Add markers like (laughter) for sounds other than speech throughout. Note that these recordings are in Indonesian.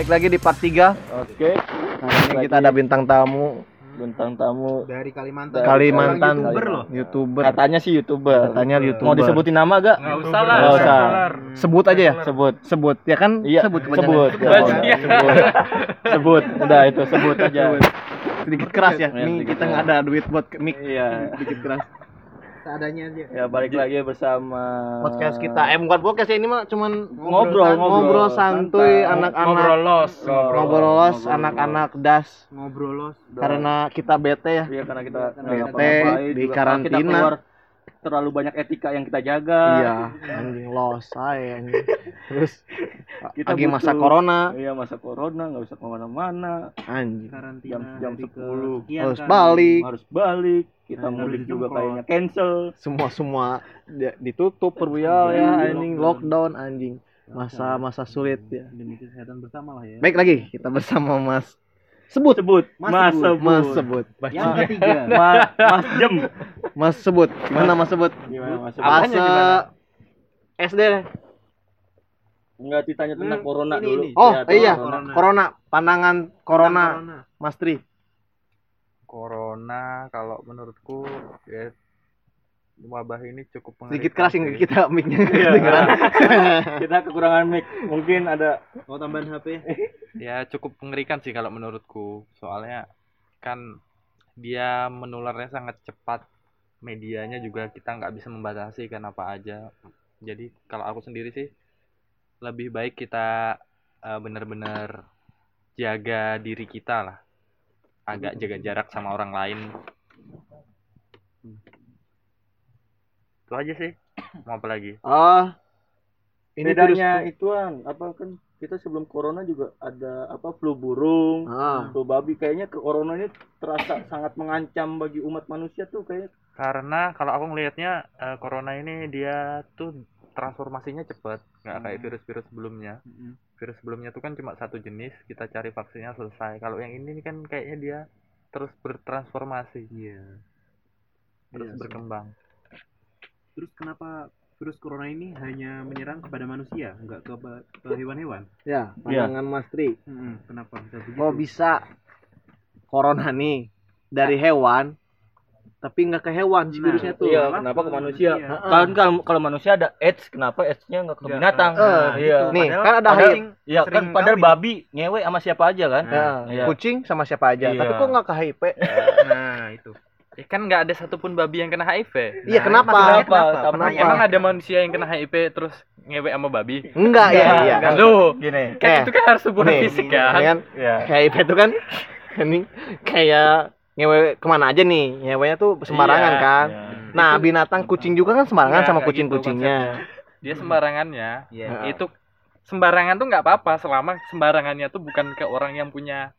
Baik lagi di part 3. Oke, Nah, ini kita ada bintang tamu bintang tamu. dari Kalimantan. Kalimantan Orang YouTuber loh. YouTuber. Katanya sih youtuber. Katanya YouTuber. Mau disebutin nama gak? Nggak usah lah. Nggak usah. Sebut aja ya. Sebut. Sebut ya kan? Iya, sebut sebut. Ya, Sebut. sebut. Sebut. Udah itu sebut aja. Sedikit keras ya. Iya, Ini sedikit kita nggak ada duit buat mic. Iya. Sedikit keras. Seadanya aja. Ya balik lagi bersama Podcast kita. Eh bukan podcast ya ini mah cuman Ngobrol, ngobrol. ngobrol santuy anak-anak Ngobrol los. ngobrol los anak-anak das Ngobrolos. karena kita bete ya. Iya karena kita Bete, di karantina. Kita keluar terlalu banyak etika yang kita jaga. Iya, anjing los saya anjing. Terus (laughs) Kita lagi masa corona Iya masa corona nggak bisa ke mana-mana. anjing. Karantina Jam- jam dari ke 10. sekian Harus kan. balik. Harus balik. Kita Nah, mudik juga kayaknya cancel. Semua semua di- ditutup perwial ya anjing lockdown anjing. Masa-masa sulit ya. Demi kesehatan bersama lah ya. Baik lagi kita bersama Mas sebut Sebut. Mas Mas sebut. sebut. Mas sebut. Yang ketiga. Ma- (laughs) Mas Jem. Mas sebut. Gimana Mas sebut? Gimana Mas sebut? SD. Enggak ditanya tentang Hmm, corona ini, dulu. ini. Oh, Ya, iya. corona. Corona. Corona, pandangan corona, Mas Tri. Corona kalau menurutku ya wabah ini cukup Sedikit keras sih. kita mic-nya Iya. (laughs) Kita kekurangan mic. Mungkin ada Mau tambahan HP? ya cukup mengerikan sih kalau menurutku soalnya kan dia menularnya sangat cepat medianya juga kita nggak bisa membatasi kan apa aja jadi kalau aku sendiri sih lebih baik kita eh, benar-benar jaga diri kita lah agak jaga jarak sama orang lain itu aja sih mau apa lagi Oh. Ini bedanya virus- ituan apa kan kita sebelum corona juga ada apa flu burung, Ah. flu babi kayaknya ke corona ini terasa sangat mengancam bagi umat manusia tuh kayak Karena kalau aku ngelihatnya eh, corona ini dia tuh transformasinya cepat, nggak kayak virus-virus sebelumnya. Virus sebelumnya tuh kan cuma satu jenis, kita cari vaksinnya selesai. Kalau yang ini kan kayaknya dia terus bertransformasi, Iya. terus sih. berkembang. Terus kenapa virus corona ini hanya menyerang kepada manusia, enggak ke, ke hewan-hewan? Ya, Iya. pandangan Mas Tri. Hmm, kenapa bisa begitu? Kok bisa corona nih dari hewan tapi nggak ke hewan si Nah, virusnya tuh? iya kenapa ke manusia manusia. kan kalau kalau manusia ada AIDS kenapa AIDS-nya nggak ke Nggak, binatang eh, iya gitu. Nih, Padahal- kan ada padahal- HIV. iya kan sering padahal kawin. babi ngewe sama siapa aja kan Ya, Iya. kucing sama siapa aja. Iya. Tapi kok nggak ke HIV? Nah, itu. Ya kan nggak ada satupun babi yang kena HIV. Iya, Nah, kenapa? Kenapa? kenapa? Kenapa? Emang ada manusia yang kena HIV terus ngewe sama babi? Enggak, ya, iya. enggak. Loh, gini kan Eh, itu kan harus hubungan nih, fisik kan? kan ya HIV itu kan ini kayak ngewe ke mana aja nih ngewenya tuh sembarangan Iya, kan Iya. nah binatang kucing juga kan sembarangan Nggak, sama nggak gitu kucing-kucingnya Dia sembarangannya. Iya. Nah. Itu sembarangan tuh nggak apa-apa selama sembarangannya tuh bukan ke orang yang punya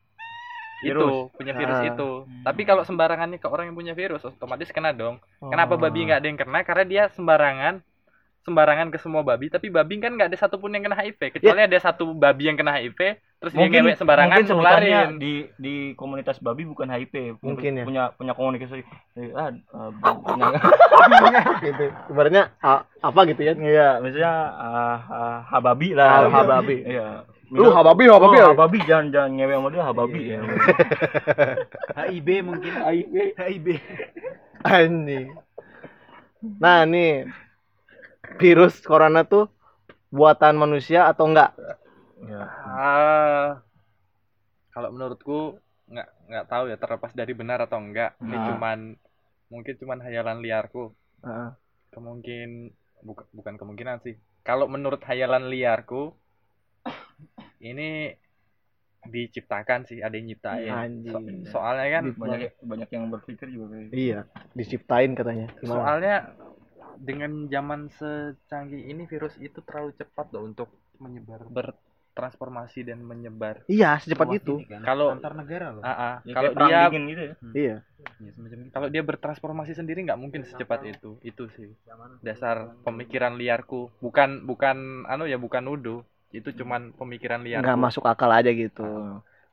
itu, Virus. punya virus Ah. itu. Tapi kalau sembarangannya ke orang yang punya virus otomatis kena dong. Kenapa Oh. babi nggak ada yang kena? Karena dia sembarangan sembarangan ke semua babi, tapi babi kan nggak ada satupun yang kena HIV. Kecuali ada satu babi yang kena HIV, terus dia mungkin ngewek sembarangan mungkin nularin. di di komunitas babi bukan HIV Mungkin ya. punya punya komunikasi eh, ah, punya (laughs) gitu ibaratnya a- apa gitu ya iya misalnya ah, ah, hababi lah Ah, hababi. iya lu hababi hababi oh, ya hababi jangan jangan ngewe sama dia hababi ya HIV mungkin. HIV HIV. anjing nah nih virus corona tuh buatan manusia atau enggak ya. Ah, kalau menurutku nggak nggak tahu ya terlepas dari benar atau enggak. Ini Nah. cuman mungkin cuman hayalan liarku. Heeh. Kemungkin bukan bukan kemungkinan sih. Kalau menurut hayalan liarku ini diciptakan sih, ada yang nyiptain. Anjing. So- soalnya kan banyak banyak yang berpikir juga kayak gitu. iya diciptain katanya gimana soalnya dengan zaman secanggih ini virus itu terlalu cepat loh untuk menyebar bertransformasi dan menyebar. iya secepat itu ini kan. Kalau antar negara loh. Ah, ah. Ya, kalau dia gitu ya iya Ya, semacam itu. kalau dia bertransformasi sendiri nggak mungkin secepat itu itu sih dasar pemikiran liarku bukan bukan anu ya bukan nuduh itu cuman pemikiran liarku nggak masuk akal aja gitu.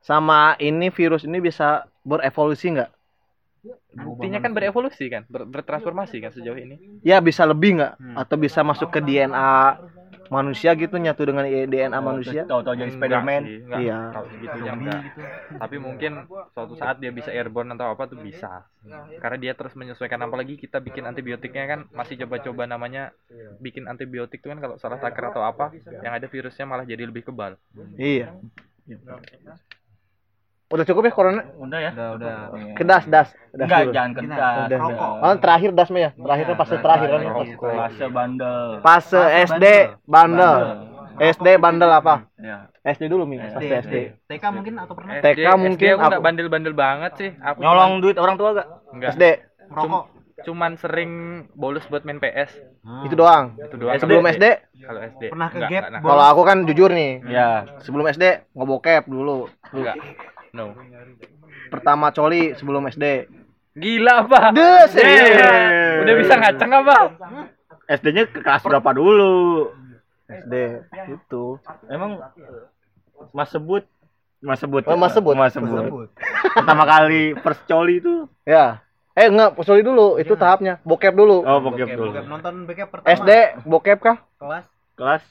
Sama ini virus ini bisa berevolusi nggak? Buktinya kan berevolusi kan ber- bertransformasi kan sejauh ini? Ya bisa lebih nggak? Hmm. atau bisa masuk ke DNA manusia gitu nyatu dengan DNA manusia. Tahu-tahu jadi Enggak Spiderman. Iya. Kalau segitunya enggak. Tapi mungkin suatu saat dia bisa airborne atau apa tuh bisa. Karena dia terus menyesuaikan apalagi kita bikin antibiotiknya kan masih coba-coba namanya bikin antibiotik tuh kan kalau salah takar atau apa yang ada virusnya malah jadi lebih kebal. iya udah cukup ya corona Udah ya? Udah, udah. kedas das das Enggak, dulu. jangan kedas. Udah. Rokok. Oh, terakhir das mah ya terakhir kan fase terakhir kan. Fase bandel. fase SD bandel SD bandel apa Ya. SD dulu mi SD, SD TK mungkin atau pernah? TK mungkin aku enggak bandel-bandel banget sih. Aku Nyolong duit orang tua gak? enggak. SD Rokok. Cuman sering bolos buat main PS. itu doang Itu doang. sebelum SD Kalau SD. Pernah ke gap, kalau aku kan jujur nih Ya. sebelum SD ngebokep dulu enggak. No. pertama coli sebelum SD Gila apa? Des, eh. Udah bisa ngaceng apa? SD-nya ke kelas berapa dulu? SD itu Emang Mas sebut Mas sebut. Oh, Mas sebut. Mas sebut. (laughs) Pertama kali first coli itu. ya eh enggak coli dulu itu tahapnya bokep dulu Oh, bokep dulu. Bokep. Nonton bokep pertama. SD bokep kah Kelas. Kelas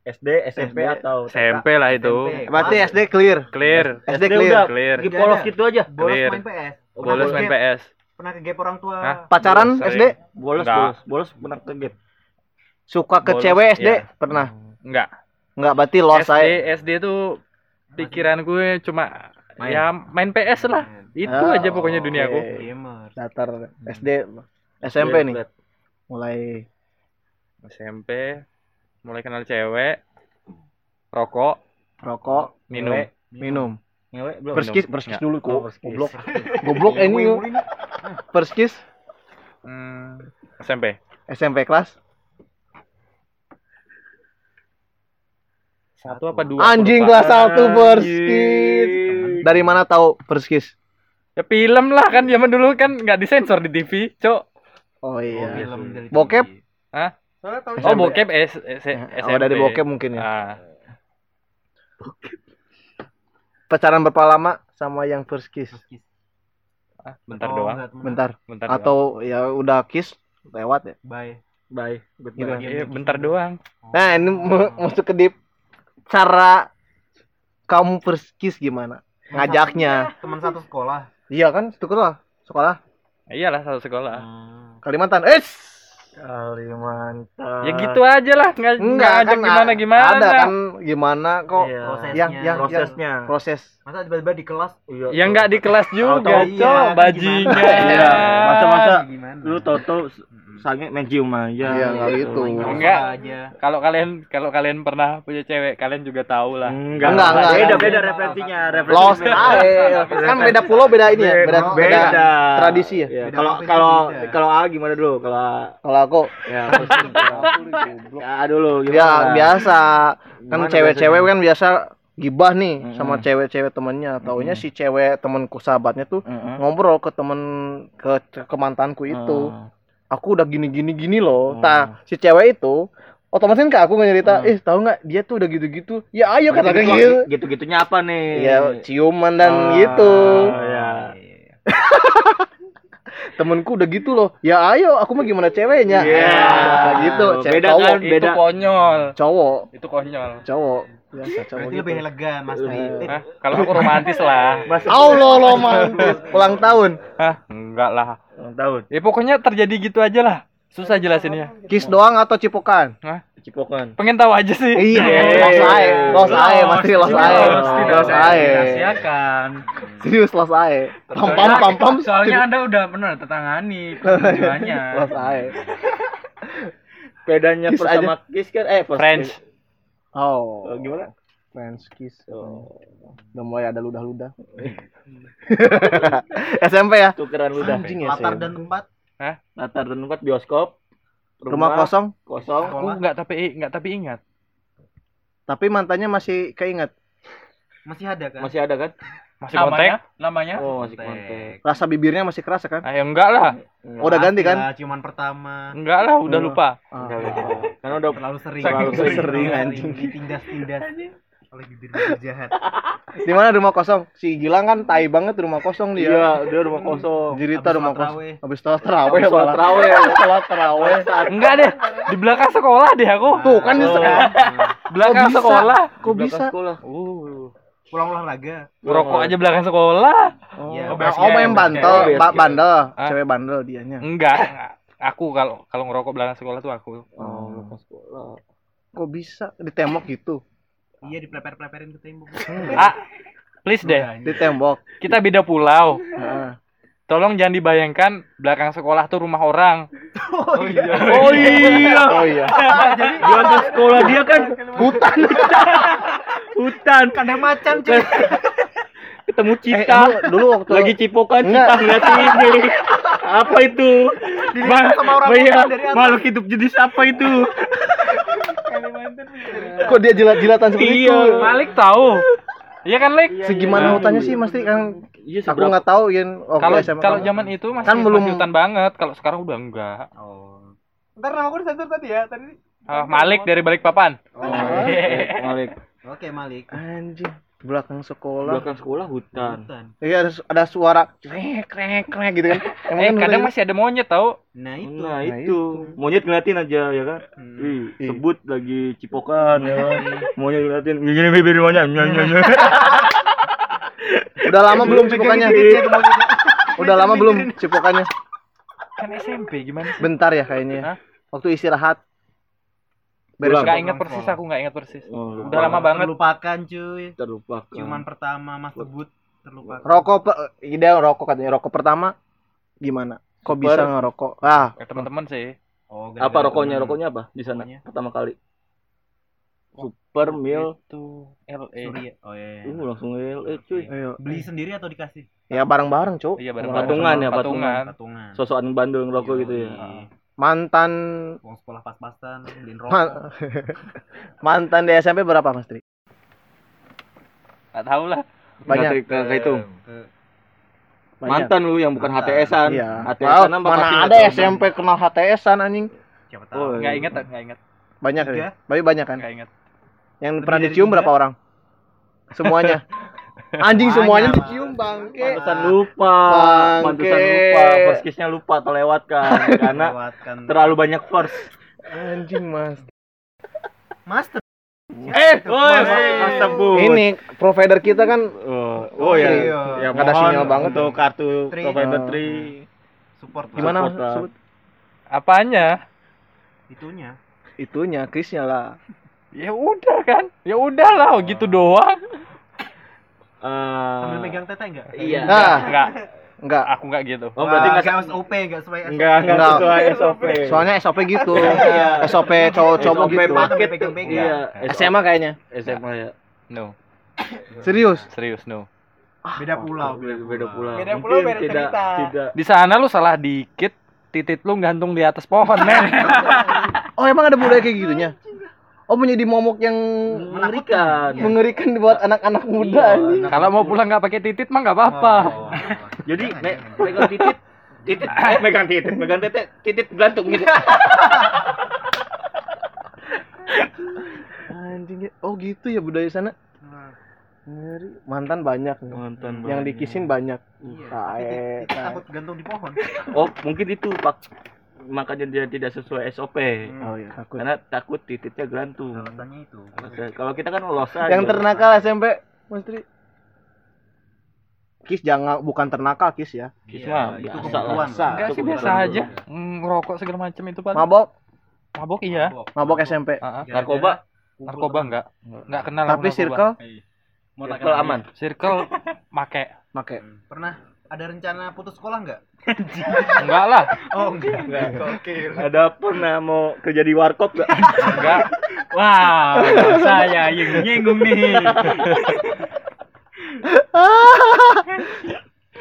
SD, SMP SD. atau SMP lah itu. SMP. berarti SD clear Clear. SD SD clear udah Clear. Di polos gitu aja. Bolos Clear. main PS. Pernah Bolos main? PS. Pernah ke gap orang tua. Hah? pacaran Sering. SD Bolos, bolos, bolos benar ke gap. suka ke Bolos, cewek SD iya. pernah Enggak. enggak berarti lost SD saya SD tuh pikiran gue cuma ya main PS lah. Itu Oh, aja pokoknya duniaku. oke. Gamer. datar SD SMP nih mulai SMP mulai kenal cewek, rokok, rokok minum. cewek, minum Ngewe belum? perskis minum. perskis dulu Oh, kok perskis. goblok (laughs) goblok eh, ini perskis Hmm, SMP. SMP kelas Satu apa dua? anjing kelas satu perskis dari mana tahu perskis Ya film lah kan zaman dulu kan nggak disensor di TV, Cok. oh Oh, iya film dari Bokep? TV. Hah? Soalnya tahu Oh, bokep S, S, oh dari bokep mungkin ya Ah, pacaran berapa lama sama yang first kiss ah, bentar Oh, doang. teman. bentar Bentar doang. atau ya udah kiss lewat ya Bye. Bye. Gitu. Iya, bentar doang. nah ini mu- masuk ke deep cara kamu first kiss gimana ngajaknya Teman satu sekolah. iya kan sekolah sekolah Iyalah satu sekolah. Kalimantan eh Kalimantan. Ya gitu aja lah, nggak nggak enggak ajak kan gimana gimana. ada kan gimana kok Iya. Prosesnya. yang yang prosesnya. yang proses Masa tiba-tiba di kelas Iya. Ya nggak di kelas juga, Cok, iya, bajingan. (laughs) Iya, masa-masa lu toto sange main cium aja. Iya, nggak gitu. Enggak. aja. Kalau kalian kalau kalian pernah punya cewek, kalian juga tahu lah. Enggak, Enggak, enggak, Beda enggak. beda referensinya, aja kan beda pulau beda ini ya beda beda, beda. tradisi ya Iya, Kalau kalau kalau A gimana dulu? Kalau kalau aku ya (laughs) ya dulu ya gimana? biasa kan cewek-cewek kan biasa gibah nih Mm-mm. sama cewek-cewek temennya taunya Mm-mm. si cewek temanku sahabatnya tuh Heeh. ngobrol ke temen ke ke mantanku itu Heeh. Aku udah gini gini gini loh Hmm. nah si cewek itu otomatis kan ke aku cerita Hmm. eh tahu nggak dia tuh udah gitu gitu ya ayo kata Gitu- gitu gitu-gitunya apa nih? ya ciuman dan Oh, gitu ya. (laughs) temenku udah gitu loh ya ayo aku mah gimana ceweknya Iya. Nah, gitu cewek Beda cowok kan? Itu beda. konyol. cowok Itu konyol. cowok biasa cowok Berarti gitu lebih elegan Mas Tri. Hah? Kalau aku romantis lah. Mas Allah lo mantis (laughs) ulang tahun Hah? Enggak lah. ulang tahun. Ya pokoknya terjadi gitu aja lah. Susah jelasinnya. kiss doang atau cipokan Hah? Cipokan. Pengen tahu aja sih. iya los ae los ae pasti los ae Los, ae Dirahasiakan. serius los ae pam pam pam pam Soalnya Anda udah pernah tertangani (laughs) tujuannya. los ae Bedanya Kiss sama kiss kan eh French. Oh Oh, gimana? French kiss Oh. udah mulai ada ludah-ludah (laughs) SMP ya Tukeran ludah. Anjing ya Latar SMP. dan tempat. Latar dan tempat bioskop. rumah kosong Kosong. Aku enggak tapi enggak tapi ingat. tapi mantannya masih keinget Masih ada kan? Masih ada kan? Masih kontak? Namanya? Oh, masih kontak. rasa bibirnya masih kerasa kan Ayo enggak lah. oh, udah ganti kan Ya, ciuman pertama. Enggak lah, udah Oh. lupa. Ah. Enggak, enggak. Karena udah Terlalu sering. Terlalu sering, anjing. Ditindas-tindas. oleh bibir-bibir jahat. (laughs) Di mana rumah kosong? Si Gilang kan tai banget rumah kosong dia. Iya, dia rumah kosong. Jirita rumah kosong. Habis sholat tarawih Habis sholat malah. taraweh. Sholat tarawih. Enggak deh, di belakang sekolah deh aku. Tuh kan di Oh. sekolah. Belakang sekolah. Kok belakang bisa? Sekolah. Uh, Pulang olahraga. ngerokok aja belakang sekolah. Oh, Iya, oh, oh, main camp, bandel, base ba- camp. bandel, cewek bandel dianya. Enggak, enggak. Aku kalau kalau ngerokok belakang sekolah tuh aku. Oh, belakang sekolah. Kok bisa di tembok gitu? Iya dipleper-pleperin ke tembok. Ah, please deh. Di tembok. Kita beda pulau. Tolong jangan dibayangkan belakang sekolah tuh rumah orang. Oh iya. Oh iya. Oh iya. Jadi Di atas sekolah dia kan hutan. hutan. kandang macan cuy. (laughs) Ketemu Eh, cita. dulu, dulu waktu Lagi cipokan cita ngeliat ini. Apa itu? Dilihat sama orang Iya, dari atas. makhluk hidup jenis apa itu? kok dia jilat-jilatan seperti Iya. itu? Malik tahu. Iya kan, Lik? Segimana Iya. hutannya sih Mas Tri? kan Iya, aku nggak tahu Yen Kalau kalau zaman itu masih Kan belum- masih hutan banget. Kalau sekarang udah enggak. Oh. Ntar nama gue disensor tadi ya. Tadi. Ah, Malik dari balik papan. Oh. (laughs) Malik. Oke Malik. anjing belakang sekolah. Belakang sekolah hutan. Hutan. Iya ada ada suara krek krek krek gitu kan. (laughs) Emang Eh, kan kadang masih ada monyet tahu. Nah itu. Nah, Nah, itu. Monyet ngeliatin aja ya kan. Hmm. Ih, Ih. sebut lagi cipokan ya kan. (laughs) Monyet ngeliatin gini bibir monyet. Udah lama belum cipokannya. Udah lama belum cipokannya. Kan SMP gimana sih? Bentar ya kayaknya. Hah? Waktu istirahat. Beres. Enggak ingat persis aku enggak ingat persis. Oh, Udah lama banget. Terlupakan cuy. terlupakan. Ciuman pertama Mas Tebut terlupakan. rokok ide rokok katanya rokok pertama gimana? Kok Super. bisa ngerokok? Ah, Ya, teman-teman sih. Oh, apa rokoknya? temen. Rokoknya apa di sana pertama kali? Super Mil. Itu LE. Surya. Oh iya. iya. Uh, langsung LE cuy. ayo. Beli sendiri atau dikasih? Ya bareng-bareng, Cuk. Iya, bareng Patungan ya, patungan. Patungan. Sosokan bandel ngerokok gitu ya. Yoi. Mantan Uang sekolah pas-pasan, beliin (laughs) rokok. man- mantan di SMP berapa, Mas Tri? Enggak tahu lah. Banyak. Kayak itu. Ke- Banyak. Mantan lu yang bukan. HTS-an. Iya. HTS-an Wow, apa mana ada. SMP kenal HTS-an anjing? Siapa Oh, tahu. Enggak ingat, enggak ingat. Banyak ya. Tapi banyak kan? Enggak ingat. Yang Lebih pernah dicium berapa orang? Semuanya. (laughs) Anjing Banyak, semuanya Bang. dicium bangke. Pantesan lupa. Bangke. Pantesan lupa. First kiss-nya lupa terlewatkan (laughs) karena Lewatkan. terlalu banyak first. Anjing, Mas. Master. Eh, woi. Ini provider kita kan Oh, oh ya. Iya. Ya, ada sinyal banget. untuk kartu Tri. provider Oh. Tri. Support. lah. gimana Support Apanya? Itunya. itunya Krisnya lah. Ya udah kan. Ya udahlah, oh, gitu doang. Eh, Sambil megang tete enggak? Iya. Nah, Enggak, enggak. aku enggak gitu. Oh, berarti Wah, nggak kayak SOP enggak sesuai SOP. enggak enggak Enggak. sesuai SOP. Soalnya SOP gitu. (laughs) Iya. SOP cowok-cowok SOP gitu. paket tuh. Pegang-pegang. Iya, SMA kayaknya. SMA ya. No, Serius? serius no. Beda pulau, Beda, beda pulau. Beda pulau, beda tidak, cerita. Tidak. Di sana lu salah dikit, titit lu gantung di atas pohon, men. (laughs) Oh, emang ada budaya kayak gitunya? Oh, menjadi momok yang Mengerikan. mengerikan buat anak-anak muda Iya. ini. Kalau mau pulang nggak pakai titit mah nggak apa-apa. Oh. Jadi me megang titit, titit, eh, megang titit, megang titit, titit gantung gitu. (laughs) Anjing. Oh, gitu ya budaya sana. Ngeri. Mantan banyak. nih. Mantan Yang banyak. dikisin banyak. Iya. Tae. takut gantung di pohon. Oh, mungkin itu Pak. Makanya dia tidak sesuai SOP. Oh ya, takut. Karena takut tititnya gantung. Alasannya itu. Kalau kita kan lolos aja. Yang ternakal SMP, Mas Tri. Kis jangan bukan ternakal Kis ya. Kis Iya, mah itu lah. Enggak sih biasa aja. Ngerokok segala macam itu paling. Mabok, Mabok iya. mabok SMP. Ah, ah. Narkoba, Narkoba enggak. Enggak kenal Tapi narkoba. circle circle aman. Circle make. make. Pernah ada rencana putus sekolah enggak? Enggak lah. Oh, enggak. Oke. Ada pernah mau kerja di warkop gak? Enggak. Wah, saya yang nyinggung nih.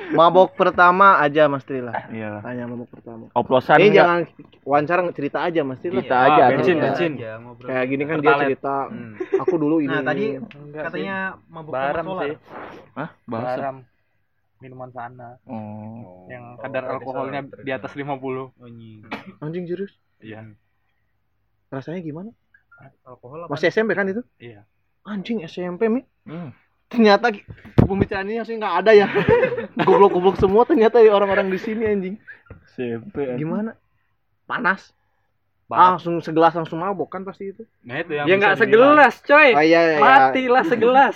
Mabok pertama aja Mas Tri lah. Iya. Tanya mabok pertama. Oplosan Ini enggak? jangan wawancara cerita aja Mas Tri lah. Kita Iya. aja. Ah, bensin, cerita. bensin. Aja, ngobrol. Kayak gini kan dia Pertalite. cerita. Hmm. Aku dulu ini. Nah, tadi Enggak katanya mabuk Baram sih. Hah? Bahasa. Baram. Minuman sana Oh. yang kadar alkoholnya di atas 50. Oh, nying. Anjing jurus. Iya. Rasanya gimana? Alkohol apa? Masih SMP kan itu? Iya. anjing SMP mi Hmm. ternyata pembicaraan ini harusnya nggak ada ya (laughs) goblok-goblok semua ternyata ya orang-orang di sini anjing SMP. gimana panas Banget. Ah, langsung segelas langsung mabok kan pasti itu Nah itu yang Ya nggak segelas, coy. oh iya iya Matilah segelas.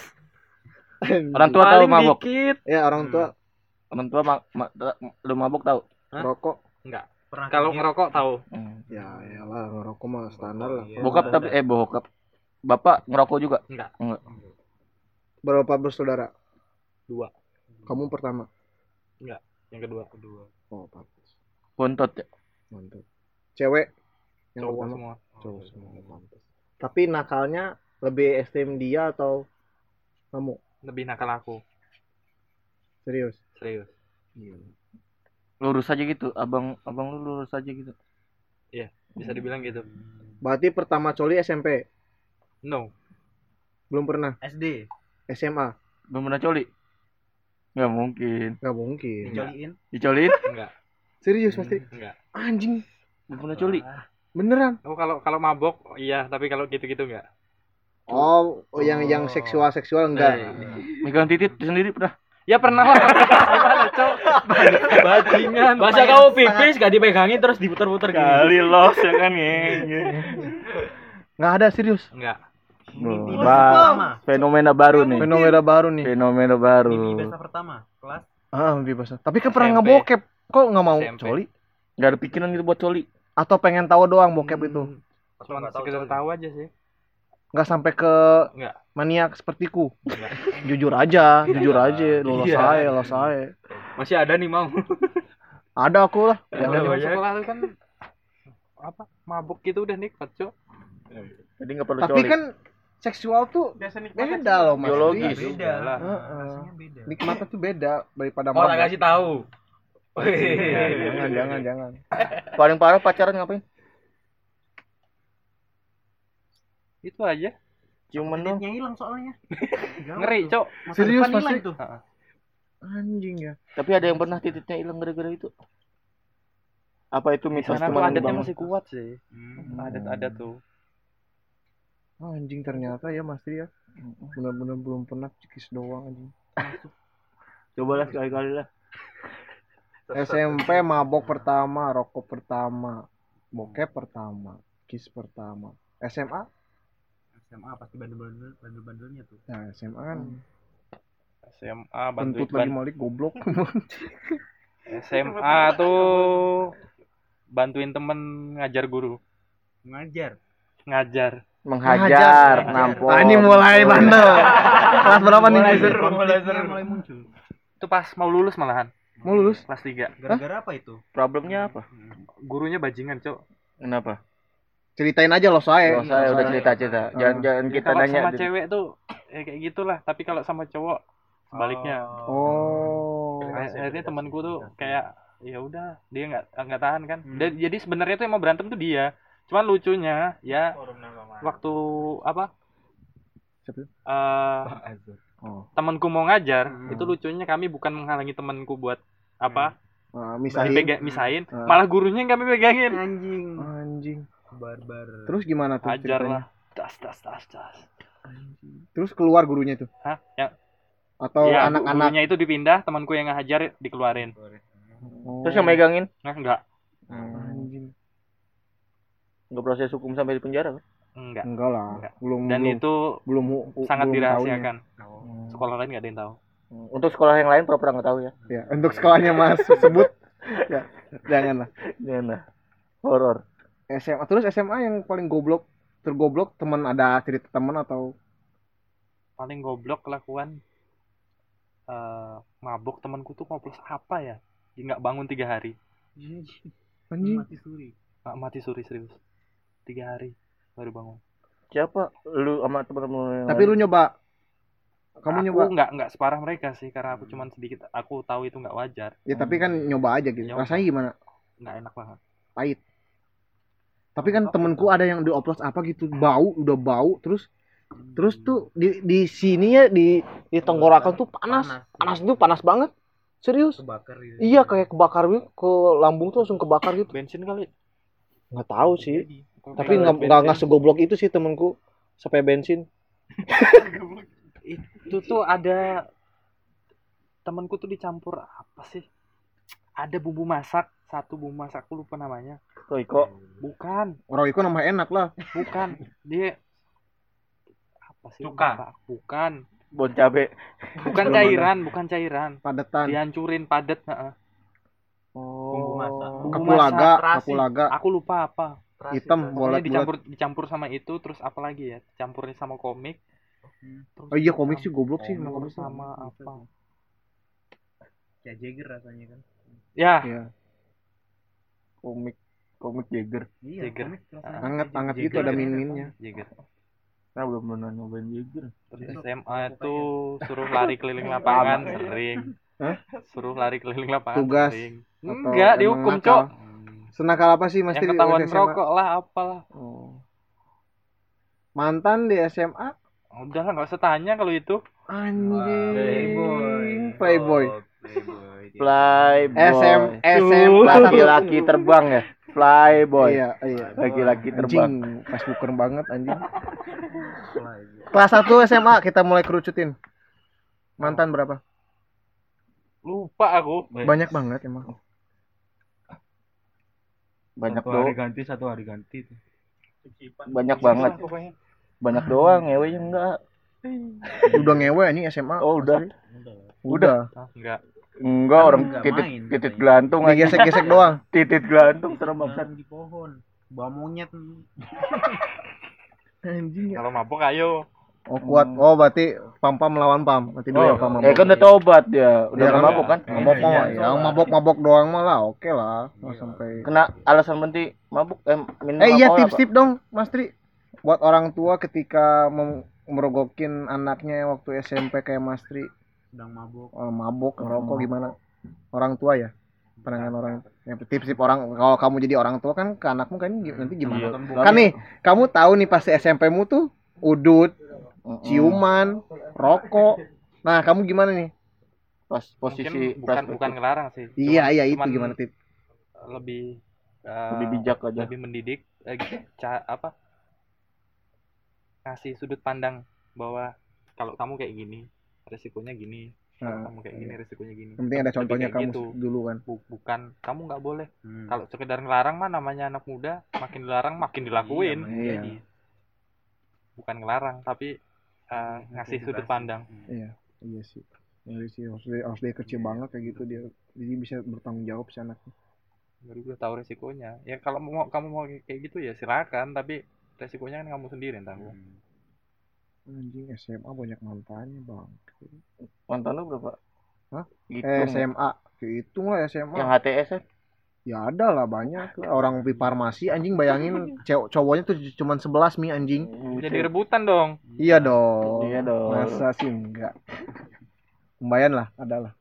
Orang tua tahu mabok. dikit. ya orang tua Orang tua ma ma lu mabok tahu. Hah? rokok Enggak. Pernah Kalau ngerokok tahu. ya iyalah ngerokok mah standar lah Iya. Bokap tapi eh bokap. Bapak ngerokok juga? Enggak. Enggak. berapa bersaudara Dua. kamu pertama Yang kedua. Kedua. oh pantas Bontot ya. mantap cewek yang Cowok pertama semua. cowok semua pantas tapi nakalnya lebih ekstrim dia atau kamu Lebih nakal aku. serius Serius. Lurus aja gitu. Abang abang lu lurus aja gitu. Bisa dibilang gitu. berarti pertama coli SMP No. belum pernah SD SMA Belum pernah coli? Nggak mungkin. nggak mungkin dijoliin Dicolin? Enggak. serius pasti Enggak. anjing Belum pernah coli. beneran Oh kalau kalau mabok iya, tapi kalau gitu-gitu enggak. Oh, oh yang yang seksual seksual enggak Megang titit sendiri pernah? Ya pernah lah. Gimana, Cok? Bajingan. Masa kamu pipis gak dipegangin terus diputer-puter gini. Kali los ya kan ya. nggak ada serius Enggak. Mimpi Bah, fenomena baru nih. fenomena baru nih Fenomena baru. mimpi pertama kelas ah lebih basah tapi kan pernah ngebokep kok nggak mau SMP. coli Gak ada pikiran gitu buat coli. atau pengen tahu doang bokep itu Cuma sekedar tahu aja sih. Nggak sampai ke Enggak. maniak sepertiku Enggak. jujur aja jujur aja lolos Iya. saya lolos saya Masih ada nih mau. ada aku lah Yang sekolah kan apa mabuk gitu udah nikmat, Cok. Jadi nggak perlu tapi coli. kan seksual tuh beda loh mas Biologis. Iya. beda lah. Beda nikmatnya tuh beda daripada Oh, tak mabok. kasih tahu. jangan jangan jangan (laughs) Paling parah pacaran ngapain? Itu aja. Ciuman dong. Titiknya hilang soalnya Ngeri, Cok. Serius, pasti? tuh anjing ya Tapi ada yang pernah titiknya hilang gara-gara itu. Apa itu mitos tuh teman adatnya Bang? masih kuat sih. Hmm. Adat ada tuh. anjing ternyata ya mas ya bener-bener belum pernah cikis doang anjing Cobalah sekali-kali lah. SMP mabok pertama rokok pertama bokep pertama kiss pertama SMA SMA pasti bandel-bandel bandel-bandelnya tuh nah SMA kan SMA bantuin kentut lagi malik goblok (laughs) SMA tuh bantuin temen ngajar guru. ngajar Ngajar. Menghajar, nampol. ah, ini mulai bandel (laughs) kelas berapa nih mulai seru mulai seru mulai muncul Itu pas mau lulus malahan. mau lulus Kelas 3. gara-gara apa itu Problemnya apa? Gurunya bajingan, Cok. Kenapa? Ceritain aja loh saya Kalau saya udah cerita-cerita. Jangan jangan Ya, kita kalau nanya. sama cewek tuh ya kayak gitulah, tapi kalau sama cowok sebaliknya. oh Akhir- Akhirnya temanku tuh kayak ya udah dia nggak nggak tahan kan. Hmm. Dan- jadi sebenarnya tuh yang mau berantem tuh dia. Cuman lucunya ya waktu apa? Siapa? Eh oh temanku mau ngajar, Hmm. itu lucunya kami bukan menghalangi temanku buat apa? Nah, Misahin. misahin misahin, Hmm. malah gurunya yang kami pegangin. anjing anjing barbar terus gimana tuh Ajar ceritanya? lah. Tas tas tas tas. terus keluar gurunya tuh Hah? Yang atau Iya, anak-anak gurunya itu dipindah, temanku yang ngajar dikeluarin. Oh. Terus yang megangin Nah, enggak. anjing nggak proses hukum sampai di penjara kan? Enggak. enggak lah Enggak. belum Dan belum, itu belum sangat belum dirahasiakan. tahunnya. Sekolah lain nggak ada yang tahu. Untuk sekolah yang lain pura-pura nggak tahu ya. ya untuk sekolahnya mas sebut (laughs) ya jangan lah Jangan lah. Horor. SMA terus SMA yang paling goblok tergoblok teman ada cerita teman atau Paling goblok kelakuan eh mabuk temanku tuh ngoplos apa ya? Dia nggak bangun tiga hari. (laughs) anjing mati suri Nggak mati suri serius. Tiga hari baru bangun. Siapa? Lu sama teman-teman tapi lu nyoba kamu aku nyoba nggak nggak separah mereka sih karena aku cuman sedikit aku tahu itu nggak wajar ya tapi kan nyoba aja gitu Nyoba. rasanya gimana nggak enak banget pahit tapi kan temenku ada yang dioplos apa gitu bau udah bau terus terus tuh di di sini ya di di tenggorokan tuh panas panas. tuh panas banget. Serius? Kebakar gitu iya kayak kebakar gitu ke lambung tuh langsung kebakar gitu. Bensin kali? Nggak tahu sih. tapi Kalau nggak nggak segoblok itu sih temenku sampai bensin. Itu tuh ada temanku tuh dicampur apa sih? Ada bumbu masak satu bumbu masak aku lupa namanya Royko. bukan Royko nama enak lah. bukan dia apa sih Cuka. bukan Bon cabe. bukan cairan bukan cairan Padetan. dihancurin padet heeh. Oh. masak. Bumbu Kapulaga, masak, terasi. kapulaga. aku lupa apa Hitam Pokoknya bolet dicampur dicampur sama itu terus apa lagi ya campurin sama komik Terus Oh iya komik sih goblok sih komik. sama apa Kayak Jagger rasanya kan. ya Iya. Komik komik Jagger. Iya, Jagger. komik hangat Jagger. gitu ada Jagger. min-minnya. Jager Nah, belum pernah nyobain Jagger. terus SMA itu suruh lari keliling lapangan sering Hah? suruh lari keliling lapangan Tugas sering atau enggak dihukum cok Senakal apa sih Mas yang ketahuan SMA? merokok lah apalah Oh. Mantan di SMA udah lah nggak usah tanya kalau itu anjing playboy. Flyboy. SM SM laki-laki terbang ya. Flyboy. Iya, iya. Laki-laki Anjing, terbang. Facebooker banget anjing. Kelas 1 SMA kita mulai kerucutin. Mantan berapa? lupa aku Banyak banget emang. Banyak satu doang. hari ganti satu hari ganti tuh. Banyak banget. Banyak doang ngewenya enggak. Udah ngewe anjing SMA. Oh, udah. Udah. Ah, enggak Enggak orang Nggak titit main, titit gelantung aja. Digesek-gesek doang. (laughs) Titit gelantung serem banget. di pohon. Bawa monyet. (laughs) Anjing. kalau mabuk ayo Oh kuat. Oh berarti pam pam melawan pam. Berarti Oh, dua pam eh kan udah tobat dia. Udah Dia nggak kan- mabuk kan? Mabok Iya, mah. iya. Yang mabok-mabok doang mah lah. Oke lah. Nggak sampai. Kena alasan berhenti mabuk eh minum Eh iya alkohol tips-tips dong Mas Tri. Buat orang tua ketika mem- merogokin anaknya waktu SMP kayak Mas Tri Sedang mabuk. eh, mabok ngerokok gimana? Orang tua ya. Pandangan orang. Yang tips-tips orang kalau kamu jadi orang tua kan ke anakmu kan nanti gimana? apa? Kan nih, kamu tahu nih pasti SMP-mu tuh udut, ciuman, rokok. Nah, kamu gimana nih? pas posisi mungkin bukan perspektif. bukan ngelarang sih Iya, Cuman- iya itu cuman gimana tip? lebih eh, lebih bijak aja. lebih mendidik eh, ca- apa ngasih sudut pandang bahwa kalau kamu kayak gini resikonya gini Nah, kamu kayak gini resikonya gini penting ada contohnya kamu gitu. dulu kan. Bu- bukan kamu nggak boleh Hmm. kalau sekedar ngelarang mah namanya anak muda makin dilarang makin dilakuin Iya. Jadi, bukan ngelarang tapi eh, ngasih sudut pandang Iya, iya sih. Iya sih, harus dari, harus dari kecil banget kayak gitu dia. Jadi bisa bertanggung jawab si anaknya. baru udah tahu resikonya ya kalau mau kamu mau kayak gitu ya silakan tapi resikonya kan kamu sendiri yang tanggung Anjing SMA banyak mantannya, Bang. Mantan lu berapa? Hah? Gitu. Eh, SMA. Hitung lah SMA. Yang HTS ya? Ya ada lah banyak lah. orang di farmasi anjing bayangin cewek cowoknya tuh cuman 11 mi anjing. jadi rebutan dong Iya dong. Iya dong. Masa sih enggak. Lumayan lah, ada lah.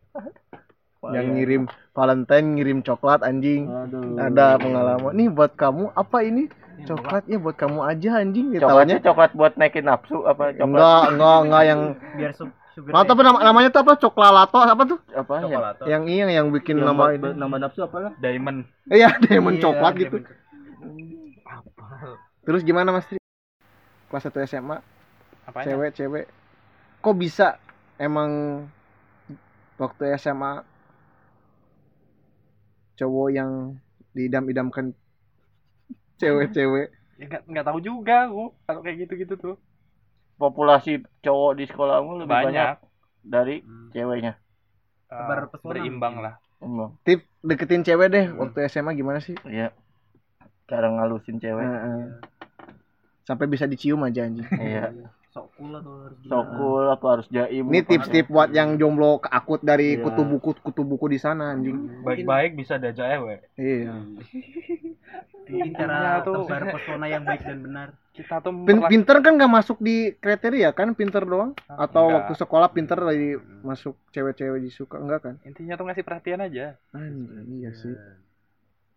Iya. Yang ngirim Valentine ngirim coklat anjing. Aduh. Ada pengalaman. Nih buat kamu apa ini? Coklat ya buat kamu aja anjing. Dia Coklatnya taunya- coklat buat naikin nafsu apa coklat? enggak, enggak, enggak yang biar su- sugar apa nama, namanya tuh apa? Coklalato apa tuh? Apa ya? coklat. Yang iya yang bikin Yang nama ini. nama nafsu apa lah? Diamond. Iya, diamond Iya, coklat gitu. men- Terus gimana Mas Tri? Kelas 1 SMA, apa cewek-cewek. Kok bisa emang waktu SMA cowok yang diidam-idamkan cewek-cewek ya nggak nggak tahu juga aku kalau kayak gitu gitu tuh Populasi cowok di sekolahmu lebih banyak, banyak, dari Hmm. ceweknya. pesona berimbang lah Emang. tip deketin cewek deh waktu SMA gimana sih? Iya. Cara ngalusin cewek. Heeh. Sampai bisa dicium aja anjing. Iya. Sok cool atau harus gimana? So cool apa harus jaim? Ini tips-tips buat yang jomblo keakut dari Iya. kutu buku kutu buku di sana anjing. Baik-baik bisa diajak ewe. Iya. mungkin Intinya cara tuh- tebar pesona yang baik dan benar kita tuh pinter kan nggak masuk di kriteria kan pinter doang atau Enggak. waktu sekolah pinter lagi masuk cewek-cewek disuka enggak kan intinya tuh ngasih perhatian aja anjing iya sih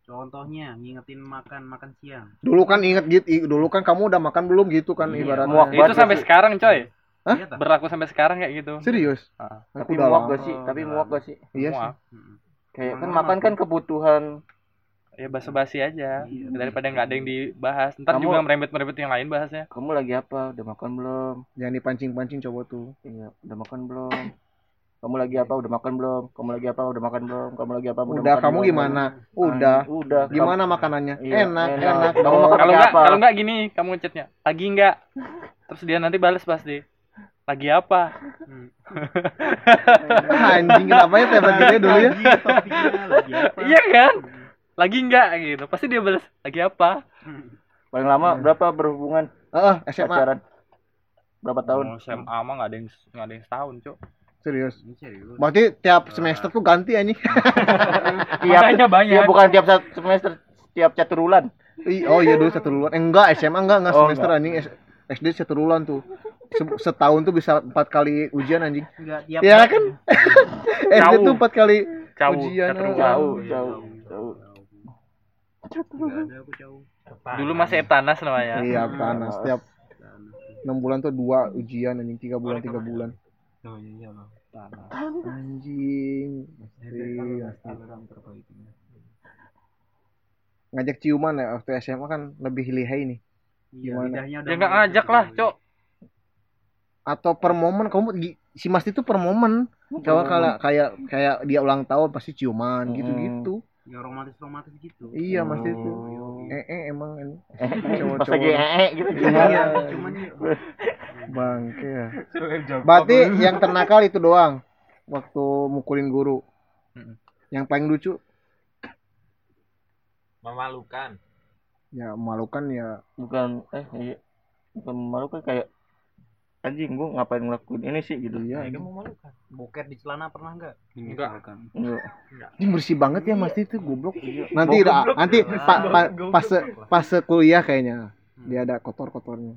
contohnya ngingetin makan makan siang dulu kan inget gitu dulu kan kamu udah makan belum gitu kan Iya, ibaratnya muak itu sampai sekarang coy Hah? Iya berlaku sampai sekarang kayak gitu serius Ah, aku Tapi udah muak gak sih? Tapi muak gak sih? iya sih muak. Kayak kan makan kan kebutuhan ya basa-basi aja Iya. daripada nggak ada yang dibahas ntar Kamu- juga merembet-merembet yang lain bahasnya Kamu lagi apa? Udah makan belum? Jangan dipancing-pancing coba tuh. Iya, udah makan belum? Kamu lagi apa? Udah makan belum? Kamu lagi apa? Udah makan belum? Kamu lagi apa? Udah, makan kamu belum? gimana? Udah. Udah. Gimana makanannya? Iya, enak, enak. enak. Kamu dong. makan kalau pakai nggak apa? kalau nggak gini kamu ngechatnya lagi nggak terus dia nanti balas pasti lagi apa (laughs) anjing kenapa ya tiba-tiba dulu ya? Lagi topiknya lagi apa? iya kan lagi nggak gitu pasti dia balas lagi apa Paling lama berapa berhubungan Heeh, SMA pacaran? Berapa tahun? Oh, SMA mah nggak ada yang nggak ada yang setahun cok serius. Serius. Berarti tiap semester tuh ganti anjing. (laughs) Tiap, Makanya banyak. Iya, bukan tiap satu semester, tiap catur bulan. Ih, oh iya dulu satu bulan. Eh, enggak, SMA enggak, enggak Oh, semester anjing. SD satu bulan tuh. Se- Setahun tuh bisa empat kali ujian anjing. Enggak tiap Ya kan? (laughs) SD Jauh. tuh empat kali jauh ujian. Jauh, Iya, jauh, jauh. Dulu masih etanas namanya Iya, panas. Setiap enam bulan tuh dua ujian anjing, tiga bulan, tiga bulan. Oh iya loh. Tanah. Anjing. Pasti, pasti. Orang terbaik ini. Ngajak ciuman ya waktu SMA kan lebih lihai nih. Iya, Gimana? lidahnya udah dia nggak ngajak lah cok Atau per momen kamu si Mas itu per momen. Kalau kayak kayak kayak dia ulang tahun pasti ciuman Hmm. gitu-gitu. Yang romantis-romantis gitu. Iya, Mas itu. Oh. Eh, eh emang ini. Pas Cowok-cowok. lagi ee gitu Iya, gimana? cuman Bangke ya. Berarti yang ternakal itu doang waktu mukulin guru. Yang paling lucu Memalukan. ya memalukan ya Bukan eh iya. Bukan malu kan kayak anjing gua ngapain ngelakuin ini sih gitu iya. Kan memalukan. boker di celana pernah enggak? Enggak. Enggak. Ini bersih banget ya Mas itu goblok. Nanti dah, nanti pa, pa, pas pas kuliah kayaknya dia ada kotor-kotornya.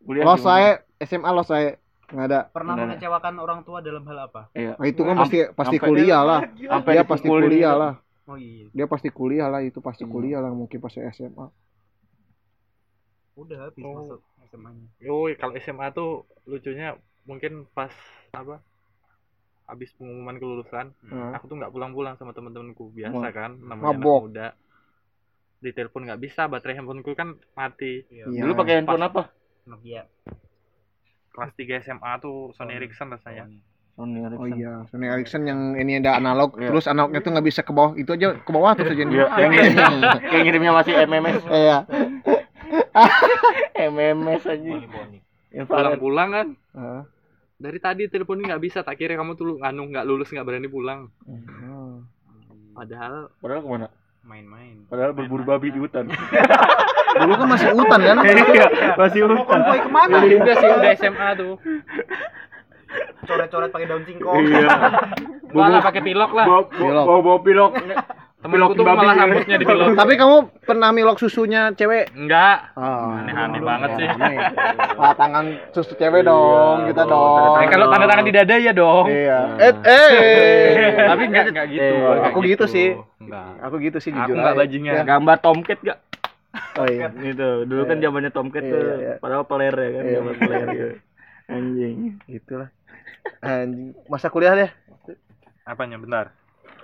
Kuliah Lo saya SMA lo saya nggak ada. Pernah Enggak. mengecewakan orang tua dalam hal apa? Iya. Nah, itu kan Am- pasti pasti kuliah lah. (laughs) Sampai Dia pasti kuliah gitu. lah. Oh iya. Dia pasti kuliah lah itu pasti Hmm. kuliah lah mungkin pas SMA. Udah habis Oh. masuk SMA-nya. Yoi, kalau SMA tuh lucunya mungkin pas apa habis pengumuman kelulusan Nah, aku tuh nggak pulang-pulang sama temen-temenku biasa Wah. kan namanya anak Mabok. muda di telepon nggak bisa baterai handphoneku kan mati Iya. Dulu pakai handphone Pas- apa? Nokia. kelas 3 SMA tuh Sony Ericsson rasanya Sony Oh Ericsson. iya, Sony Ericsson yang ini ada analog, Iya. terus analognya tuh nggak bisa ke bawah, itu aja ke bawah terus (laughs) aja. Iya, yang ngirimnya, (laughs) yang ngirimnya masih MMS. Iya. (laughs) MMS aja. Pulang-pulang kan Heeh. dari tadi teleponnya nggak bisa tak kira kamu tuh anu nggak lulus nggak berani pulang Oh. padahal Padahal ke mana? Main-main. Padahal berburu babi di hutan. (laughs) Dulu kan masih hutan kan? Iya, masih hutan. Konvoy ke mana? udah sih udah SMA tuh Coret-coret pakai daun singkong. Iya. malah pakai pilok lah Bawa Pilok. bawa bawa pilok. Temenku tuh malah rambutnya di pilok Tapi kamu pernah milok susunya cewek? enggak Oh. aneh-aneh banget sih Ah, tangan susu cewek dong, kita dong, Eh, kalau tanda tangan di dada ya dong Iya. Eh, eh. tapi enggak enggak gitu Eh, enggak aku gitu sih. enggak Aku gitu sih aku jujur. enggak aja. bajingan Ya. Gambar Tomcat gak? Oh iya. Gitu. Dulu kan Iya. zamannya Tomcat Iya, tuh. iya, iya. Padahal peler ya kan, Iya. gambar peler gitu. Anjing. Gitulah. Anjing. Masa kuliah deh. apanya bentar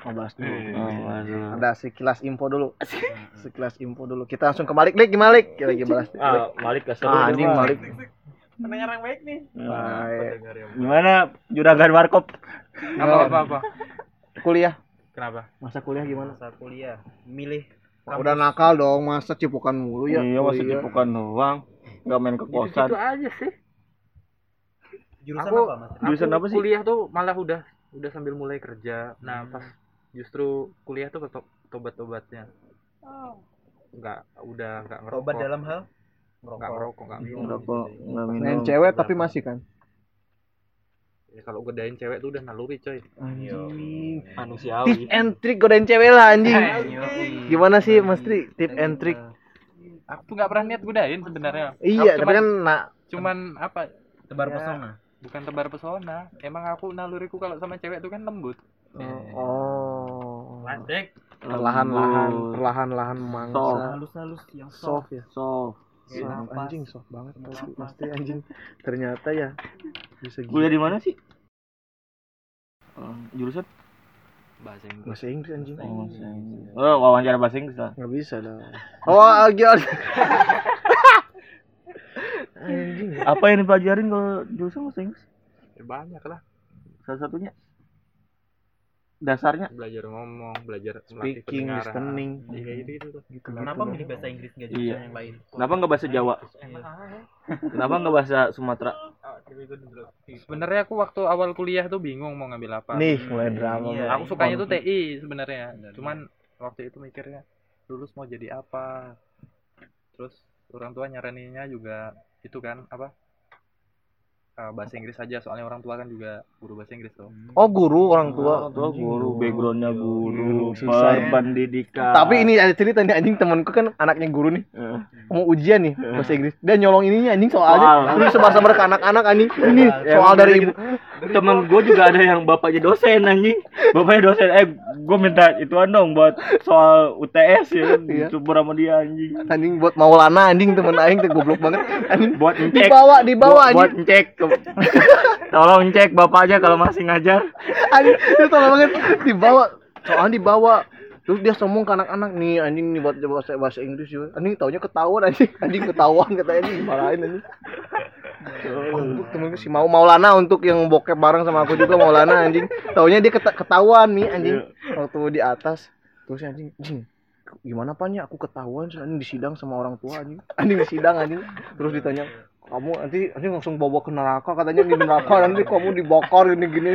Mau bahas dulu. Oh, waduh. Ada sekilas info dulu. (laughs) Sekilas info dulu. Kita langsung ke Malik. Lik, gimana Lik? Kita lagi balas. Ah, Malik kasih Ah, anjing Malik. pendengar yang baik nih Nah, Gimana juragan warkop? apa apa apa kuliah. kenapa Masa kuliah gimana? Masa kuliah. Milih Udah nakal dong, masa cipukan mulu ya. Iya, masih Kuliah. cipukan doang. Gak main ke kosan. gitu aja sih jurusan Aku- apa, Mas? Jurusan Aku apa sih? kuliah tuh malah udah udah sambil mulai kerja nah Hmm. pas justru kuliah tuh tobat-tobatnya nggak udah nggak ngerokok Tobat dalam hal nggak ngerokok nggak minum Ngerokok, nggak minum. Main cewek tapi masih kan. ya, kalau godain cewek tuh udah naluri coy Anjing. Tip Manusiawi. and trick godain cewek lah anjing. Gimana sih Mas Tri? Tip and trick. aku tuh nggak pernah niat godain sebenarnya Iya, Aku tapi cuman, kan nak cuman apa Tebar Ya. pesona. bukan tebar pesona emang aku naluriku kalau sama cewek tuh kan lembut oh. Lasik. Perlahan-lahan, perlahan-lahan Soft. mangsa. Halus-halus yang Soft ya. Soft. Soft. Nafas. Anjing soft banget pasti, pasti anjing. Ternyata ya bisa gitu. Kuliah di mana sih? Oh, jurusan? bahasa Inggris bahasa Inggris anjing Oh, bahasa Inggris. Oh, wawancara bahasa Inggris lah. nggak bisa dong oh gimana (laughs) anjing Apa yang dipelajarin kalau jurusan bahasa Inggris? ya, banyak lah Salah satunya dasarnya belajar ngomong belajar speaking listening Iya, kayak gitu gitu Kenapa milih bahasa Inggris nggak jurusan Iya. yang lain? Kenapa nggak bahasa Jawa? Kenapa nggak bahasa Sumatera? sebenarnya aku waktu awal kuliah tuh bingung mau ngambil apa nih mulai drama Iya. aku sukanya tuh TI sebenarnya cuman waktu itu mikirnya lulus mau jadi apa terus orang tua nyaraninnya juga itu kan apa eh, bahasa Inggris aja soalnya orang tua kan juga guru bahasa Inggris tuh. Oh guru orang tua Orang tua guru, backgroundnya guru, ya. pendidikan. tapi ini ada cerita nih anjing temanku kan anaknya guru nih. Eh, mau ujian nih bahasa Inggris. Dia nyolong ininya anjing soalnya Soal. terus sebar-sebar ke anak-anak anjing. Ini soal. dari ibu temen gue juga ada yang bapaknya dosen anjing. Bapaknya dosen. Eh gue minta ituan dong buat soal UTS ya Iya. dicoba sama dia anjing. Anjing buat Maulana anjing temen aing tuh goblok banget. Anjing buat ngecek. dibawa dibawa buat, buat anjing. ngecek. (laughs) Tolong cek bapaknya kalau masih ngajar. Anjing itu tolong banget. Dibawa soalnya dibawa. Terus dia sombong ke anak-anak nih anjing nih buat bahasa bahasa Inggris juga. Anjing taunya ketahuan anjing. Anjing ketahuan katanya anjing dimarahin anjing Untuk temenku si mau Maulana untuk yang bokep bareng sama aku juga Maulana anjing. Taunya dia keta- ketahuan nih anjing. Waktu di atas terus anjing anjing gimana pak? Aku ketahuan anjing disidang sama orang tua anjing. (laughs) Anjing disidang anjing. Terus ditanya kamu nanti nanti langsung bawa ke neraka katanya di neraka nanti kamu dibakar gini gini.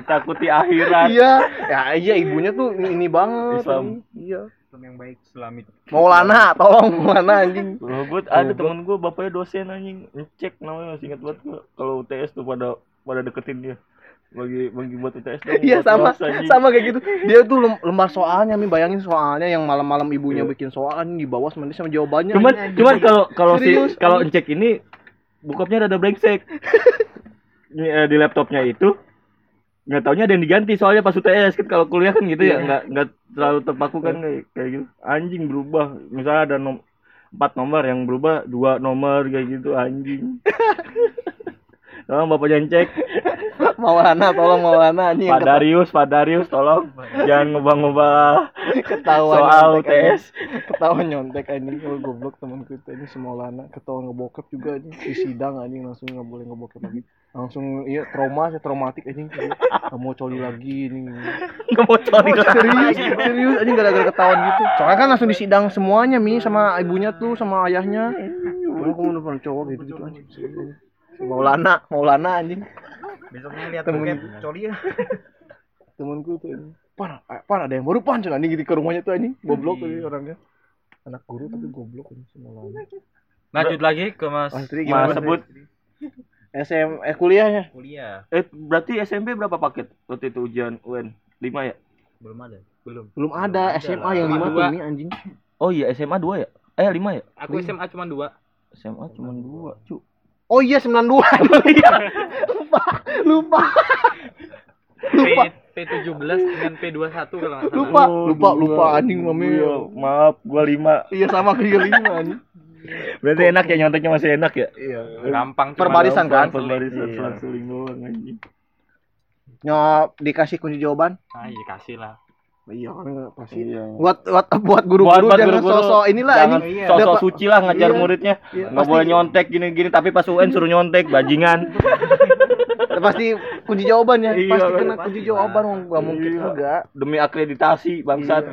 Ditakuti akhirat. Iya. Ya iya ibunya tuh ini, ini banget Islam. iya Islam yang baik Islamit. Maulana tolong Maulana anjing. Loh, gue ada temen gue bapaknya dosen anjing. Ngecek namanya masih ingat banget gue kalau UTS tuh pada pada deketin dia. Bagi bagi buat UTS dong iya sama sama kayak gitu. Dia tuh lem- lembar soalnya mi. Bayangin soalnya yang malam-malam ibunya bikin soal anjing di bawah sama dia sama jawabannya cuman anjing. cuman kalau kalau si kalau ngecek ini bokapnya rada brengsek. (laughs) Ini, eh, di laptopnya itu nggak taunya ada yang diganti soalnya pas UTS kan kalau kuliah kan gitu ya nggak nggak terlalu terpaku kan kayak, kayak gitu. Anjing berubah. Misalnya ada nom empat nomor yang berubah dua nomor kayak gitu anjing (laughs) tolong bapaknya cek (laughs) Maulana tolong Maulana anjing. Yang Pak Darius Pak Darius tolong. Jangan ngubah-ngubah ketahuan soal. UTS ketahuan nyontek anjing kalau goblok temanku itu. Ini Maulana ketahuan ngebokep juga anjing. Di sidang anjing langsung nggak boleh ngebokep lagi. Langsung iya trauma saya traumatik anjing. Nggak mau coli lagi ini nggak mau cari serius serius anjing gara-gara ketahuan gitu. Soalnya kan langsung disidang semuanya mi sama ibunya tuh sama ayahnya. Kamu udah pernah cowok gitu gitu anjing Maulana Maulana anjing. Besoknya lihat Temen- coli ya. (laughs) temanku tuh pan eh, pan ada yang baru pan cenah, anjing gitu ke rumahnya tuh anjing. Goblok tuh orangnya. Anak guru tapi goblok anjing si Maulana. Lanjut lagi ke Mas. Mas Tri Mas sebut. SM eh kuliahnya? Kuliah. Eh berarti SMP berapa paket waktu itu ujian UN lima ya? Belum ada. Belum. belum ada SMA yang lima tuh Dua. mi anjing. Oh iya SMA dua ya? Eh lima ya? Aku SMA cuma dua. SMA cuma dua cu oh iya 92 (laughs) lupa lupa. P P17 dengan P21 kalau nggak salah. Lupa Oh, lupa dua. lupa anjing mami Iya, maaf gua lima. Iya sama juga lima anjing. Berarti enak ya nyonteknya masih enak ya? Iya. Gampang cuma Perbarisan kan? perbarisan Iya. selang-seling doang anjing. Nyop dikasih kunci jawaban? Ah iya kasih lah iya kan pasti. Iya. Buat buat buat guru-guru Buat- buat jangan guru-guru. sosok inilah jangan anjing Iya. sosok suci lah ngajar Iya. muridnya. Iya, nggak boleh nyontek gini-gini tapi pas UN suruh nyontek bajingan. (laughs) Pasti kunci jawabannya Iya, pasti kena kunci jawaban nggak mungkin Iya. enggak demi akreditasi bangsat.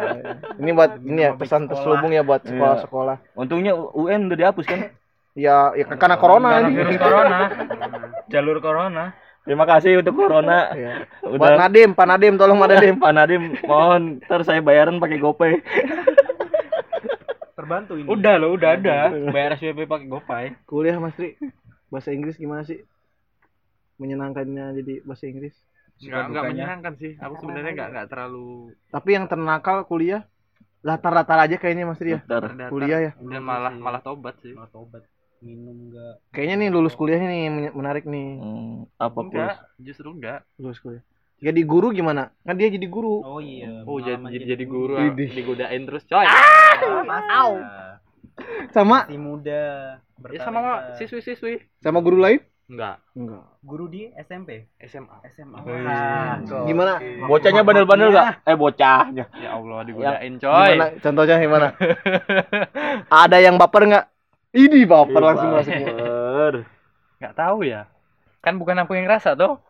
(laughs) Ini buat ini ya pesan terselubung ya buat sekolah-sekolah untungnya UN udah dihapus kan? Ya ya karena corona. Karena ini virus corona. (laughs) Jalur corona. Terima kasih untuk corona. Buat udah. Nadim Pak Nadim tolong Pak Nadim. Pak Nadim mohon ntar saya bayaran pakai GoPay. Terbantu ini. Udah loh, udah ada. Bayar SPP pakai GoPay. kuliah Mas Tri. Bahasa Inggris gimana sih? Menyenangkannya jadi bahasa Inggris? Nggak nggak dukanya. menyenangkan sih. Aku sebenarnya nggak nggak terlalu tapi yang ternakal kuliah? Latar-latar aja kayaknya Mas Tri ya? Kuliah ya? Dan malah malah tobat sih. Malah tobat. Minum enggak. kayaknya nih lulus kuliahnya nih men- menarik nih Hmm, apa enggak plus justru enggak lulus kuliah jadi guru gimana kan dia jadi guru Oh iya. oh jadi jadi, jadi guru Widih. digodain terus coy Pasti. sama Masih muda. ya sama siswi siswi sama guru lain Enggak. Enggak. Guru di SMP, SMA. SMA. Gimana? Bocahnya bandel-bandel gak? Eh bocahnya. Ya Allah digodain coy. Gimana? Contohnya gimana? (laughs) Ada yang baper nggak? Ini baper langsung masuk. Baper. Nggak tahu ya. Kan bukan aku yang ngerasa tuh.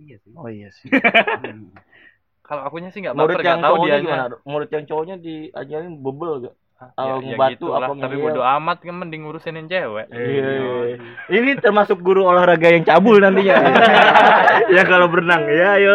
Iya sih. Oh iya sih. (laughs) Kalau akunya sih nggak Murid baper, yang nggak tahu dia. gimana? Murid yang cowoknya diajarin bebel gak? Ya, Kalau ya ngebatu gitu lah. apa Tapi bodo amat kan mending ngurusin cewek. Iya. Ini termasuk guru olahraga yang cabul nantinya. (laughs) ya kalau berenang ya ayo.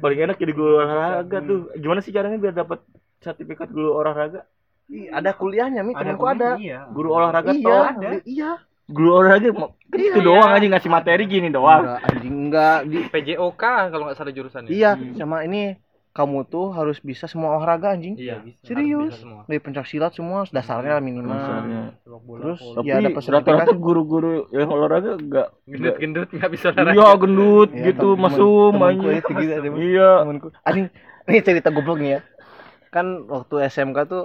Paling enak jadi guru olahraga tuh. Gimana sih caranya biar dapat sertifikat guru olahraga? Ih, Ada kuliahnya, Mi. Temanku ada. Iya. Guru olahraga Iya, toh. ada. Iya. Guru olahraga mau kan Iya, itu doang aja ngasih materi gini doang. Enggak, anjing enggak di PJOK kalau nggak salah jurusannya. Iya, sama ini kamu tuh harus bisa semua olahraga anjing. Iya. Serius? Bisa semua. Dari pencak silat semua dasarnya minimal. Dasarnya. Terus Tapi ya dapat rata-rata sertifikat. guru-guru yang olahraga enggak enggak- Gendut-gendut nggak bisa Iya olahraga. gendut Iya, gitu temen- mesum anjing. Iya. Anjing, ini cerita goblok nih ya. Kan waktu SMK tuh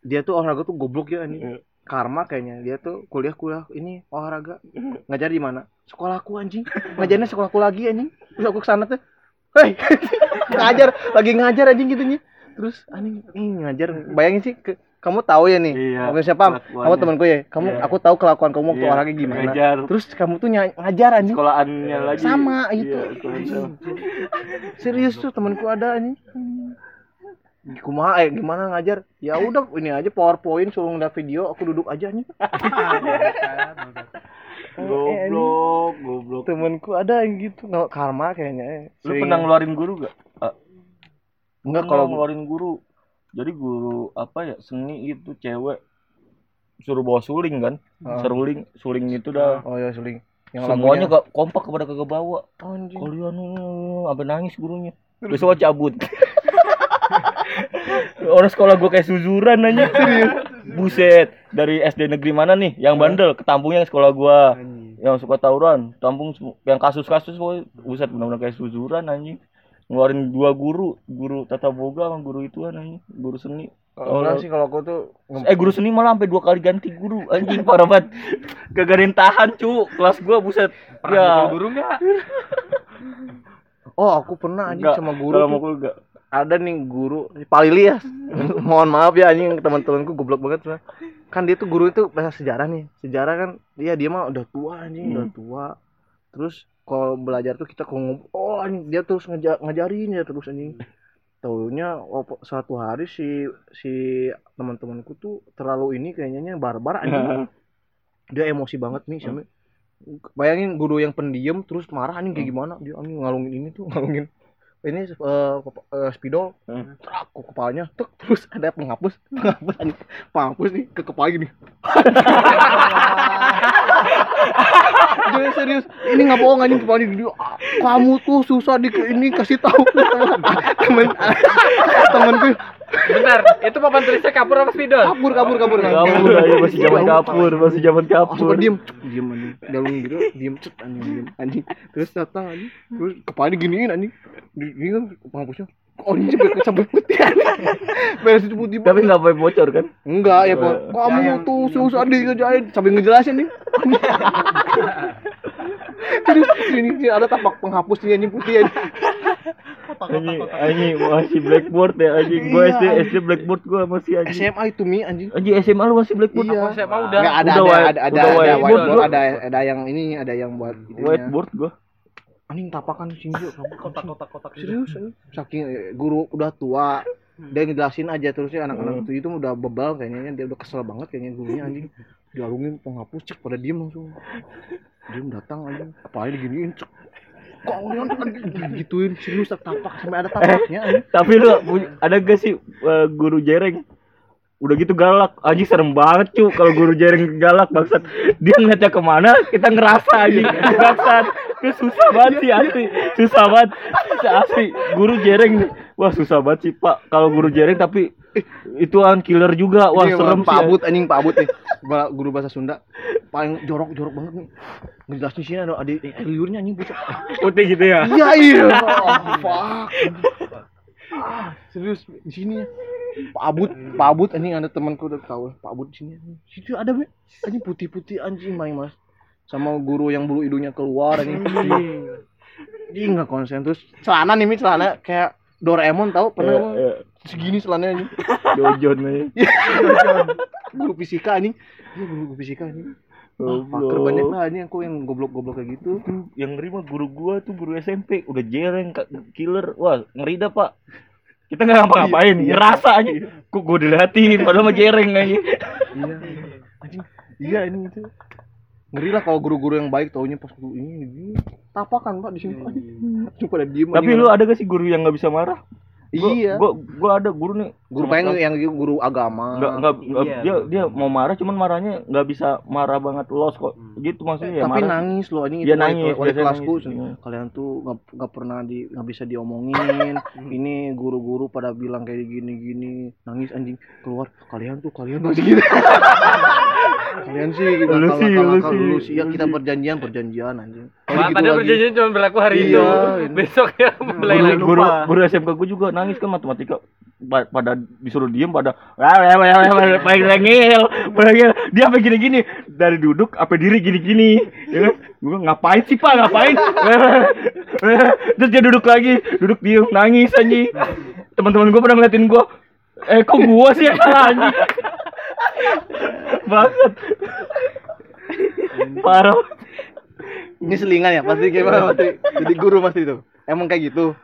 dia tuh olahraga tuh goblok ya anjing. Iya. Karma kayaknya dia tuh kuliah-kuliah ini olahraga ngajar di mana? Sekolahku anjing. Ngajarnya sekolahku lagi anjing. Terus aku ke sana tuh, hei (laughs) ngajar lagi ngajar anjing gitu nih. Terus anjing ini ngajar. Bayangin sih ke- kamu tahu ya nih. Iya, Oke siapa? Kamu temanku ya. Kamu Iya. aku tahu kelakuan kamu waktu Iya, olahraga gimana. Ngajar Terus kamu tuh ngajar anjing. sekolahannya lagi. Sama itu. Iya. Serius tuh temanku ada anjing. Kumaha eh gimana ngajar? Ya udah ini aja PowerPoint suruh ngeliat video, aku duduk aja anjing. (laughs) Goblok, goblok. Temanku ada yang gitu. Nggak karma kayaknya. eh. Lu pernah ngeluarin guru gak? Enggak Pernah kalau ngeluarin guru. Jadi guru apa ya seni itu cewek suruh bawa suling kan? Ah. Seruling, suling itu dah. Oh ya suling. Yang Semuanya lagunya- gak kompak kepada kagak bawa. anjing. Kalian uh, sampai nangis gurunya. Besok cabut. (laughs) Orang sekolah gua kayak suzuran aja. Buset, dari SD negeri mana nih? Yang bandel, ketampungnya sekolah gua. Yang suka tawuran, tampung yang kasus-kasus buset benar-benar kayak suzuran anjing. Ngeluarin dua guru, guru tata boga sama guru itu anjing, guru seni. Enggak sih kalau aku tuh Eh guru seni malah sampai dua kali ganti guru anjing parah banget. Yang tahan cu, kelas gua buset. Pernah Ya. guru nggak? (laughs) Oh, aku pernah anjing Enggak, sama guru. Kalau mukul enggak. Ada nih guru Pak Lili ya. (laughs) Mohon maaf ya anjing teman-temanku goblok banget Cuma. kan dia tuh guru itu bahasa sejarah nih. Sejarah kan dia dia mah udah tua anjing udah tua. Terus kalau belajar tuh kita kalau ngobrol oh anjing dia terus ngeja ngajarin ya terus anjing. Taunya oh, suatu hari si si teman-temanku tuh terlalu ini kayaknya barbar anjing. Dia emosi banget nih sama bayangin guru yang pendiam terus marah anjing kayak gimana? Dia anjing ngalungin ini tuh ngalungin ini eh, kep- eh, spidol Hmm. Ke kepalanya tek, terus ada penghapus. (laughs) Penghapus anjing. Penghapus nih ke kepala gini. (laughs) Dia serius. Ini nggak bohong anjing kepala "Ah, kamu tuh susah di ini kasih tahu. (laughs) Temen temenku Bentar, itu papan tulisnya kapur apa spidol? kabur kabur kabur Kabur aja masih zaman kapur, masih zaman Aku kapur. diem, diem anjing, dalam gitu, diem cet anjing, diem anjing. Terus datang anjing, terus kepalanya diginiin anjing, Di- ini kan penghapusnya, oh ini sampai sampai putih (laughs) anjing, beres itu putih. Tapi nggak boleh bocor kan? enggak ya pak, kamu tuh susah dikerjain sampai ngejelasin nih. (laughs) Terus ini sih ada tapak penghapusnya anjing putih anjing. Anjing, anjing masih blackboard ya anjing. Gua Iya, SD anjing. SD blackboard gua masih anjing. SMA itu mi anjing. Anjing SMA lu masih blackboard? Iya. Aku SMA udah. Enggak ada Udah ada, ada ada whiteboard gua. ada ada yang ini ada yang buat. Whiteboard gua. anjing tapakan sini yuk kamu kotak-kotak kotak serius anjing. saking eh, guru udah tua dia ngejelasin aja terusnya anak-anak itu itu udah bebal kayaknya dia udah kesel banget kayaknya gurunya anjing dialungin penghapus cek pada diem langsung diem datang anjing kepalanya diginiin cek kok (laughs) anjing gituin serius tapak sampai ada tapaknya anjing Tapi lu ada gak sih eh, guru jereng? Udah gitu galak, anjing serem banget cu kalau guru jereng galak bangsat. Dia ngeliatnya ke mana, kita ngerasa anjing bangsat. Itu susah banget sih asli, susah banget. Asli, guru jereng nih. Wah susah banget sih pak. Kalau guru jereng tapi itu kan killer juga. Wah Ini serem Pak sih. Abut anjing Pak Abut nih guru bahasa Sunda paling jorok-jorok banget nih ngejelasin sini ada ada air liurnya anjing bocah Putih gitu ya. iya iya oh, (laughs) fuck ah, serius di sini Pak Abud, Pak Abud anjing ada temanku udah tahu Pak Abud di sini. Situ ada be. Anjing putih-putih anjing main Mas. Sama guru yang bulu hidungnya keluar anjing. Anjing enggak konsen terus celana nih celana kayak Doraemon tahu pernah Iya, iya. segini celananya anjing. Jojon (laughs) nih. Guru fisika anjing. Iya guru fisika anjing. Ah, Fakir banyak lah anjing aku yang goblok-goblok kayak gitu. Tuh, yang ngeri mah guru gua tuh guru SMP udah jereng killer. Wah ngeri dah pak. Kita nggak ngapa-ngapain. Iya, iya. ngerasa aja. Kok gua diliatin padahal mah jereng aja. Iya. Iya ini itu. Ngeri lah kalau guru-guru yang baik taunya pas guru ini ini. Tapakan Pak di sini. Cuma pada diem tapi lu ada gak sih guru yang nggak bisa marah Gua- Iya. gua gua ada guru nih guru pengen sekali- yang guru agama. nggak nggak nggak- Iya, dia dia mau marah cuman marahnya nggak bisa marah banget los kok gitu maksudnya ya tapi marah nangis loh itu wali- nangis, wali biasanya kelasku nangis. Iya. kalian tuh nggak nggak pernah di nggak bisa diomongin ini guru-guru pada bilang kayak gini gini nangis anjing keluar kalian tuh kalian tuh (laughs) gitu kalian sih Lu sih, lu sih. dulu sih ya kita berjanjian perjanjian anjing. Kalau Wah, gitu padahal perjanjian cuma berlaku hari Iya, itu. ini. Besoknya mulai guru, lagi. guru, guru SMK gue juga nangis kan matematika. Pa- pada disuruh diem pada paling rengil paling dia apa gini gini dari duduk apa diri gini gini ya kan? Gue ngapain sih pak? Ngapain? (laughs) Terus dia duduk lagi duduk diem nangis anjing. Teman-teman gue pada ngeliatin gue eh kok gue sih anjing banget. Parah. Ini selingan ya pasti gimana pasti. Jadi guru pasti itu. Emang kayak gitu.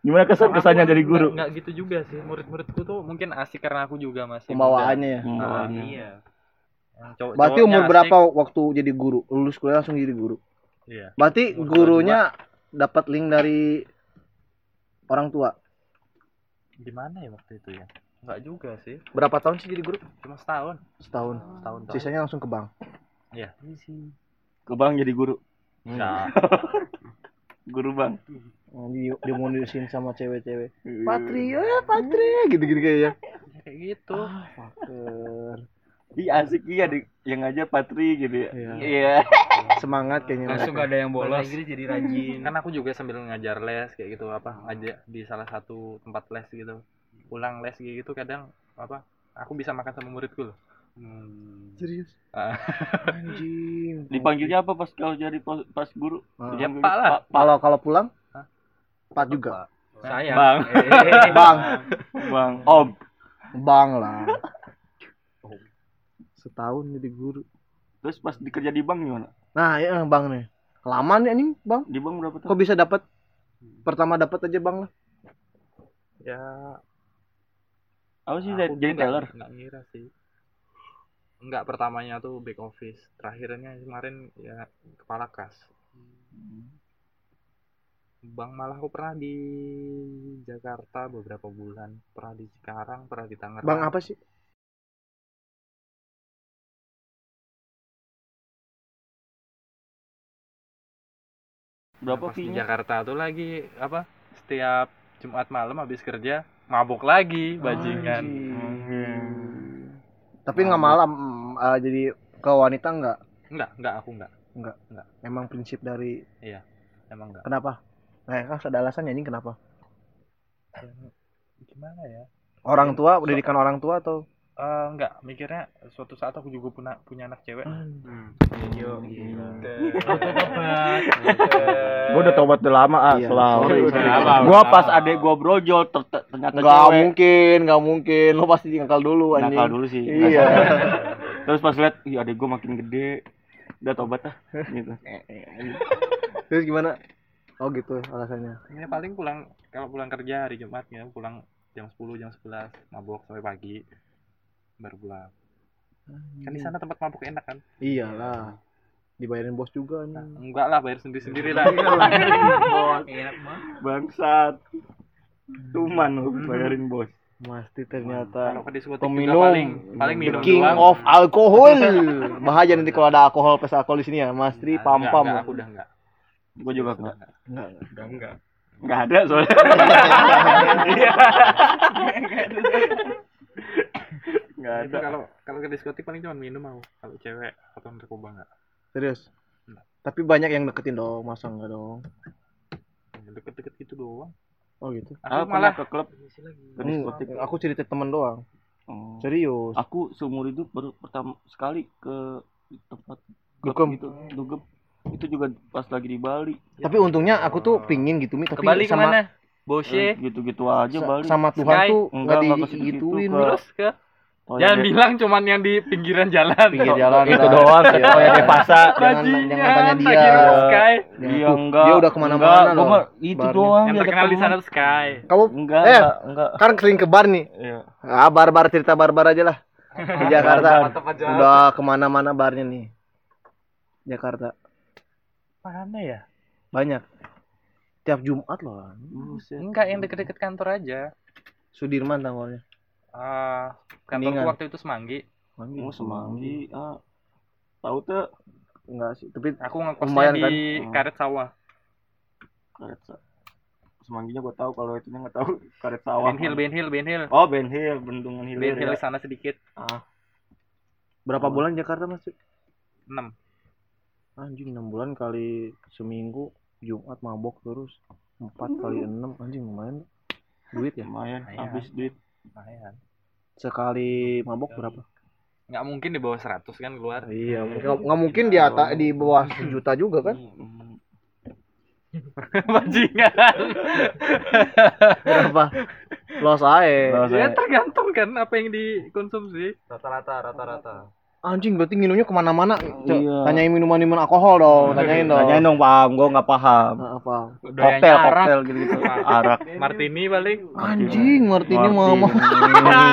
Gimana kesan kesannya dari guru? Nggak, gitu juga sih. Murid-muridku tuh mungkin asik karena aku juga masih pembawaannya ya? Hmm. Ah, Iya. yang cowok- berarti umur asik. berapa waktu jadi guru? Lulus kuliah langsung jadi guru? Iya. berarti Umur gurunya dapat link dari orang tua? Gimana ya waktu itu ya? Enggak juga sih. berapa tahun sih jadi guru Cuma setahun. setahun Setahun. sisanya langsung ke bank Iya. ke bang jadi guru Enggak. (laughs) guru bang Oh, di dimonesin sama cewek-cewek Patri ya Patri gitu-gitu kayaknya Ya, kayak gitu. ah fucker Iya asik iya di, yang ngajar Patri gitu ya. Iya. Iya. semangat kayaknya Langsung mereka. gak ada yang Bahasa bolos. Inggris jadi rajin. kan aku juga sambil ngajar les kayak gitu apa ngajar di salah satu tempat les gitu pulang les gitu kadang apa aku bisa makan sama muridku loh serius Ah. anjing (laughs) Dipanggilnya apa pas kalau jadi pas, guru? Ya, Pak lah. kalau kalau pulang Hah? Pak juga Saya. Bang. (laughs) bang Bang. Om. bang lah setahun jadi guru Terus pas dikerja di bank gimana? nah ya bang nih kelamaan ya anjing bang Di bank berapa tahun? kok bisa dapat pertama dapat aja bang lah ya Apa sih aku jadi teller? nggak ngira sih. Enggak pertamanya tuh back office. Terakhirnya kemarin ya kepala kas. Bang malah aku pernah di Jakarta beberapa bulan. Pernah di Cikarang pernah di Tangerang. Bang apa sih? Berapa Pas di? Jakarta tuh lagi apa setiap Jumat malam habis kerja mabuk lagi bajingan. Anjing. tapi nggak malam eh, jadi ke wanita nggak? Enggak enggak aku enggak emang prinsip dari emang enggak kenapa? Nah kan ada alasannya ini kenapa? Gimana ya? Orang tua pendidikan orang tua atau Eh, enggak mikirnya suatu saat aku juga punya punya anak cewek. Yo, gila. Gua udah tobat udah lama ah, Iya, selalu. apa? pas adek gua brojol ter- ter- ternyata nggak cewek. mungkin nggak mungkin. Lo pasti ngakal dulu anjing. Nakal dulu sih. iya. Terus pas lihat, ih adek gua makin gede. Udah tobat ah gitu. (laughs) terus gimana? Oh gitu alasannya. Ini paling pulang kalau pulang kerja hari Jumat ya pulang jam 10 jam 11 mabok sampai pagi baru pulang. Kan di sana tempat mabuk enak kan? Iyalah. Dibayarin bos juga Nah, nih enggak lah bayar sendiri sendiri lah. Enak banget. Bangsat. Tuman lu bayarin bos. pasti ternyata peminum paling paling the minum king doang. of alkohol. Bahaya nanti kalau ada alkohol pesta alkohol di sini ya mas Tri. Nah, pam pam enggak, aku udah enggak. Gua juga enggak. Enggak, enggak. Enggak. Ada soalnya. (laughs) Itu ada. kalau kalau ke diskotik paling cuma minum aku kalau cewek atau narkoba enggak serius Enggak. tapi banyak yang deketin dong masa enggak dong deket-deket gitu doang Oh gitu. Aku Aku malah ke klub ke Hmm, diskotik. aku cerita temen doang. Oh. Serius. Aku seumur hidup baru pertama sekali ke tempat Dugem. gitu, dugem. Itu juga pas lagi di Bali. Tapi untungnya aku tuh pingin gitu Mi, tapi Ke Bali sama ke mana? Eh, Bosye. gitu-gitu aja Bali. sama Tuhan Sky. tuh Enggak, enggak enggak digituin. ke- Terus ke Oh, Jangan ya, bilang cuman yang di pinggiran jalan. Pinggir jalan itu dah. doang ke Iya. Toya Devasa. Jangan jangan tanya dia. Sky. Jangan- Iya enggak. Dia udah ke mana-mana enggak, loh. gua itu doang Yang ya terkenal di sana Sky. Kamu Enggak, Eh. enggak, enggak. kan sering ke bar nih. Iya. Ah, bar-bar cerita bar-bar aja lah. Di Jakarta. Udah ke mana-mana barnya nih. Jakarta. Mana ya? Banyak. Tiap Jumat loh. Enggak, yang deket-deket kantor aja. Sudirman tanggalnya. Ah, Kuningan. kantorku waktu itu Semanggi. Oh, semanggi. Ah. Tahu tuh Enggak sih, tapi Aku ngekosnya di kan? Oh. Karet Sawah. karet sa- semangginya gua tahu kalau itunya enggak tahu (laughs) karet sawah. Ben Hill, Ben Hill, Ben Hill. Oh, Ben Hill, bendungan hilir. Ben Hill ya. di sana sedikit. berapa Oh. bulan Jakarta Mas? 6. Anjing 6 bulan kali seminggu Jumat mabok terus 4 kali 6 anjing lumayan duit ya Lumayan. habis duit. Lumayan. sekali mabok berapa Nggak mungkin di bawah 100 kan keluar. iya nggak nggak mungkin di atas di bawah sejuta juga kan. (laughs) Bajingan. berapa los ae ya tergantung kan apa yang dikonsumsi. Rata-rata, rata-rata. Anjing berarti minumnya ke mana-mana Iya. tanyain minuman minuman alkohol dong tanyain dong Tanyain dong, paham. Gua enggak paham. Nah, apa Doyannya Koktel, arak. koktel gitu-gitu. (laughs) Arak. Martini paling. anjing martini mau Martini.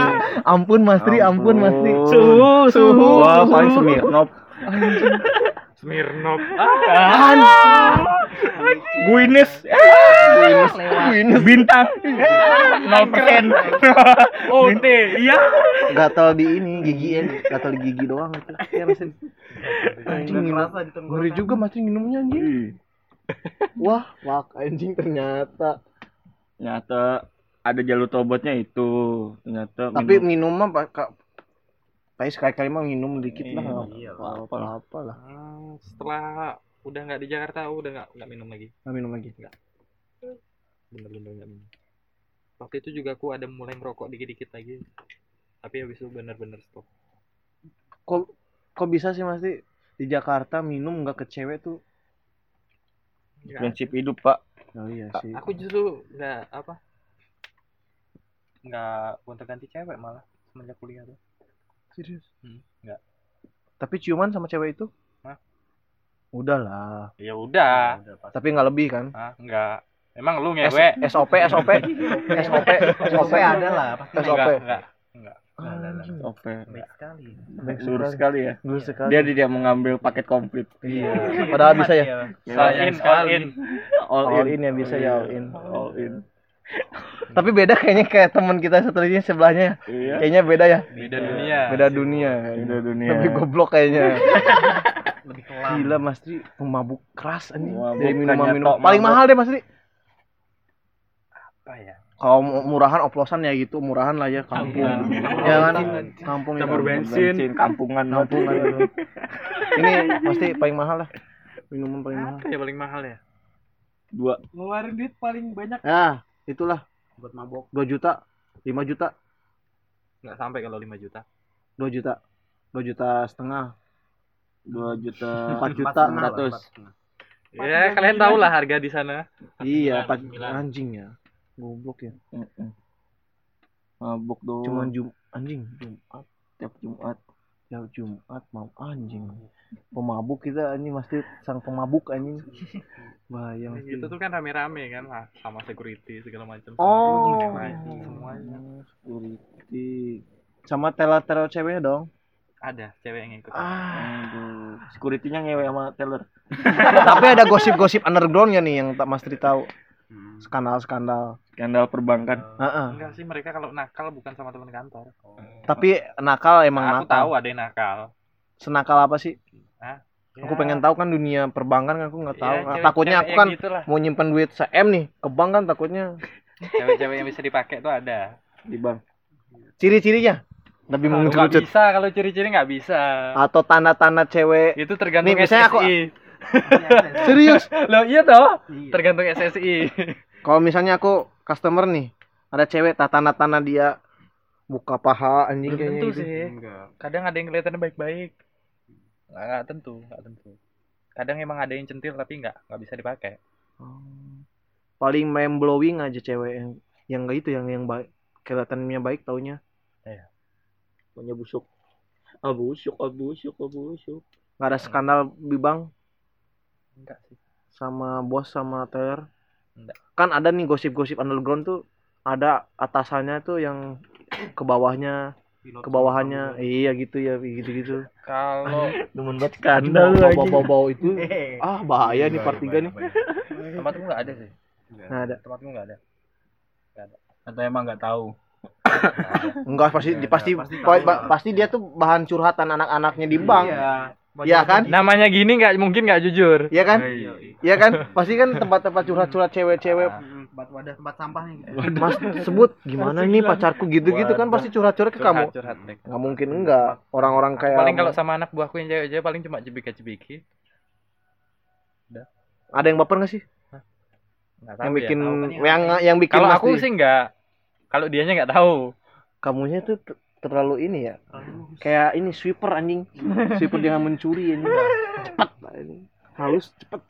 (laughs) ampun Mas Tri ampun Mas Tri Suhu, suhu. Wah, paling Smirnoff. Smirnoff. Guinness. Guinness. Bintang. 0%. (laughs) Oh, teh. Iya. gatal di ini gigiin gatal di gigi doang itu ya Mas Tri anjing minum ngeri juga Mas Tri minumnya anjing wah wah anjing ternyata Ternyata ada jalur tobatnya itu. Ternyata tapi minum- mah pak kak Tapi sekali-kali mah minum dikit lah Iya, iya, apa apa lah Hmm, setelah udah nggak di Jakarta, udah nggak nggak minum lagi. nggak minum lagi Bener-bener nggak minum. Waktu itu juga aku ada mulai ngerokok dikit-dikit lagi. Tapi habis itu bener-bener stop. kok kok bisa sih Mas Tri di Jakarta minum nggak ke cewek tuh Nggak. prinsip hidup, Pak. oh iya sih Aku justru nggak apa nggak gonta ganti cewek malah semenjak kuliah tuh. serius Hmm, nggak. tapi ciuman sama cewek itu Hah? udah lah Ya udah. tapi nggak lebih kan Ah, nggak. Emang lu S- ngewe? SOP (laughs) SOP SOP SOP ada lah pasti. SOP Enggak, enggak. Enggak. Oke. Baik sekali. baik Lurus sekali. ya. Lurus sekali. Dia tidak mengambil paket komplit. iya padahal bisa ya All in, all in. All, all in. in ya bisa ya all in All in. tapi beda kayaknya kayak teman kita satu lagi sebelahnya Iya. kayaknya beda ya Beda dunia. beda dunia Beda dunia. lebih goblok kayaknya (laughs) Lebih kelam. gila Mas Tri pemabuk keras anjing Pemabuk dari minuman paling mahal deh Mas Tri Apa ya? kalau mu- murahan oplosan ya gitu murahan lah ya kampung ya kan kampung ya. Campur bensin. kampungan kampung banget. kan ini pasti paling mahal lah minuman paling mahal Apa ya paling mahal ya? Dua. Ngeluarin duit paling banyak ya itulah Buat mabok. 2 juta 5 juta Enggak sampai kalau 5 juta. 2 juta 2 juta setengah Dua juta. 4 juta setengah lah, 400 empat setengah. Ya, kalian tahu lah harga di sana. iya Sembilan, 4 sembilan. anjing ya goblok ya. Mabuk doang. cuman jum anjing Jumat tiap Jumat. ya Jumat mau anjing pemabuk kita anjing pasti sang pemabuk anjing bahaya mas Itu tuh kan rame-rame kan sama security segala macam. oh semuanya. Security. sama teller-teller ceweknya dong Ada cewek yang ikut. Aduh. Security-nya ngewe sama teller. (laughs) tapi ada gosip-gosip undergroundnya nih yang tak Mas Tri tahu Hmm. skandal-skandal Skandal perbankan. Heeh. Enggak sih mereka kalau nakal bukan sama teman kantor. tapi nakal emang Aku nakal tahu ada yang nakal. senakal apa sih Ya, aku pengen tahu kan dunia perbankan kan aku nggak tahu ya, Nah, cewek- takutnya cewek aku kan gitulah. mau nyimpen duit se-M nih ke bank kan takutnya Cewek-cewek yang bisa dipakai tuh ada. Di bank. ciri-cirinya lebih mengerucut bisa kalau ciri-ciri nggak bisa. atau tanda-tanda cewek Itu tergantung Nih, misalnya aku- SSI. (laughs) serius Loh iya toh, Iya. tergantung SSI. kalau misalnya aku customer nih ada cewek tatana-tana dia buka paha anjing belum kayaknya tentu gitu. sih Enggak. kadang ada yang kelihatannya baik-baik nggak, nggak tentu nggak tentu kadang emang ada yang centil tapi nggak nggak bisa dipakai Oh. paling mind blowing aja cewek yang yang enggak itu yang yang baik kelihatannya baik taunya Punya busuk. Ah busuk, ah busuk, ah busuk. nggak ada skandal bibang? Enggak sih. Sama bos sama Taylor? Enggak. kan ada nih gosip-gosip underground tuh ada atasannya tuh yang ke bawahnya Pilot ke bawahannya. iya gitu ya gitu gitu kalau Demen banget. Skandal bau bau bau itu. (laughs) Ah bahaya nih part tiga nih. Tempatku nggak ada sih. Nah ada. Tempatku nggak ada. Atau emang nggak tahu. (laughs) enggak pasti Nggak ada, pasti pasti pa- pasti dia tuh bahan curhatan anak-anaknya di bank. Iya. Iya kan? namanya gini nggak mungkin nggak jujur. Iya kan? Iya. Iya. Kan? Pasti kan tempat-tempat curhat-curhat cewek-cewek. Mm, Tempat wadah tempat sampahnya gitu. mas sebut gimana nih pacarku gitu-gitu kan pasti curhat-curhat ke kamu. Curhat curhat mereka. nggak mungkin enggak orang-orang kayak paling kalau sama anak buahku yang cewek-cewek paling cuma cebiki-cebiki ada yang baper nggak sih? Nggak tahu yang ya, bikin tahu. yang yang bikin kalau aku sih nggak kalau dianya nggak tahu. Kamunya tuh ter- terlalu ini ya. Kayak ini sweeper anjing. Sweeper dengan mencuri ini. Cepat ini. Halus cepat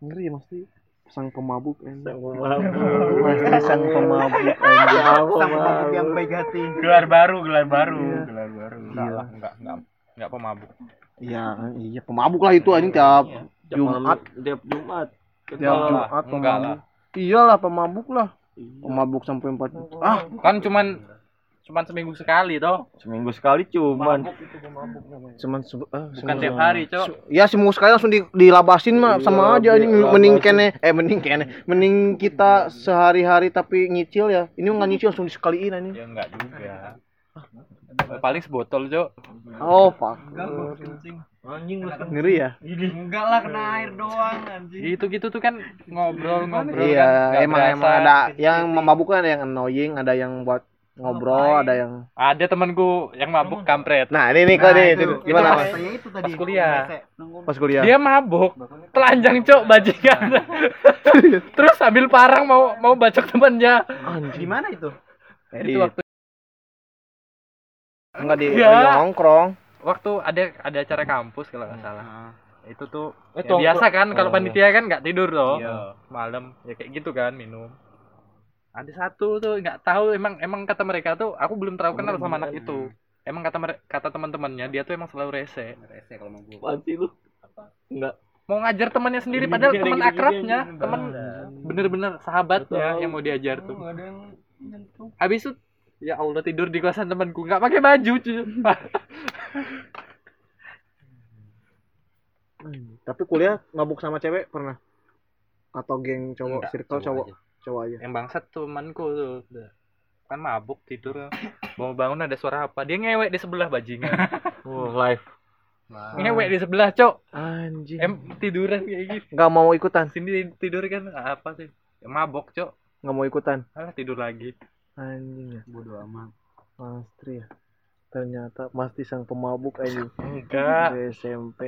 ngeri ya pasti sang pemabuk anjing. pasti sang pemabuk anjing. Sang pemabuk yang baik hati. Gelar baru, gelar baru, Iya. gelar baru. Enggak lah, enggak, enggak, enggak pemabuk. iya iya pemabuk lah itu anjing tiap Jumat. Tiap Jumat. tiap Jumat enggak pemabuk. Iyalah pemabuk lah pemabuk sampai empat ah! Kan cuman cuman seminggu sekali toh. Seminggu sekali cuman. cuman se- ah, Bukan seminggu- tiap hari, Cok. ya semua sekali langsung di, dilabasin mah Iya, sama aja dilabasin. mending kene eh mending kene. Mending kita sehari-hari tapi nyicil ya. Ini nggak nyicil langsung disekaliin anjing Ya enggak juga. Paling sebotol, Cok. oh fuck Anjing lu. ngeri ya Enggak lah kena air doang anjing. Gitu-gitu tuh kan ngobrol-ngobrol iya kan. nggak emang berasa. emang ada yang memabuk kan ada yang annoying ada yang buat ngobrol ada yang Ada temanku yang mabuk kampret. nah ini nih kok nih itu, gimana itu mas itu tadi. Pas kuliah. pas kuliah Dia mabuk, telanjang, Cok, bajingan. (laughs) Terus sambil parang mau mau bacok temannya. anjing Di mana itu? Itu waktu enggak di Iya. di nongkrong waktu ada ada acara kampus kalau nggak salah. Itu tuh Eh, ya biasa kan kalau Oh. panitia kan nggak tidur loh. Iya. malam ya kayak gitu kan minum ada satu tuh nggak tahu emang emang kata mereka tuh aku belum terlalu kenal sama anak itu emang kata kata teman-temannya dia tuh emang selalu rese Rese kalau mau gua. Apaan sih lu? Enggak. mau ngajar temannya sendiri padahal teman akrabnya teman bener-bener sahabatnya yang mau diajar tuh habis itu ya Allah tidur di kosan temanku. Nggak pakai baju cuy. Tapi kuliah mabuk sama cewek pernah? Atau geng cowok Enggak, circle cowok aja. cowok aja. Yang bangsat temanku tuh kan mabuk tidur. Mau bangun ada suara apa? Dia ngewek di sebelah bajingan. (laughs) Oh, live. ngewek di sebelah cok. Anjing. Em tiduran kayak gitu. Nggak mau ikutan. Sini tidur kan apa sih? Ya, mabok cok. Nggak mau ikutan. Alah tidur lagi anjing ya. Bodoh amat. Mas Tri ya. Ternyata Mas Tri sang pemabuk anjing. Enggak. Dari SMP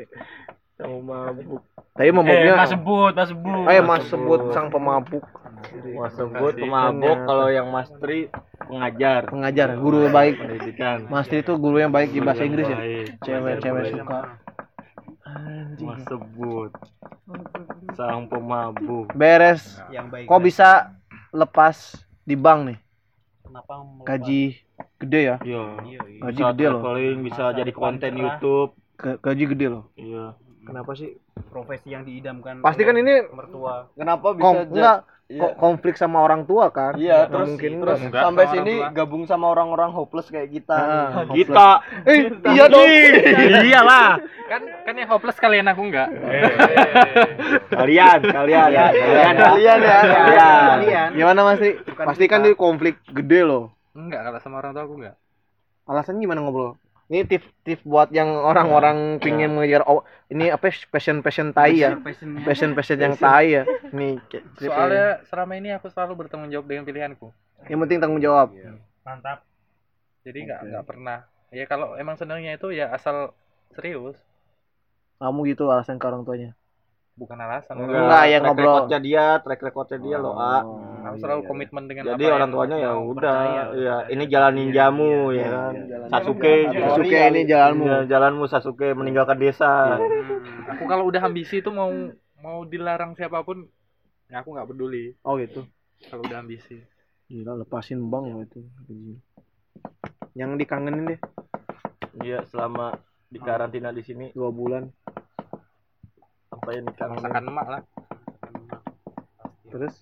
Sama mabuk. tapi Eh, mabuknya mas sebut, mas sebut. ayo mas sebut sang pemabuk. Mas sebut pemabuk. Kalau yang Mas Tri pengajar. Pengajar guru baik. Pendidikan. Mas Tri itu guru yang baik di bahasa Inggris ya? cewek-cewek suka. anjing. Mas sebut. Sang pemabuk. beres. Yang baik. kok bisa lepas di bank nih Kenapa gaji gede ya Iya. Iya, iya. gaji Bisa gede loh traveling, bisa jadi konten. YouTube. Ga- gaji gede loh Iya. Kenapa sih Profesi yang diidamkan. pasti kan ini mertua. Kenapa bisa kom enggak Iya. kok konflik sama orang tua kan Iya, Nggak terus mungkin terus enggak. sampai sini tua. gabung sama orang-orang hopeless kayak kita. Ah, Kita. eh iya dong Iyalah. kan kan yang hopeless kalian aku enggak Kalian, kalian, Iya, kalian. Kalian ya, Kalian. Kalian. gimana mas Tri? Bukan pasti kan dia konflik gede loh enggak kalau sama orang tua aku enggak alasan gimana ngobrol ini tips-tips buat yang orang-orang pingin mengejar oh, ini apa passion passion tai ya? Passion passion yang tai ya? Ini kayak- soalnya selama ini aku selalu bertanggung jawab dengan pilihanku. Yang penting tanggung jawab. Mantap. jadi enggak Oke. enggak pernah. Ya kalau emang senangnya itu ya asal serius. Kamu gitu alasan ke orang tuanya bukan alasan Enggak, ya track ngobrol. recordnya dia track recordnya dia loh ah harus selalu komitmen dengan jadi apa orang tuanya ya udah ya ini jalan ninjamu ya kan? Sasuke Sasuke ini jalanmu. Ya, jalanmu Sasuke meninggalkan desa. Aku kalau udah ambisi itu mau mau dilarang siapa pun ya aku nggak peduli. Oh gitu. kalau udah ambisi. Gila lepasin bang lo itu. Yang dikangenin deh. Iya selama di karantina di sini. Dua bulan. Apa yang dikangenin masakan emak lah. Terus?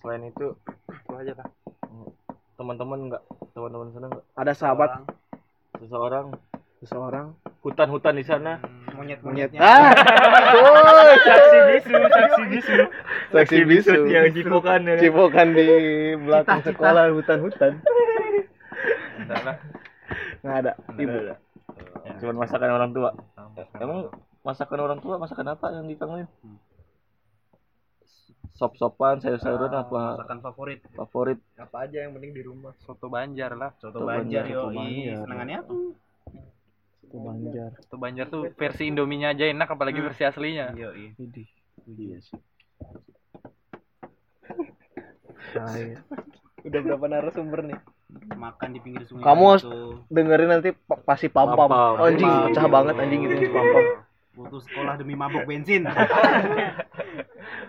Selain itu itu aja lah teman-teman enggak teman-teman sana enggak ada sahabat? Seseorang. Seseorang. Hutan-hutan di sana. Monyet monyet. monyetnya. Ah, (laughs) tuh, Saksi bisu, saksi bisu. saksi bisu. yang cipokan ya. Kan? Cipokan di belakang sekolah hutan-hutan. Enggak lah. Nggak ada. Ibu. cuman masakan orang tua. Emang masakan orang tua masakan apa yang dikangenin sop-sopan sayur-sayuran apa Masakan favorit. favorit Apa aja yang penting di rumah. soto banjar lah Soto Soto Banjar Banjar, yo. soto Banjar. Senengannya tuh. Itu Banjar. soto banjar tuh versi indominya aja enak apalagi versi aslinya Yo, iya. Iya sih. Nah, iya. (laughs) Udah berapa narasumber nih? Makan di pinggir sungai. Kamu harus- gitu. dengerin nanti pa- pasti pam pam. Pam-pam. Anjing pecah banget anjing itu pam pam. Putus sekolah demi mabuk bensin.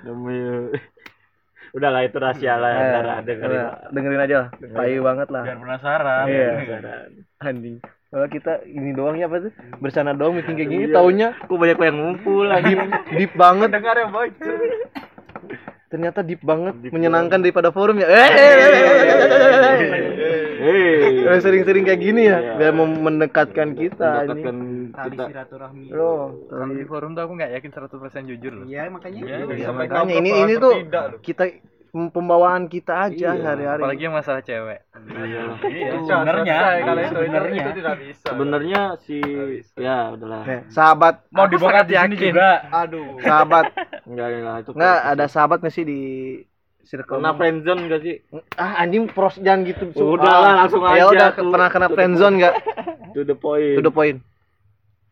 demi udah lah itu rahasia lah Eh, ntar ada kali udah, dengerin aja lah. Tai banget lah. Biar penasaran. Iya. Anjing. Kalau kita ini doang ya apa tuh? Bersana doang meeting kayak gini Iya. taunya kok banyak yang ngumpul lagi deep banget. dengar yang bocor Ternyata deep banget, Deep menyenangkan daripada forum ya. Eh, hei sering-sering kayak gini ya, Iya. biar mem- mendekatkan kita ini. mendekatkan Tali kita silaturahmi. Loh, kalau di forum tuh aku nggak yakin 100% jujur loh Iya, makanya. Iya, Iya, Ya, sampai makanya ini ini tuh kita pembawaan kita aja Iya. hari-hari. apalagi yang masalah cewek Iya, sebenarnya sebenarnya sebenarnya si ya udahlah Nih, sahabat, mau dibongkar di sini yakin. juga. Aduh. sahabat, enggak enggak itu nggak ada sahabat nggak sih di circle? pernah friendzone enggak sih Ah anjing pros jangan gitu. Udah lah, langsung Ya aja udah tuh. pernah kena friendzone nggak? to the point To the point.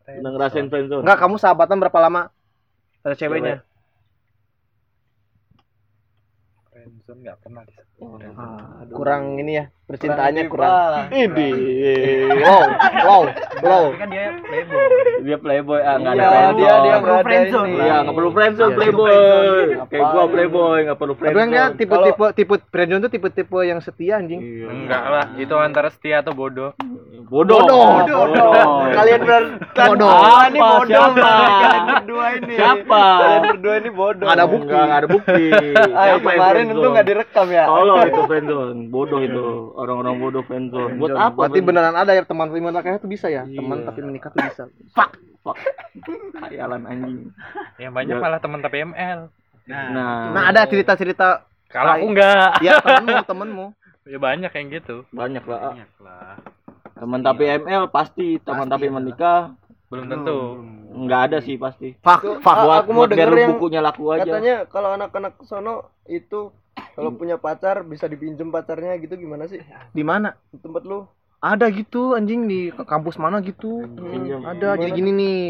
udah ngerasain friendzone Nggak kamu sahabatan berapa lama? Ada ceweknya? friendzone nggak pernah Ah, kurang ini ya percintaannya Kurang kurang. Ini, wow, wow, wow. Kan dia playboy. dia playboy ah enggak ada Iya, friendzone dia dia Perlu nggak ada friendzone. Iya, nggak perlu friendzone Iya. playboy. Kayak gua playboy, nggak perlu Tapi kan friendzone. tipe-tipe tipe friendzone tuh tipe-tipe yang setia anjing. Iya. enggak lah itu antara setia atau bodoh Bodoh. Bodoh. Bodoh. Kalian ber Bodoh. Ah, ini bodoh. Kalian berdua ini. Siapa? Kalian berdua ini bodoh. Nggak ada bukti. Enggak, nggak ada bukti. Ah, kemarin friendzone? itu nggak direkam ya. Tolong itu friendzone. Bodoh itu. Orang-orang bodoh friendzone. Buat apa? Berarti friendzone? beneran ada ya teman teman menikah tuh bisa ya? Iya. Teman tapi menikah tuh bisa. Fuck. Khayalan anjing. yang banyak Ya. malah teman tapi ML Nah, Nah, Nah, ada cerita-cerita kalau aku enggak ya temenmu, temenmu. (laughs) ya banyak yang gitu banyak lah. ah. banyak lah. Teman tapi ML pasti, teman tapi menikah belum tentu enggak ada sih pasti. Fuck, fuck. Ah, Buat, aku mau buat biar denger yang bukunya laku aja. Katanya kalau anak-anak sono itu kalau punya pacar bisa dipinjem pacarnya gitu gimana sih? Di mana? Di tempat lu? Ada gitu anjing di kampus mana gitu. Pinjam. Ada jadi gini nih.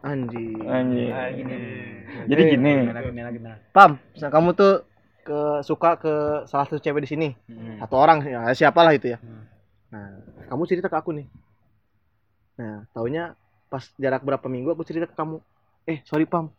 Anjing. Anjing. Gini. Jadi gini. Pam, misalnya kamu tuh ke suka ke salah satu cewek di sini atau orang ya siapalah itu ya. Nah, kamu cerita ke aku nih. Nah, taunya pas jarak berapa minggu aku cerita ke kamu. Eh, sorry Pam.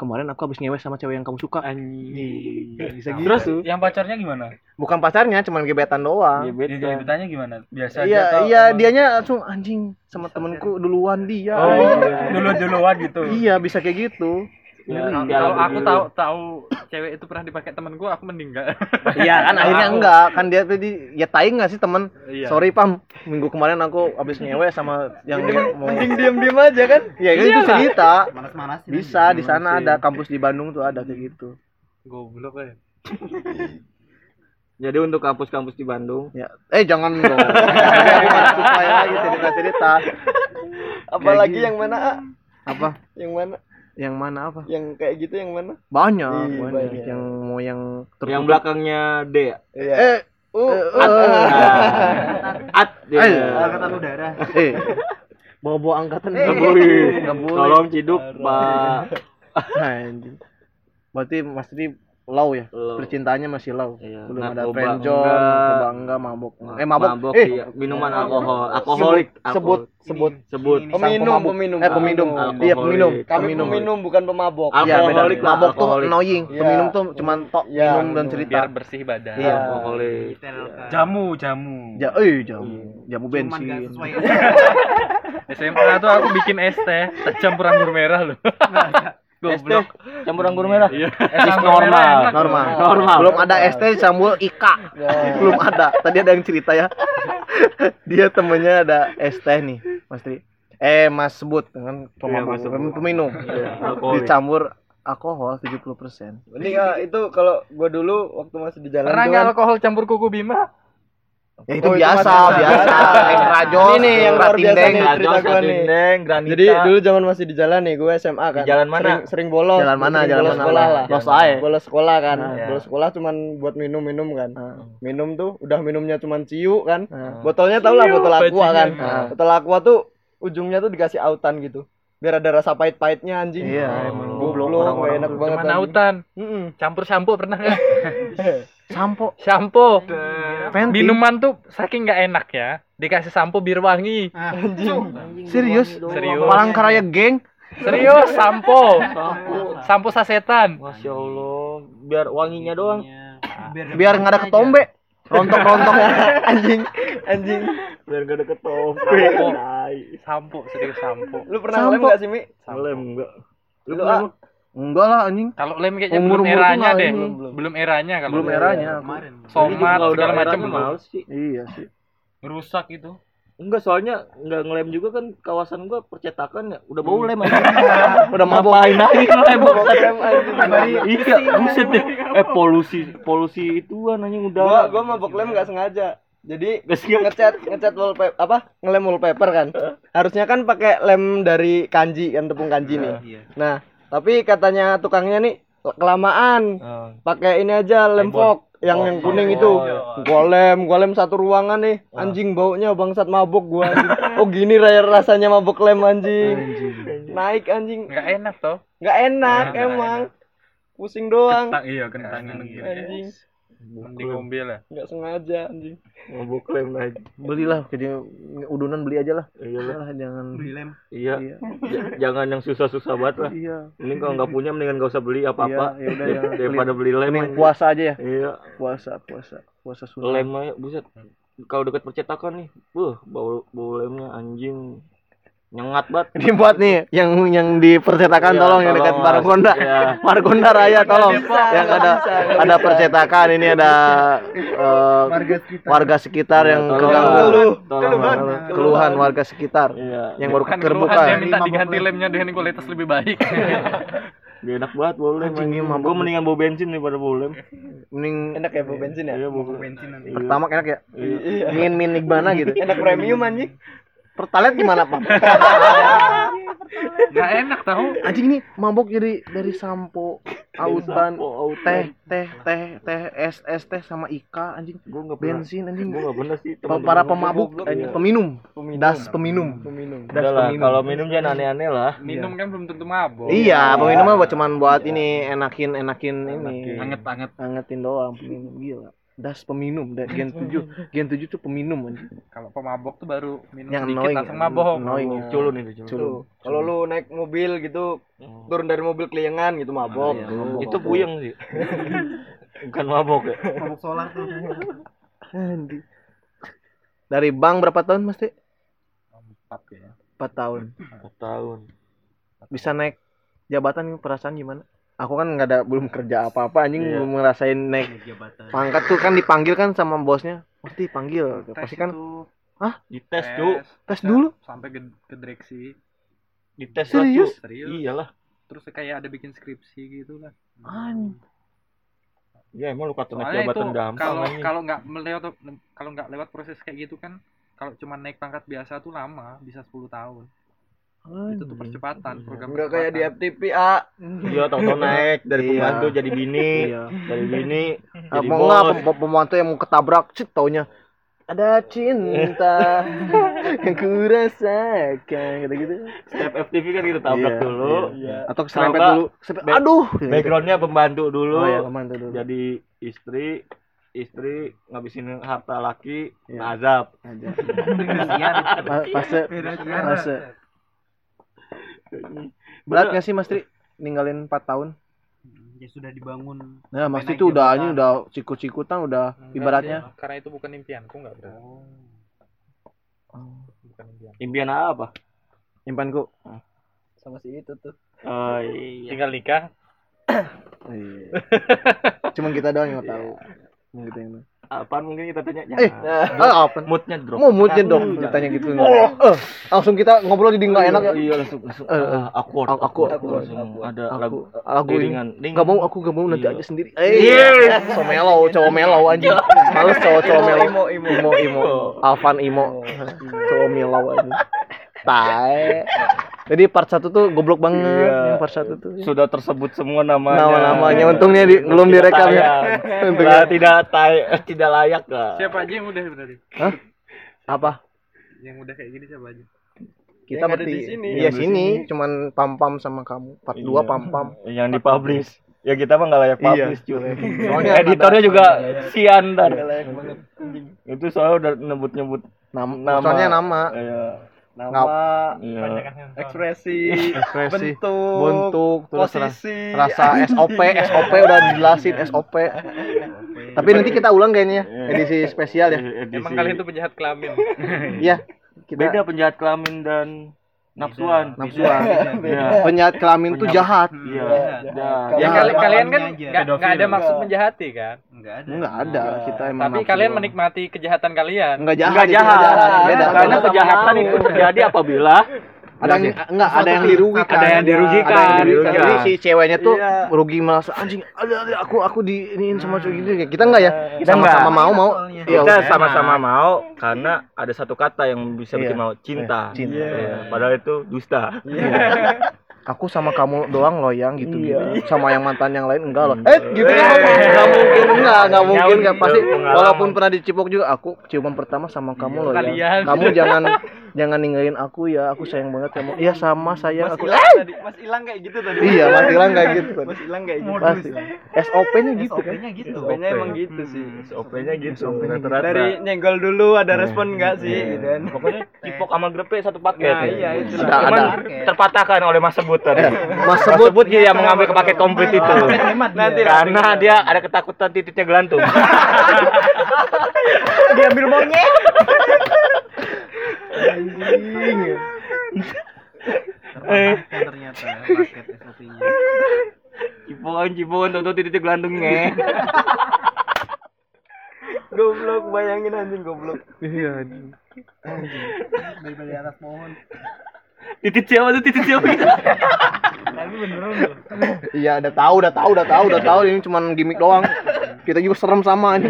Kemarin aku habis ngewe sama cewek yang kamu suka. Anjing. Bisa gitu. Terus yang pacarnya gimana? bukan pacarnya, cuman gebetan doang. Gebet. Dia ditanya gimana? Biasa aja Iya, atau iya, emang- dianya langsung anjing sama temenku duluan dia. Oh, dulu-duluan gitu. Iya, bisa kayak gitu. Ya, kalau aku tahu tahu cewek itu pernah dipakai temen gua aku mending enggak (laughs) Iya kan akhirnya enggak. Kan dia tadi ya tai enggak sih temen? Iya. sorry pam. Minggu kemarin aku habis ngewe sama yang mau Mending diam-diam aja kan? ya itu cerita. Manas-manas. bisa di sana ada kampus di Bandung tuh ada kayak gitu. Goblok ya Jadi untuk kampus-kampus di Bandung, ya. Eh jangan dong. (laughs) Jangan supaya lagi cerita cerita Apalagi yang mana? apa? Yang mana? Yang mana apa Yang kayak gitu yang mana? banyak Ih, banyak banyak. yang mau yang yang belakangnya D ya? Iya. eh Uh, At, At dia. Eh. Angkatan udara. eh bawa bawa angkatan Nggak boleh. Tolong ciduk Pak Anjing. Berarti Mas Tri low ya? Low. Percintaannya masih low. Iya, Belum ada narkoba enggak. narkoba enggak, mabok. Eh mabok. eh, iya. minuman alkohol, alkoholik, sebut sebut sebut. Peminum, pemabuk. peminum. Eh peminum. Alkoholik. Iya, peminum. Kami Peminum. peminum bukan pemabok. Iya. Alkoholik lah, Mabok tuh annoying. Iya. Peminum tuh cuman tok Iya, minum dan cerita. biar bersih badan Iya. Alkoholik. Jamu, jamu. Ja, eh jamu, jamu Cuman gak bensin. (laughs) SMA tuh aku bikin es teh tak campur anggur merah loh goblok Campur anggur merah. Iya. Merah normal. enak. Normal. Normal. Belum ada ST campur Ika. Belum ada. Tadi ada yang cerita ya. (laughs) Dia temennya ada ST nih, Mas Tri. Eh, Mas sebut dengan pemabuk, Mas sebut. peminum. alkoholik. Dicampur alkohol 70%. Mending ah, itu kalau gua dulu waktu masih di jalan pernah kan, alkohol campur kuku bima Ya itu Oh, itu biasa, mah biasa. biasa. Extra jos, Ini nih yang luar biasa ratindeng. nih. cerita nih. Granita. Jadi dulu zaman masih di jalan nih, gue SMA kan. Di jalan mana? Sering, sering bolos. Jalan mana? sering Jalan bolos mana? sekolah lah. Los ae. Bolos sekolah kan. Nah, iya. Bolos sekolah cuman buat minum-minum kan. Nah. Minum tuh udah minumnya cuman ciu kan. Nah. Botolnya tau lah botol aqua kan. Nah. Botol aqua tuh ujungnya tuh dikasih autan gitu. Biar ada rasa pahit-pahitnya anjing. Iya, emang Goblok, goblok orang-orang enak banget. cuma anjing. nautan Mm-mm. campur sampo pernah nggak (laughs) Sampo, sampo Fenty. minuman tuh saking nggak enak ya dikasih sampo biar wangi Serius? Serius. Palangkaraya geng. serius sampo sampo sasetan Masya Allah, biar wanginya doang. Biar nggak ada ketombe. Rontok-rontok anjing, anjing. Biar gak ada ketombe. Sampo. Serius sampo Lu pernah Sampo. gak sih, Mi? Lem enggak. Lu Lu, pernah ah. lu? Enggak lah anjing. kalau lem kayaknya Umur-umur belum eranya nggak deh ini. Belum. belum eranya kalau Belum eranya. Kemarin. somat Kalau udah segala macam belum males sih. Iya sih. rusak itu Enggak, soalnya enggak ngelem juga kan kawasan gua percetakan ya. Udah bau lem aja. (laughs) Udah mabok. Ngapain lagi? Lem anjing. Iya, buset deh. Eh polusi polusi itu anjing Gua udah. gua mabok lem gak sengaja. Jadi ngecat ngecat wallpaper apa ngelem wallpaper kan harusnya kan pakai lem dari kanji kan tepung kanji nih Iya. nah tapi katanya tukangnya nih kelamaan. Ah. pakai ini aja lem fog yang Oh, yang kuning oh, itu. iya. gua lem gua lem satu ruangan nih. Anjing baunya bangsat mabuk gua anjing. oh gini raya rasanya mabuk lem anjing. Naik anjing. Nggak enak toh. Nggak enak Nggak emang. pusing doang. Kentang, iya kentangin gitu. anjing mending ngombe lah nggak sengaja anjing Mabuk lem lagi. Belilah jadi udunan beli aja lah. Iya lah. Jangan Beli lem. Iya. Iya. Jangan yang susah-susah banget lah. Iya. Mending kalau nggak punya mendingan gak usah beli apa-apa. Iya, ya udah, Daripada beli lem. Mending puasa aja ya. Iya. Puasa, puasa, puasa sunat. lem aja buset kalau dekat percetakan nih buh bau bau lemnya anjing nyengat banget (laughs) Ini buat nih yang yang di percetakan Iya, tolong yang dekat Margonda. Iya. (laughs) Margonda Raya tolong. yang ada ada percetakan ini ada eh, Warga sekitar. warga sekitar yang keganggu tolong, tolong, Keluhan. warga sekitar iya yang baru Bukan terbuka. dia minta diganti lem. lemnya dengan kualitas lebih baik (laughs) Gak enak banget bau lem Anjing. Gue mendingan bau bensin daripada bau lem Mending enak ya bau bensin ya iya bau bensin nanti. Iya. pertama enak ya. Iya. Min min gimana gitu. enak premium anjing Pertalite gimana, Pak? nggak enak tahu Anjing ini mabok jadi dari sampo, autan, teh, teh, teh, teh, es, es teh sama ika anjing. gue nggak Bensin anjing. gue nggak pernah sih Para pemabuk, iya. peminum, peminum das peminum. peminum Das Udah lah, peminum. kalau minum jangan aneh-aneh lah minum kan belum tentu mabok Iya, peminum mah buat cuman buat ini enakin enakin ini. Anget anget. Angetin doang peminum gila. Das peminum, da- (laughs) gen 7. Gen 7 tuh peminum kalau pemabok tuh baru minum Yang sedikit annoying, langsung ya. mabok Annoying. ya. culun itu culun Culun. Kalau lu naik mobil gitu turun dari mobil keliengan gitu mabok Iya, mabok. itu puyeng sih (laughs) bukan mabok ya Mabuk solar tuh. Dari bank berapa tahun Mas Teh? Empat ya 4 tahun. Empat tahun Bisa naik jabatan perasaan gimana? Aku kan nggak ada belum kerja apa-apa anjing Iya. belum ngerasain naik Jabatan. pangkat tuh kan dipanggil kan sama bosnya. Pasti panggil. Pasti kan itu dites cu tes dulu. sampai ke, ke direksi dites lah Serius? serius iyalah terus kayak ada bikin skripsi gitu lah Anjing. ya emang lu kata naik jabatan gampang kalau kalau nggak melewat kalau nggak lewat proses kayak gitu kan kalau cuma naik pangkat biasa tuh lama bisa 10 tahun itu tuh percepatan program Enggak kayak di. FTP A. Iya, tau-tau naik dari Iya. pembantu jadi bini, Iya. dari bini Ah, jadi mau nggak pembantu yang mau ketabrak, cit taunya ada cinta (laughs) yang ku rasakan gitu-gitu. Step FTV kan gitu tabrak Iya, dulu. Atau keserempet dulu. Keserempet- Aduh. Backgroundnya pembantu dulu. Oh ya, pembantu dulu. Jadi istri istri ngabisin harta laki Iya. azab. Pa- Fase fase. Berat nggak sih Mas Tri ninggalin 4 tahun? Ya sudah dibangun. Nah, Mas Tri itu udah ini udah sikut-sikutan udah Enggak, ibaratnya dia- karena itu bukan impianku enggak berat. Oh. Bukan impian. Impian apa? impanku. Sama si itu tuh. Oh iya. Tinggal nikah. Iya. Cuman kita doang yang tahu. Yang kita yang tahu. Apaan mungkin kita tanya Eh, ah, apa? moodnya drop. Mau moodnya dong ditanya gitu. Eh, langsung kita ngobrol jadi nggak enak ya. Iya langsung langsung. Eh, eh. Awkward. Aku- aku- aku- ada lagu lagu ini. iringan. Ding. Gak mau, aku gak mau nanti Iya. aja sendiri. Eh, so melow, cowok melow anjing. Males cowok-cowok melow. Imo, imo, imo, imo. Alvan imo. Cowok melow anjing. Tae. Jadi part 1 tuh goblok banget. Iya. Yang part 1 tuh. Sudah tersebut semua namanya. Nama-namanya untungnya di, belum direkam ya. (laughs) Untungnya. tidak tay- tidak layak lah. Siapa aja yang udah berarti? Apa? Yang udah kayak gini siapa aja? Kita Yang ada berarti di sini. Iya sini, sini. cuman pam-pam sama kamu. Part 2 Iya. pam-pam. Yang dipublish. Ya kita mah nggak layak Iya. publish cuy. Soalnya (laughs) Editornya juga sian dan. Nggak layak banget. Itu soalnya udah nyebut-nyebut Nama, Nama. soalnya nama, Iya. Nama, Iya. ekspresi, (laughs) ekspresi, bentuk, bentuk, terus ras- posisi. rasa (laughs) SOP, SOP udah dijelasin SOP. (laughs) Tapi nanti kita ulang kayaknya Iya. edisi spesial ya. Edisi- Emang kalian tuh penjahat kelamin. Iya. Kita beda penjahat kelamin dan nafsuan. nafsuan. (laughs) Iya. Penjahat kelamin tuh jahat. Iya. Jahat. Ya Ya, kali- kalian kan nggak nggak ada maksud menjahati kan. Enggak ada. Enggak ada, kita emang Tapi kalian menikmati kejahatan kalian. Enggak jahat. Enggak itu jahat. nggak jahat. Beda. Karena kejahatan itu terjadi apabila (laughs) ada yang enggak ada yang dirugikan. Ada yang dirugikan. Ada yang dirugikan. Jadi si ceweknya tuh Iya. rugi merasa anjing, ada ada aku aku di iniin sama cowok gitu. Kita enggak ya? Kita Sama-sama enggak. mau mau. Iya, kita sama-sama mau karena ada satu kata yang bisa bikin Iya. mau cinta. Iya, cinta. Iya. Padahal itu dusta. Aku sama kamu doang loh yang gitu Iya. gitu. Sama yang mantan yang lain enggak loh. Hmm. Eh, gitu kan enggak mungkin enggak, enggak mungkin enggak pasti walaupun pernah dicipok juga aku ciuman pertama sama kamu loh Kalian. ya. Kamu jangan (laughs) jangan ninggalin aku ya. Aku sayang banget kamu. Iya sama sayang Mas aku. hilang tadi, Mas hilang kayak gitu tadi. Iya, Mas hilang kayak gitu. Mas hilang kayak gitu. Pasti. SOP-nya gitu kan. SOP-nya gitu. SOP-nya emang gitu sih. SOP-nya gitu. SOP-nya gitu. Rata-rata. Dari nyenggol dulu ada respon enggak sih Iya. gitu kan. Pokoknya cipok sama grepe satu paket. Nah, iya, itu Cuman terpatahkan oleh Mas Sebut tadi. Mas Mas sebut Sebut dia yang mengambil ke paket komplit itu. Nanti Karena dia ada ketakutan titiknya gelantung. (laughs) diambil monyet. (laughs) Eh, Terpatahkan ternyata paket SOP-nya. cipokan tonton titiknya gelantungnya. (laughs) Goblok, bayangin anjing goblok. Iya. Dari atas pohon. Titik siapa tuh titik siapa? Tapi beneran loh. Iya, udah tahu, udah tahu, udah tahu, udah tahu ini cuman gimmick doang. Kita juga serem sama ini.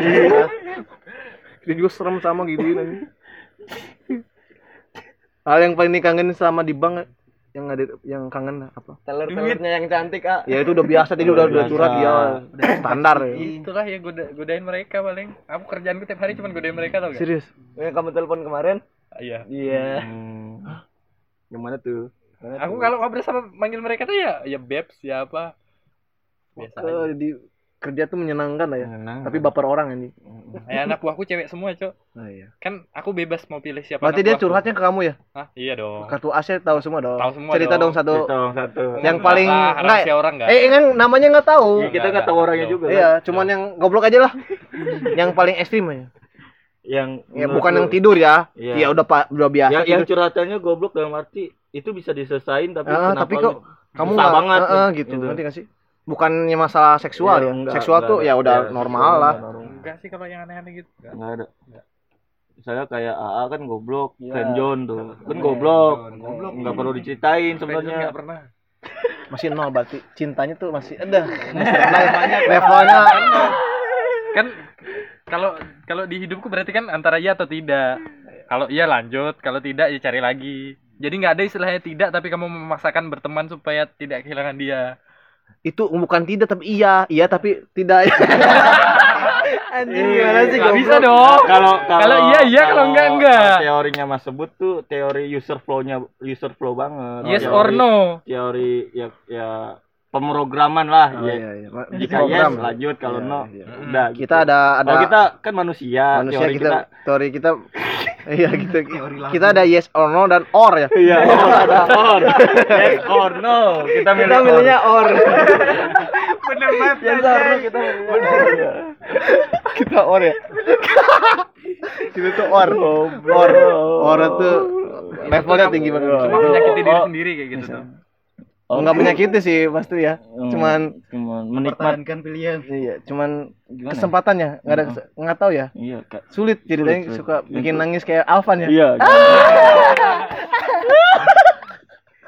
Kita juga serem sama gitu ini. Hal yang paling dikangenin sama di bank yang ada yang kangen apa? Teler-telernya yang cantik, Ah. Ya itu udah biasa jadi udah udah curhat ya udah standar ya. Itulah yang goda, godain mereka paling. Aku kerjaanku tiap hari cuma godain mereka tau gak? Serius. Yang kamu telepon kemarin? Iya. Iya. Gimana tuh? Aku kalau ngobrol sama manggil mereka tuh ya ya Babs siapa. Biasa aja. Eh, di kerja tuh menyenangkan lah ya. Menyenangkan. Tapi baper orang ini. Ya anak buahku cewek semua, Cok. Oh, iya. Kan aku bebas mau pilih siapa Berarti dia curhatnya ke kamu ya? Hah? Iya dong. Kartu A saya tahu semua dong. Tahu semua Cerita dong. dong satu. Tolong satu. yang Enggak paling- enggak. orang enggak? Eh, kan namanya nggak tahu. Iya, kita nggak tahu orangnya juga. kan? Iya, cuman yang goblok aja lah. yang paling ekstrim aja. Yang Ya bukan lu- yang tidur ya. Iya. Ya udah pak udah biasa yang, yang tidur. curhatannya goblok dalam arti itu bisa diselesain tapi Ah, kenapa tapi lu- kok kamu nggak banget nih, gitu. gitu. Ngerti nggak sih? Bukannya masalah seksual Iya, ya. enggak, seksual enggak tuh ada. ya udah Iya, normal seksual lah. enggak normal. Enggak sih kalau yang aneh-aneh gitu. Enggak. Enggak ada. Misalnya kayak AA kan goblok, Iya. Friend John tuh. Kan goblok. Goblok. Enggak perlu diceritain sebenarnya. enggak pernah. Masih nol berarti. Cintanya tuh masih ada. (laughs) Levelnya Kan kalau kalau di hidupku berarti kan antara iya atau tidak. Kalau iya lanjut, kalau tidak ya cari lagi. Jadi nggak ada istilahnya tidak tapi kamu memaksakan berteman supaya tidak kehilangan dia. Itu bukan tidak tapi iya, iya tapi tidak. (laughs) Anjing gimana sih Nggak goblok? bisa dong. Kalau Kalau iya, iya, kalau enggak, enggak. Teorinya Mas sebut tuh teori user flow-nya user flow banget. Yes Teori- or no? Teori ya ya pemrograman lah. Oh, ya. iya, iya. Jika program yes lanjut kalau Iya, no iya. udah. Kita gitu. ada ada Kalau kita kan manusia, manusia teori kita, kita, teori kita (laughs) iya gitu. Kita ada yes or no dan or ya. Iya, (laughs) ada or. Yes or no. Kita milih (laughs) Kita milihnya or. Bener banget. Yang or kita milihnya or. kita or ya. (laughs) kita tuh or. Or. Or tuh levelnya tinggi banget. Cuma menyakiti diri sendiri kayak gitu tuh. Enggak menyakiti sih pasti ya. Cuman cuman menikmat Pertahankan pilihan. iya, cuman gimana? kesempatannya nggak ada kes- nggak tahu ya. Iya, Kak. Sulit ceritanya Sulit, suka sulit. bikin nangis kayak Alvan ya. Iya. (laughs)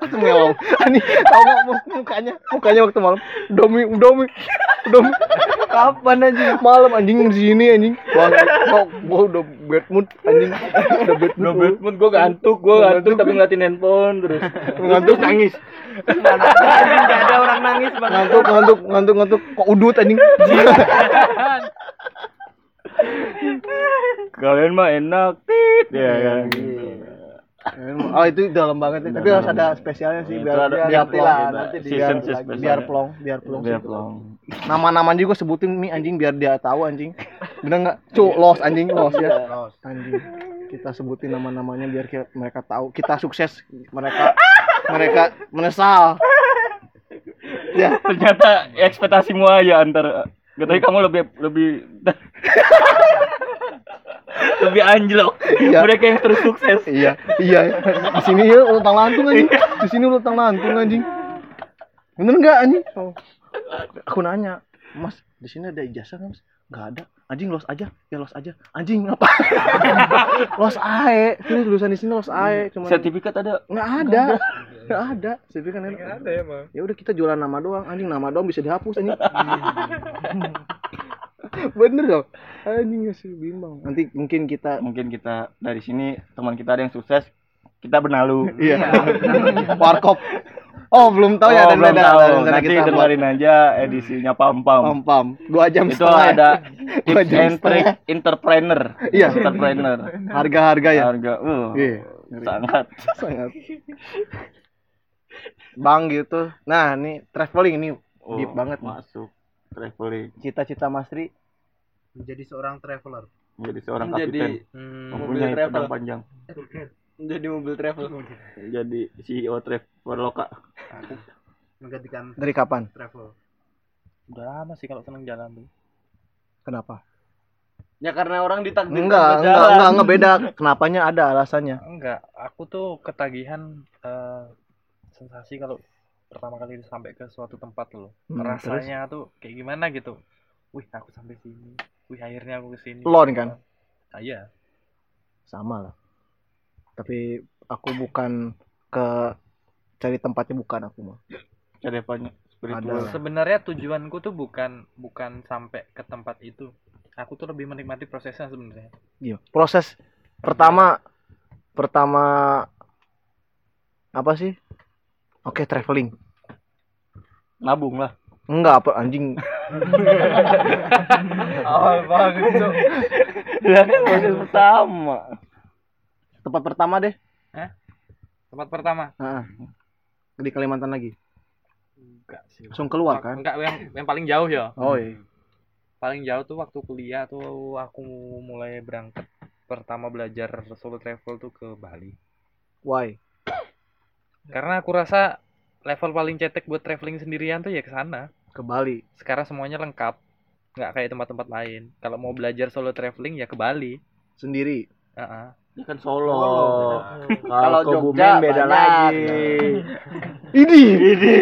Itu melong. Ini tahu nggak mu- mukanya? Mukanya waktu malam. Domi, domi, domi. Kapan anjing? Malam anjing di sini anjing. Bang, gua, gua udah bad mood anjing. Udah bad mood. Udah bad mood, gue ngantuk, gue ngantuk tapi ngeliatin handphone terus. Ngantuk nangis. Anjing gak ada orang nangis bang. Ngantuk, ngantuk, ngantuk, ngantuk. Kok udut anjing? Kalian mah enak, tit. Ya kan. Oh itu dalam banget ya. Tapi harus ada spesialnya sih biar ada- biar, biar plong. plong, Biar, nanti biar, biar plong, biar plong. Biar sih. plong. Nama-nama juga sebutin nih anjing biar dia tahu anjing. Bener nggak? Cuk, los anjing, los ya. Anjing. Kita sebutin nama-namanya biar mereka tahu kita sukses, mereka mereka menyesal. Ya, Ternyata ekspektasimu aja antar Katanya kamu lebih lebih (laughs) lebih anjlok. Iya. Mereka yang terus sukses. iya, iya. Di sini ya ulutang lantung anjing. Di sini ulutang lantung anjing. Bener nggak anjing? Oh. Aku nanya, Mas, di sini ada ijazah nggak, Mas? Nggak ada. Anjing los aja, ya los aja. Anjing apa? (laughs) los ae. Sini tulisan di sini los ae. Cuma Sertifikat ada. nggak ada. Nggak ada. Saya pikir kan Ada emang. ya udah kita jualan nama doang. Anjing nama doang bisa dihapus anjing. (laughs) (laughs) Bener dong. Anjing sih bimbang. Nanti mungkin kita Mungkin kita dari sini teman kita ada yang sukses, kita benalu. Iya. (laughs) Warkop. Oh, belum tahu ya Oh, dan belum ada tahu. rencana Nanti kita dengerin aja edisinya Pam Pam. pam pam. Dua jam Itu setengah ya. ada tips and trick entrepreneur. Iya. entrepreneur. Harga-harga ya. Harga, uh, Iya. sangat. Sangat. Bang gitu. Nah, ini traveling ini Oh, deep banget masuk traveling Cita-cita Mas Tri Menjadi seorang traveler. menjadi seorang Jadi kapiten Hmm, mempunyai travel. pedang panjang (laughs) Jadi mobil travel. jadi CEO Traveloka Menggantikan dari kapan? travel. udah lama sih kalau seneng jalan tuh. Kenapa? Ya karena orang ditakdirkan Enggak, enggak, enggak, enggak beda. Kenapanya ada alasannya. Enggak, aku tuh ketagihan eh, sensasi kalau pertama kali sampai ke suatu tempat loh. Hmm, Rasanya tuh kayak gimana gitu. Wih, aku sampai sini. Wih, akhirnya aku ke sini. Lon kan? Ah, iya. Sama lah. Tapi aku bukan ke cari tempatnya bukan aku mah. cari apanya spiritual. Sebenarnya tujuanku tuh bukan bukan sampai ke tempat itu. Aku tuh lebih menikmati prosesnya sebenarnya. Iya. Proses pertama pertama apa sih? Oke, traveling. nabung lah Enggak apa anjing. Awal banget tuh. ya kan proses pertama Tempat pertama deh. Tempat pertama. Heeh. Di Kalimantan lagi. Enggak sih. Langsung keluar kan? Enggak, yang, yang paling jauh ya. Oh iya. Paling jauh tuh waktu kuliah tuh aku mulai berangkat pertama belajar solo travel tuh ke Bali. Why? Karena aku rasa level paling cetek buat traveling sendirian tuh ya ke sana. Ke Bali. Sekarang semuanya lengkap. Nggak kayak tempat-tempat lain. Kalau mau belajar solo traveling ya ke Bali. Sendiri. Heeh. ini kan Solo, Kalau kalau ke Jogja Bumen beda banyak. lagi (laughs) Ini. Ini.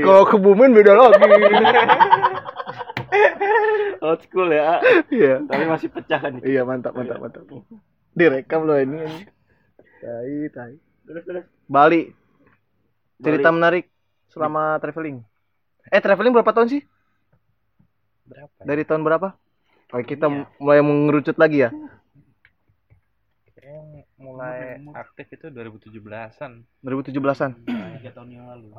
Kalau ke Bumen beda lagi. (laughs) old school ya Iya. tapi masih pecah kan Iya, mantap, mantap, mantap. Direkam loh ini. ini. Tai, tai. Terus Bali. Cerita Bali. menarik selama traveling. Eh, traveling berapa tahun sih? Berapa? ya? Dari tahun berapa? Oke, kita mulai mengerucut lagi ya. Kayaknya mulai aktif itu 2017-an. 2017-an. Tiga tahun yang lalu.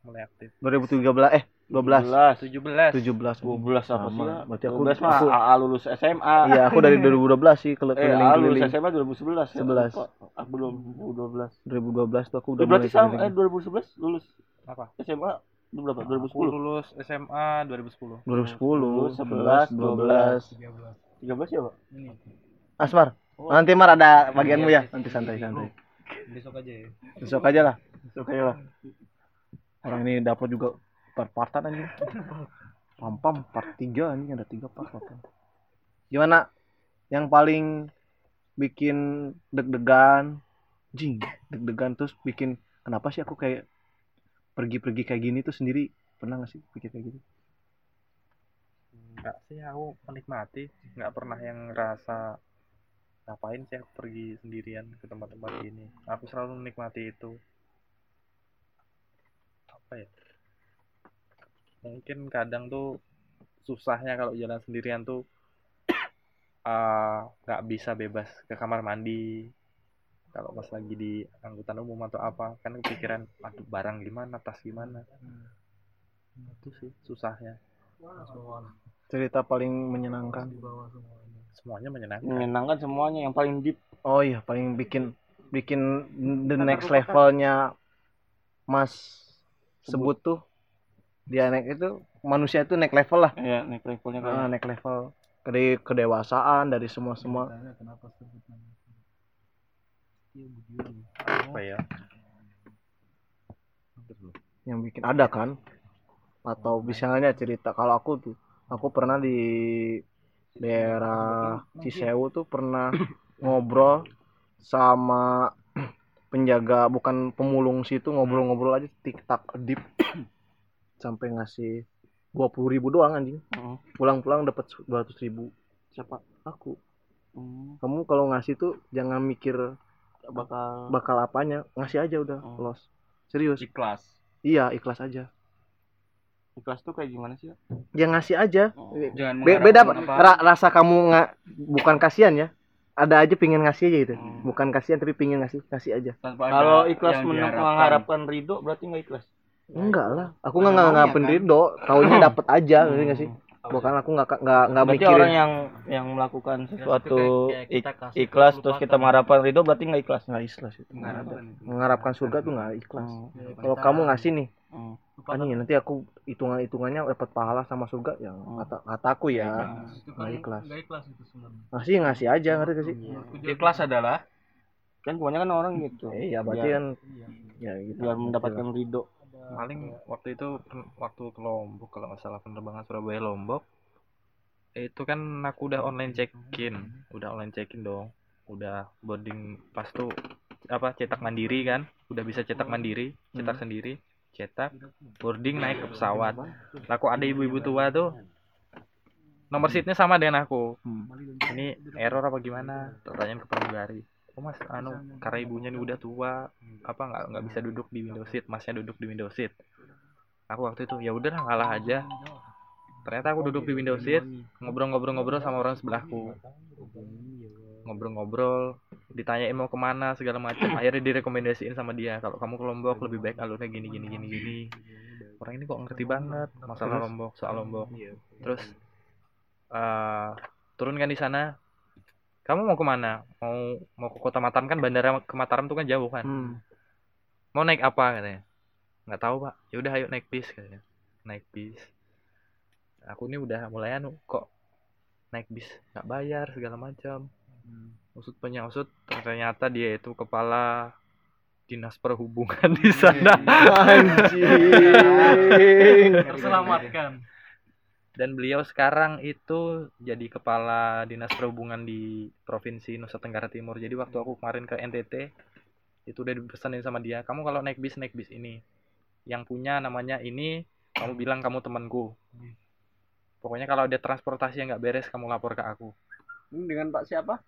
Mulai aktif 2013 eh 12 17 17 12 apa sih? Sama. ya? Berarti aku 12 mah aku- AA lulus SMA. Iya, aku dari 2012 sih kalau Eh, AA lulus. SMA 2011. ya? 11. Lupa. Aku belum 2012. 2012 tuh aku udah berarti sama eh keliling. 2011 lulus apa SMA berapa? aku 2010. lulus SMA 2010 2010, 11, 12. 13 ya, Pak? Asmar, nanti Mar ada bagianmu ya. Nanti santai-santai. Besok aja ya. Besok aja lah. Besok aja lah. Orang ini dapat juga part-partan aja. Pam-pam part 3 anjing ada 3 part pam. Gimana yang paling bikin deg-degan? Jing, deg-degan terus bikin kenapa sih aku kayak pergi-pergi kayak gini tuh sendiri pernah gak sih pikir kayak gitu? enggak sih aku menikmati nggak pernah yang ngerasa ngapain sih aku pergi sendirian ke tempat-tempat gini aku selalu menikmati itu apa ya? Mungkin kadang tuh susahnya kalau jalan sendirian tuh eh, (clears throat) nggak bisa bebas ke kamar mandi. Kalau pas lagi di angkutan umum atau apa kan kepikiran aduh barang gimana tas gimana? Itu sih susahnya. Cerita paling menyenangkan. semuanya menyenangkan. Menyenangkan semuanya yang paling deep. Oh iya, paling bikin bikin the next levelnya Mas sebut tuh dia naik itu manusia itu naik level lah. Ya, naik levelnya kan. Ah, naik level dari kedewasaan dari semua semua. apa ya yang bikin ada kan atau misalnya cerita kalau aku tuh aku pernah di daerah Cisewu tuh pernah ngobrol sama penjaga bukan pemulung situ ngobrol-ngobrol aja tik tak deep (coughs) sampai ngasih dua puluh ribu doang anjing Heeh. pulang-pulang dapat dua ratus ribu Siapa? aku Hmm, kamu kalau ngasih tuh jangan mikir bakal bakal apanya ngasih aja udah Oh. los serius Ikhlas. iya ikhlas aja ikhlas tuh kayak gimana sih? ya? ngasih aja Oh. Jangan Be- beda apa. ra- rasa kamu nggak bukan kasihan ya ada aja pingin ngasih aja gitu. Hmm. bukan kasihan tapi pingin ngasih kasih aja. Kalau ikhlas mengharapkan ridho berarti nggak ikhlas. enggak lah. Aku nggak nggak maunya, ngapin kan? ridho. Taunya dapat aja ngerti nggak sih? Bukan aku nggak nggak nggak Berarti mikirin. orang yang yang melakukan sesuatu kayak kita ik- kasih ikhlas terus kita mengharapkan ridho berarti nggak ikhlas. nggak ikhlas itu. Mengharapkan surga tuh nggak ikhlas. Hmm. kalau kamu ngasih nih Hmm. anjing nanti aku hitungan hitungannya dapat pahala sama surga. Yang Hmm. kata kataku ya. Nggak kan ikhlas. nggak ikhlas itu sebenarnya. ngasih ngasih aja ngerti gak sih? Ikhlas adalah Kan kebanyakan orang gitu. eh, iya berarti kan ya gitu. biar mendapatkan ridho. paling waktu itu waktu ke Lombok kalau nggak salah penerbangan Surabaya Lombok itu kan aku udah online check in udah online check in dong. Udah boarding pas tuh apa cetak mandiri kan. Udah bisa cetak mandiri cetak sendiri cetak boarding naik ke pesawat. Lah kok ada ibu-ibu tua tuh. Nomor seatnya sama dengan aku. Ini error apa gimana? Pertanyaan ke pramugari oh mas anu karena ibunya ini udah tua apa nggak nggak bisa duduk di window seat? Masnya duduk di window seat. Aku waktu itu ya udah ngalah aja. Ternyata aku duduk di window seat ngobrol-ngobrol-ngobrol sama orang sebelahku ngobrol-ngobrol ditanyain mau ke mana segala macam (clears throat) akhirnya direkomendasiin sama dia kalau kamu ke Lombok lebih baik alurnya gini gini gini gini. Orang ini kok ngerti banget masalah Lombok soal Lombok. Terus eh turun kan di sana. Kamu mau ke mana? Mau mau ke kota Mataram? Kan bandara ke Mataram tuh kan jauh kan? Hmm. mau naik apa? Katanya. Nggak tahu pak. Ya udah ayo naik bis katanya. Naik bis. Aku ini udah mulai anu kok naik bis nggak bayar segala macam usut penyusut ternyata dia itu kepala dinas perhubungan (laughs) di sana. Anjing. (laughs) Terselamatkan. dan beliau sekarang itu jadi kepala dinas perhubungan di provinsi Nusa Tenggara Timur. Jadi waktu aku kemarin ke NTT itu udah dipesanin sama dia kamu kalau naik bis naik bis ini. Yang punya namanya ini kamu bilang kamu temanku. Pokoknya kalau ada transportasi yang nggak beres kamu lapor ke aku. Dengan Pak siapa?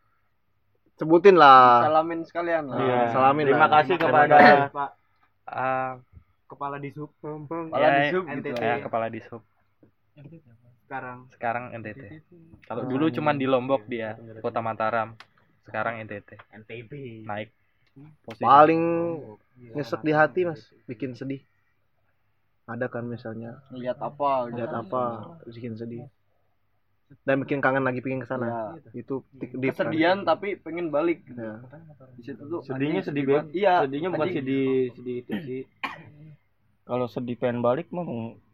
Sebutin lah Salamin sekalian lah. Iya. salamin Terima lah. kasih Terima kepada kasih. Pak Ah, Kepala Disub. ya, Kepala Disub gitu. ya, kepala disub Sekarang sekarang NTT kalau dulu cuman di Lombok dia kota Mataram sekarang NTT NTB. naik posisi paling nyesek di hati mas bikin sedih ada kan misalnya lihat apa lihat apa bikin sedih dan bikin kangen lagi pengen ke sana Ya. itu deep kan. kesedihan tapi pengen balik Ya. di situ tuh sedihnya sedih banget. iya sedihnya bukan anjing. sedih sedih itu sih kalau sedih pengen balik mah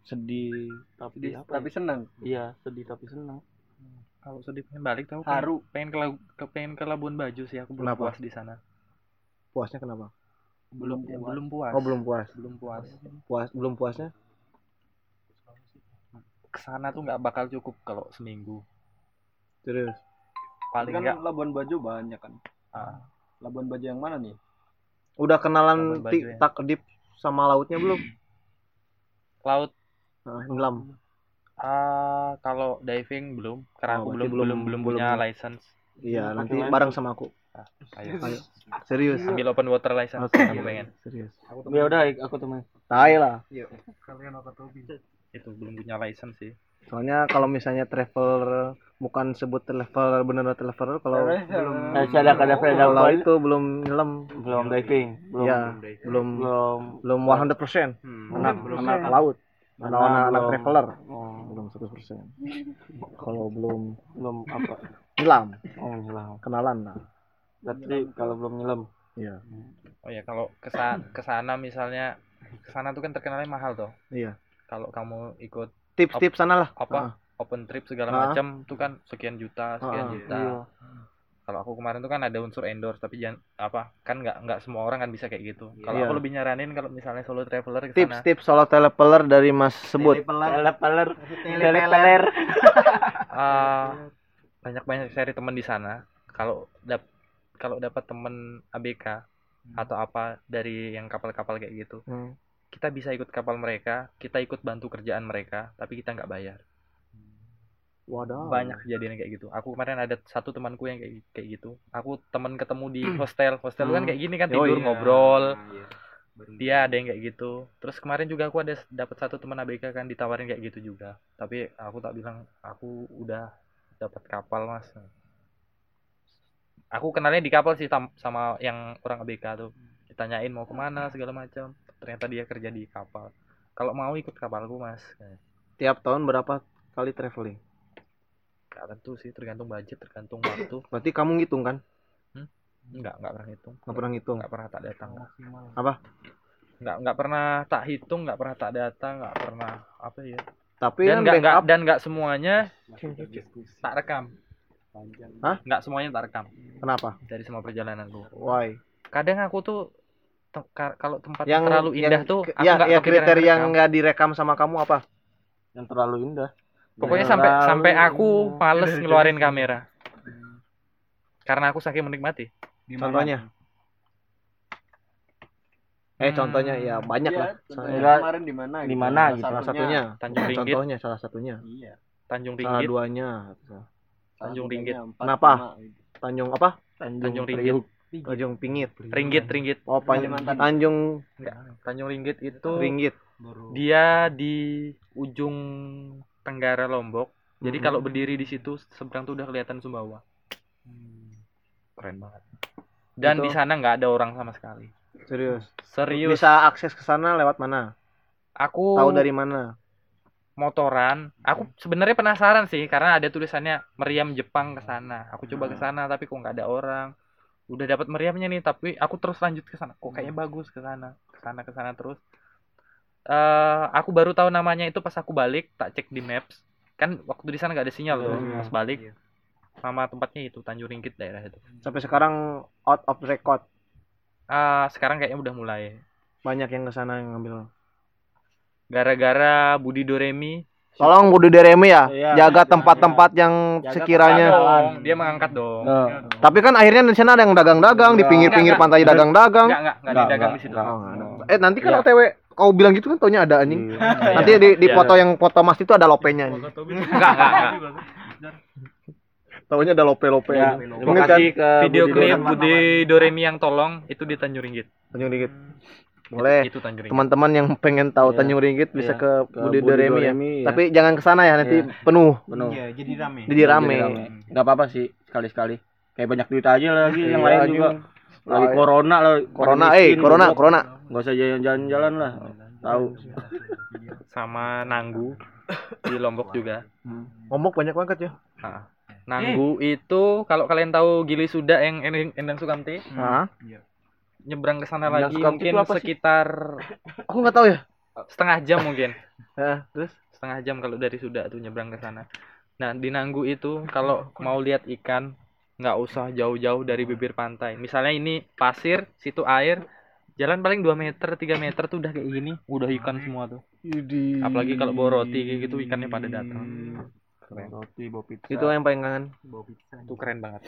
sedih tapi Sedih, apa tapi senang ya? iya sedih tapi senang Kalau sedih pengen balik tahu haru pengen ke, ke pengen ke Labuan Bajo sih aku belum Kenapa? puas di sana. puasnya kenapa belum Ya, puas. belum puas. oh belum puas belum puas. puas belum puasnya Ke sana tuh nggak bakal cukup kalau seminggu. serius Paling kan nggak Labuan Bajo banyak kan ah, Labuan Bajo yang mana nih udah kenalan tik ya. tak deep sama lautnya belum laut nah, nyelam ah kalau diving belum karena Oh, aku belum belum belum- belum belum punya ya. license. iya nanti license. bareng sama aku Ah, ayo. ayo serius Ambil open water license Oke. aku pengen. serius ya udah aku temen tai lah Itu belum punya license sih. soalnya kalau misalnya traveler bukan sebut traveler bener traveler kalau eh ada ada kalau itu belum nyelam. Belum diving belum ya belum belum belum 100% Hmm. anak belum anak ya. laut. Anak Anak anak, belum. traveler. Oh, belum 100% (laughs) kalau belum belum apa? nyelam. Oh nyelam. Kenalan lah. Berarti kalau belum nyelam? Iya. Oh ya kalau ke sana ke sana misalnya ke sana tuh kan terkenalnya mahal tuh. iya Kalau kamu ikut tips-tips sana lah apa open trip segala Ah. macam tuh kan sekian juta sekian Ah, juta. iya. Kalau aku kemarin tuh kan ada unsur endorse tapi jangan apa kan nggak nggak semua orang kan bisa kayak gitu. Kalau Iya. aku lebih nyaranin kalau misalnya solo traveler ke sana tips-tips solo traveler dari Mas sebut telepeler telepeler eh, (laughs) banyak-banyak cari teman di sana. Kalau dap kalau dapat temen ABK atau apa dari yang kapal-kapal kayak gitu, Hmm. Kita bisa ikut kapal mereka, kita ikut bantu kerjaan mereka, tapi kita nggak bayar. Waduh. banyak kejadian kayak gitu aku kemarin ada satu temanku yang kayak kayak gitu aku temen ketemu di hostel hostel kan Hmm. kayak gini kan Oh, tidur iya. ngobrol iya. dia ada yang kayak gitu terus kemarin juga aku ada dapat satu teman ABK kan ditawarin kayak gitu juga tapi aku tak bilang aku udah dapat kapal mas aku kenalnya di kapal sih sama yang orang ABK tuh ditanyain mau ke mana segala macam ternyata dia kerja di kapal kalau mau ikut kapalku mas Tiap tahun berapa kali traveling? Gak tentu sih tergantung budget tergantung waktu Berarti kamu ngitung kan? Enggak, enggak pernah hitung. Nggak pernah ngitung. Enggak pernah tak datang. Apa? Enggak, enggak pernah tak hitung, enggak pernah tak datang, enggak pernah apa ya. Tapi Dan enggak, enggak backup dan enggak semuanya tak rekam. Hah? Enggak semuanya tak rekam kenapa? dari semua perjalananku. Why? Kadang aku tuh kalau tempat Yang terlalu yang- indah tuh aku ya, enggak ya kriteria yang nggak direkam sama kamu apa? yang terlalu indah Pokoknya Yang sampai terlalu- sampai aku males (laughs) ngeluarin kamera. Karena aku saking menikmati. Contohnya? Eh Hmm. contohnya ya banyak Iya, lah. contohnya kemarin di mana Di mana gitu. Salah satunya. Tanjung Ringgit, Contohnya salah satunya. iya Tanjung Salah Ringgit, duanya. Tanjung Ringgit. Kenapa? Tanjung apa? Tanjung Ringgit, Tanjung Pingit. Ringgit, Ringgit. Oh, Panjang Kalimantan. Tanjung Enggak, Tanjung Ringgit itu Ringgit. dia di ujung tenggara Lombok. Jadi Mhm. kalau berdiri di situ seberang tuh udah kelihatan Sumbawa. Keren banget. Dan Itu- di sana nggak ada orang sama sekali. Serius. Serius. Bisa akses ke sana lewat mana? Aku Tahu dari mana? motoran. Aku sebenarnya penasaran sih karena ada tulisannya meriam Jepang ke sana. Aku coba ke sana tapi kok nggak ada orang. Udah dapat meriamnya nih tapi aku terus lanjut ke sana. Kok kayaknya bagus ke sana. Ke sana ke sana terus. eh aku baru tahu namanya itu pas aku balik, tak cek di Maps. Kan waktu di sana nggak ada sinyal loh. Iya. Pas balik nama tempatnya itu Tanjung Ringgit daerah itu. Sampai sekarang out of record. Ah, sekarang kayaknya udah mulai. Banyak yang ke sana yang ngambil. Gara-gara Budi Doremi Tolong Budi Deremi ya, Iya. jaga tempat-tempat yang Jaga sekiranya. dong, dia mengangkat dong. Tapi kan akhirnya di sana ada yang dagang-dagang di Enggak. pinggir-pinggir Enggak, pantai dagang-dagang. Enggak, enggak, enggak Enggak, enggak, di situ. enggak. Oh. Eh nanti kan Iya. OTW kau bilang gitu kan taunya ada anjing. Iya. Nanti di di Iya. foto yang foto Mas itu ada lopenya nih. Enggak, enggak, enggak. Taunya ada lope-lope. Ya, terima kan kasih ke Video klip. Budi Doremi yang tolong itu di Tanjung Ringgit. Tanjung Ringgit. Boleh. Itu. Teman-teman yang pengen tahu Iya. Tanjung Ringgit bisa Iya. ke Ke Budi Doremi ya. Ya. Tapi jangan ke sana ya nanti Iya. penuh. penuh Iya, jadi rame. Jadi rame. Nggak apa-apa sih sekali-sekali. Kayak banyak duit aja lagi yang Iya, lain juga. Lagi Ah, corona lah. Corona, eh, corona, corona. Nggak usah jalan-jalan lah. Tahu. sama Nanggu di Lombok juga. Ngomong banyak banget ya. Nanggu itu kalau kalian tahu Gili Suda yang Endang Sukamti? Nyebrang ke sana lagi mungkin apa sih? sekitar (laughs) Aku nggak tahu ya. setengah jam mungkin. (laughs) Terus setengah jam kalau dari Suda tuh nyebrang ke sana. Nah di Nanggu itu kalau mau lihat ikan nggak usah jauh-jauh dari bibir pantai. Misalnya ini pasir, situ air, jalan paling 2 meter, 3 meter tuh udah kayak gini, udah ikan semua tuh. Apalagi kalau bawa roti kayak gitu ikannya pada datang. Keren. Roti, bawa pizza. itu yang paling kangen. Itu keren banget.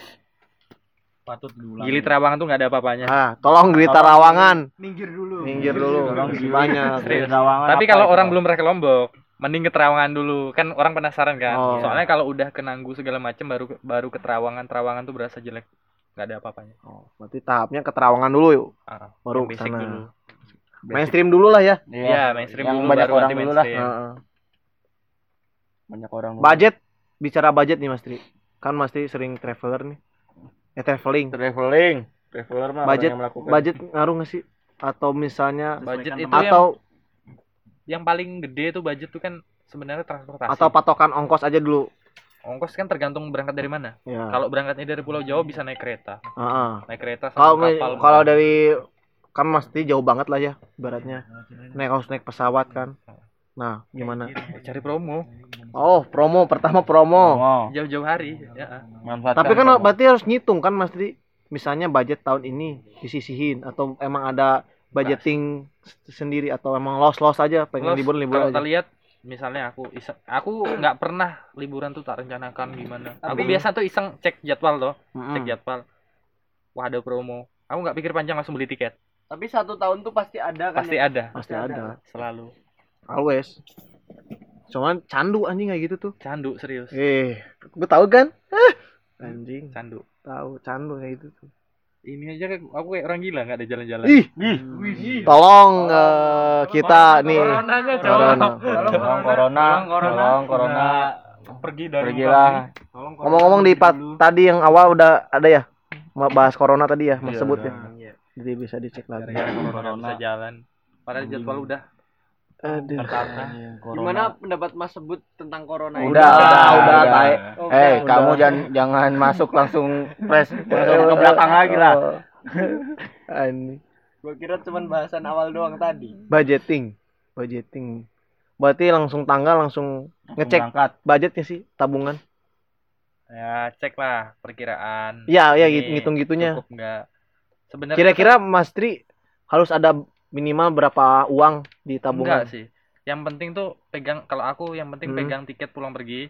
Patut diulang. Gili Trawangan tuh nggak ada apa-apanya. Ah, tolong Grita Rawangan. Minggir dulu. Minggir dulu. Gili. banyak. Serius. Terawangan Tapi kalau orang belum pernah ke Lombok, mending ke Terawangan dulu. Kan orang penasaran kan. Oh. Soalnya kalau udah ke Nanggu segala macam baru baru ke Terawangan, Terawangan tuh berasa jelek. nggak ada apa-apanya. Oh, berarti tahapnya ke Terawangan dulu yuk. Ah, Baru ke sana. dulu. Mainstream dulu lah ya. Iya, mainstream yang dulu banyak baru orang nanti dulu lah. Heeh. Banyak orang. Budget bicara budget nih Mas Tri. Kan Mas Tri sering traveler nih. Eh traveling. traveling. Traveler mah Budget yang melakukan. budget ngaruh nggak sih? Atau misalnya Budget itu yang atau yang paling gede tuh budget tuh kan sebenarnya transportasi. atau patokan ongkos aja dulu. ongkos kan tergantung berangkat dari mana. Ya. Kalau berangkatnya dari Pulau Jawa bisa naik kereta. Heeh. Naik kereta Kalau sama mi- kapal. kalau dari kan mesti jauh banget lah ya ibaratnya. Naik harus naik pesawat kan. Nah, gimana? cari promo Oh, promo pertama promo. Oh, jauh-jauh hari ya. manfaatkan. Tapi kan promo. berarti harus ngitung kan Mas Tri. Misalnya budget tahun ini disisihin atau emang ada budgeting s- sendiri atau emang los-los aja pengen liburan-liburan kalau aja. kita lihat misalnya aku iseng, aku nggak pernah liburan tuh tak rencanakan gimana. aku Tapi- biasa tuh iseng cek jadwal loh, Mm-mm. cek jadwal. Wah ada promo. Aku nggak pikir panjang langsung beli tiket. Tapi satu tahun tuh pasti ada kan. Pasti ya? ada, Pasti ada. selalu. Always. Cuman candu anjing kayak gitu tuh. Candu serius, Eh, gue tahu kan? Ah, anjing, candu. tahu candu kayak gitu tuh. Ini aja kayak- aku kayak orang gila nggak ada jalan-jalan. Ih, tolong eh, kita nih Coronanya Corona. Tolong corona, tolong corona. Pergi dari Pergilah. Ngomong-ngomong di part tadi yang awal udah ada ya Ma- bahas corona tadi ya, Mas Iya, sebut ya. Jadi bisa dicek lagi. Corona bisa jalan. Padahal jadwal udah Aduh. Gimana pendapat Mas sebut tentang corona ini? Udah, udah, udah. Oke. Eh, udah. kamu jangan jangan masuk langsung press langsung ke belakang lagi lah. (laughs) Ah, Ini Gua kira cuman bahasan awal doang tadi. budgeting, budgeting. Berarti langsung tanggal langsung ngecek Berangkat. budgetnya sih tabungan. ya cek lah perkiraan. Iya, ya Ini ngitung gitunya. Cukup? Sebenarnya Kira-kira Mas Tri harus ada minimal berapa uang di tabungan? Enggak sih. Yang penting tuh pegang kalau aku yang penting Hmm. pegang tiket pulang pergi.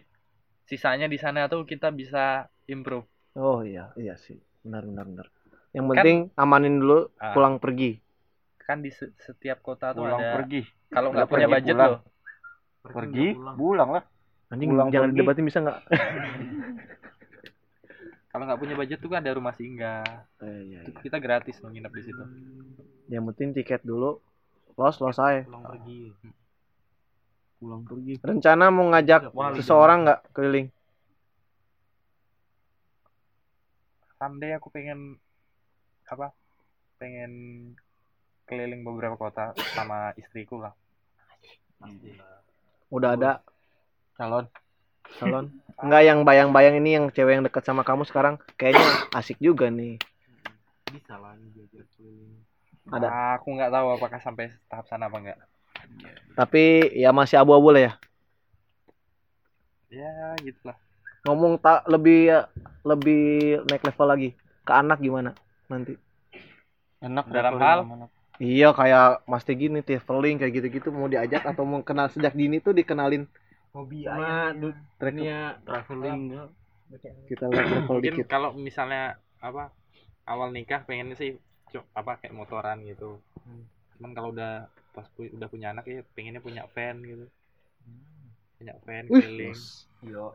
Sisanya di sana tuh kita bisa improve. Oh iya, iya sih. Benar benar benar. Yang Kan- penting amanin dulu Ah. pulang pergi. Kan di se- setiap kota tuh Pulang ada pergi. kalau nggak punya budget pulang. loh. Pergi, pulang lah. Anjing Pulang jangan pergi. didebatin bisa nggak? (laughs) Kalau nggak punya budget tuh kan ada rumah singgah. Eh, iya, Itu Kita gratis loh nginep di situ. Yang penting tiket dulu. Los los aja. pulang pergi. Pulang pergi. Rencana mau ngajak seseorang nggak keliling? Someday aku pengen apa? Pengen keliling beberapa kota sama istriku lah. Udah ada Calon. calon? Enggak yang bayang-bayang ini yang cewek yang dekat sama kamu sekarang kayaknya asik juga nih. Bisa lah diajak keliling. Ada. Aku nggak tahu apakah sampai tahap sana apa enggak. Tapi ya masih abu-abu lah ya. Ya gitulah. Ngomong tak lebih lebih naik level lagi. Ke anak gimana nanti? Enak Dalam hal? Iya kayak Mas Tegi nih traveling kayak gitu-gitu mau diajak atau mau kenal sejak dini tuh dikenalin Hobi Sama du- trek dunia traveling. kita lihat travel Mungkin dikit. kalau misalnya apa awal nikah pengennya sih cu- apa kayak motoran gitu. Cuman kalau udah pas pu- udah punya anak ya pengennya punya van gitu. Punya van Wih. keliling. Yo,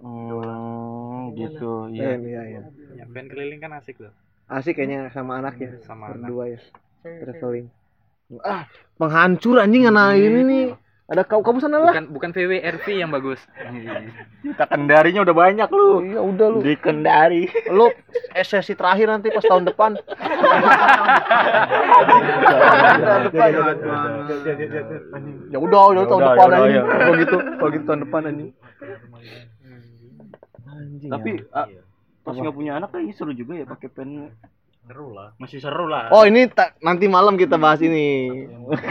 Hmm, gitu. Iya. Iya iya iya. Punya van keliling kan asik loh Asik kayaknya sama anak ya. sama anak. Berdua ya. Traveling. Ah, penghancur anjing anak ini nih. Ada kau kamu sana lah. Bukan bukan VWRV yang bagus. Kita kendarinya udah banyak lu. Iya udah lu. Di kendari. Lu sesi terakhir nanti pas tahun depan. (laughs) Ya udah, udah tahun udah, depan ya udah, anjing. ya. Kalau gitu, kalau gitu tahun depan. Anjing. Tapi ya. ah, pas nggak punya anak kayaknya seru juga ya pakai pen. Seru lah. Masih seru lah. Oh, ini ta- nanti malam kita bahas ini.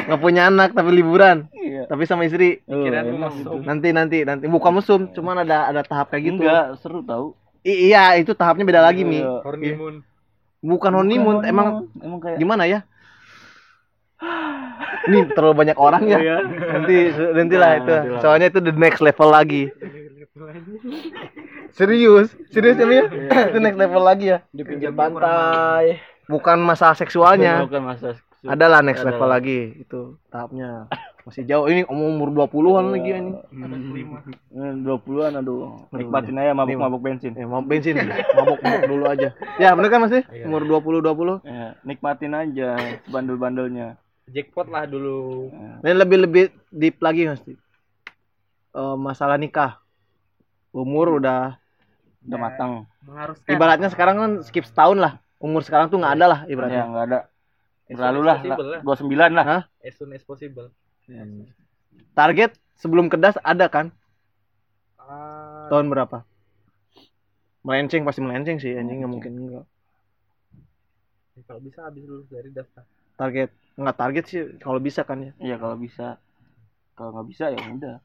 Nggak punya anak tapi liburan. Iya. Tapi sama istri. Kirain Oh. Nanti nanti nanti bukan mesum, cuman ada ada tahap kayak gitu. Enggak, seru tahu. I- iya, itu tahapnya beda lagi, Mi. Iya. Honeymoon. Bukan honeymoon, emang emang kayak gimana ya? Ini terlalu banyak orang ya. Iya. Nanti nanti lah itu. nanti lah. Soalnya itu the next level lagi. Serius, serius ya Mi? ya? itu next level lagi ya. Di pinggir pantai. Bukan masalah seksualnya. bukan masa Adalah next Adalah. level lagi itu tahapnya. Masih jauh ini umur 20-an lagi ini. Hmm, 20-an aduh. Nikmatin aja mabuk-mabuk bensin. Eh, mau bensin, (laughs) mabok-mabok dulu aja. Ya, bener kan Mas? ya? Umur 20 20. Ya, nikmatin aja bandel-bandelnya. Jackpot lah dulu. Ini lebih-lebih deep lagi Mas. Eh, masalah nikah. Umur udah Udah matang. Mengharuskan. ibaratnya sekarang kan skip setahun lah. Umur sekarang tuh nggak ada lah Ya, ibaratnya. enggak ada. As soon Terlalu lah, lah. 29 lah. Hah? As soon as possible. Target sebelum kedas ada kan? Ah, Tahun berapa? Melenceng pasti melenceng sih anjing nggak mungkin enggak. kalau bisa habis dulu dari daftar. Target nggak target sih kalau bisa kan ya. Iya, kalau bisa. Kalau nggak bisa ya udah.